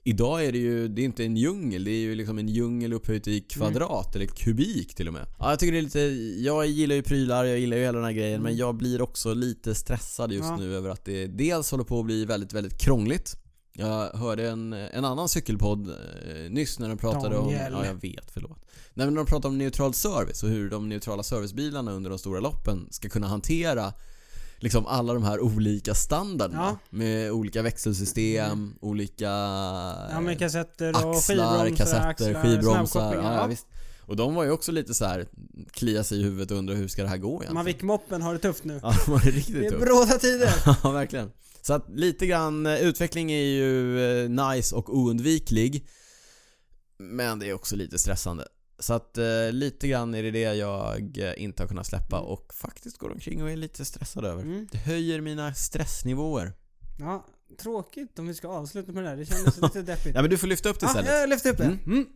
A: Idag är det ju, det är inte en djungel, det är ju liksom en djungel upphöjt i kvadrat eller kubik till och med. Ja, jag tycker det är lite, jag gillar ju prylar, jag gillar ju hela den här grejen men jag blir också lite stressad just
B: Ja.
A: nu över att det dels håller på att bli väldigt, väldigt krångligt. Jag hörde en, en annan cykelpodd eh, nyss när de pratade
B: Daniel.
A: om... Ja, jag vet, förlåt. Nej men de pratade om neutral service och hur de neutrala servicebilarna under de stora loppen ska kunna hantera liksom alla de här olika standarderna.
B: Ja.
A: Med olika växelsystem, olika
B: Ja med kassetter och
A: axlar,
B: skivbromsar,
A: kassetter,
B: axlar,
A: skivbromsar. Ja,
B: Ja.
A: Och de var ju också lite så här klia sig i huvudet och undra hur ska det här gå egentligen?
B: Mavic-moppen har det tufft nu.
A: Ja, de var
B: Det
A: riktigt
B: är
A: tufft.
B: bråda tider.
A: Ja, verkligen. Så att lite grann, eh, utveckling är ju eh, nice och oundviklig. Men det är också lite stressande. Så att eh, lite grann är det det jag eh, inte har kunnat släppa
B: Mm.
A: och faktiskt går omkring och är lite stressad över.
B: Mm.
A: Det höjer mina stressnivåer.
B: Ja, tråkigt om vi ska avsluta med det här. Det kändes lite deppigt.
A: Ja men du får lyfta upp det
B: Ja,
A: istället.
B: jag lyfter upp det.
A: Mm.
B: Mm.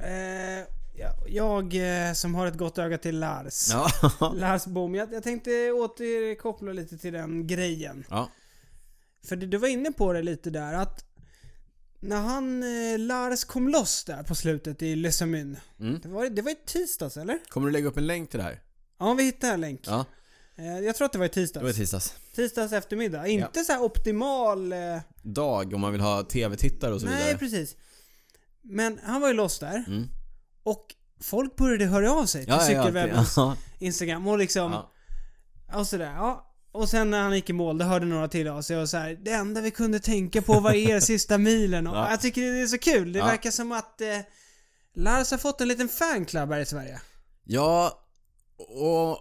B: Eh, ja, jag eh, som har ett gott öga till Lars.
A: Ja.
B: Lars Bom. Jag, jag tänkte återkoppla lite till den grejen.
A: ja.
B: För du, du var inne på det lite där att när han, eh, Lars kom loss där på slutet i Lesamyn.
A: Mm.
B: Det var, det var i tisdags eller?
A: Kommer du lägga upp en länk till det här?
B: Ja, vi hittade en länk.
A: Ja,
B: Eh, jag tror att det var i
A: det var i
B: tisdags.
A: tisdags.
B: Tisdags eftermiddag. Inte så här optimal... Eh,
A: Dag om man vill ha TV-tittare och så
B: nej,
A: vidare.
B: precis. Men han var ju loss där.
A: Mm.
B: Och folk började höra av sig till
A: Ja,
B: cykelwebbens
A: ja.
B: Instagram och liksom...
A: ja.
B: Och sådär, ja. Och sen när han gick i mål, då hörde några till av sig och så här, det enda vi kunde tänka på var er sista milen och
A: Ja.
B: jag tycker det är så kul. Det
A: Ja.
B: verkar som att eh, Lars har fått en liten fanclub här i Sverige.
A: Ja, och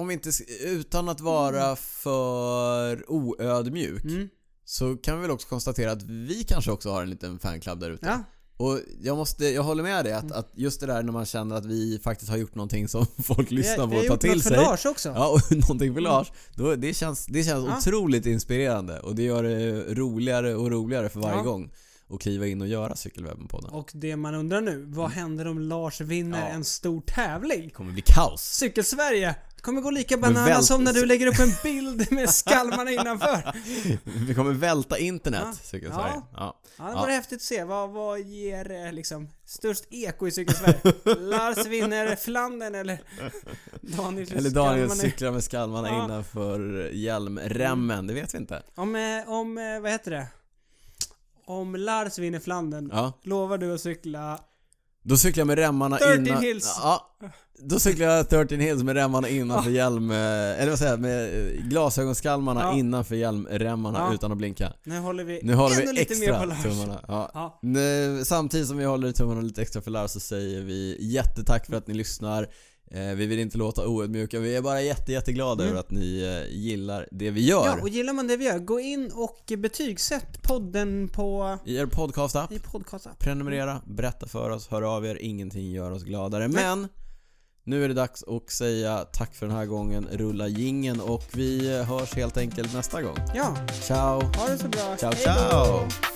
A: om vi inte, utan att vara för oödmjuk
B: Mm.
A: så kan vi väl också konstatera att vi kanske också har en liten fanclub där ute.
B: Ja.
A: Och jag måste, jag håller med dig att,
B: Mm.
A: att just det där när man känner att vi faktiskt har gjort någonting som folk
B: Vi,
A: lyssnar
B: vi
A: på
B: har
A: och tar
B: gjort
A: till
B: något för
A: sig.
B: Lars också.
A: Ja, och någonting för Lars. Då, det känns, det känns
B: Ja.
A: otroligt inspirerande och det gör det roligare och roligare för varje
B: Ja.
A: gång att kliva in och göra Cykelwebben-podden.
B: Och det man undrar nu, vad händer om Lars vinner
A: Ja.
B: en stor tävling?
A: Det kommer bli kaos.
B: Cykel-Sverige kommer gå lika
A: väl-
B: som när du lägger upp en bild med skalmarna innanför.
A: Vi kommer välta internet,
B: Ja.
A: Cykelsverige.
B: Ja.
A: Ja.
B: Ja, det vore häftigt att se. Vad, vad ger eh, liksom störst eko i Cykelsverige? Lars vinner Flandern eller Daniel
A: Eller Daniel cyklar med skalmarna
B: Ja.
A: innanför hjälmremmen, det vet vi inte.
B: Om, eh, om, eh, vad heter det? Om Lars vinner Flandern,
A: Ja.
B: lovar du att cykla
A: Då cyklar jag med remmarna
B: 13
A: innan...
B: hills.
A: Ja. Då cyklar jag 13 hills med remmarna innanför hjälm... eh, Eller vad säger jag? Med eh, glasögonskalmarna
B: Ja.
A: innanför hjälmremmarna
B: Ja.
A: utan att blinka.
B: Nu håller vi
A: Nu håller vi
B: lite mer på
A: extra tummarna. Ja.
B: Ja.
A: Nu, samtidigt som vi håller tummarna lite extra för Lars så säger vi jättetack för att ni lyssnar. Eh, vi vill inte låta oödmjuka, vi är bara jätte, jätteglada
B: Mm.
A: över att ni eh, gillar det vi gör.
B: Ja, och gillar man det vi gör, gå in och betygsätt podden på
A: I er podcast-app.
B: i podcast-app.
A: Prenumerera, berätta för oss, hör av er, ingenting gör oss gladare. Men nu är det dags att säga tack för den här gången, rulla gingen och vi hörs helt enkelt nästa gång.
B: Ja,
A: Ciao!
B: ha det så bra.
A: Ciao
B: Hej då.
A: ciao!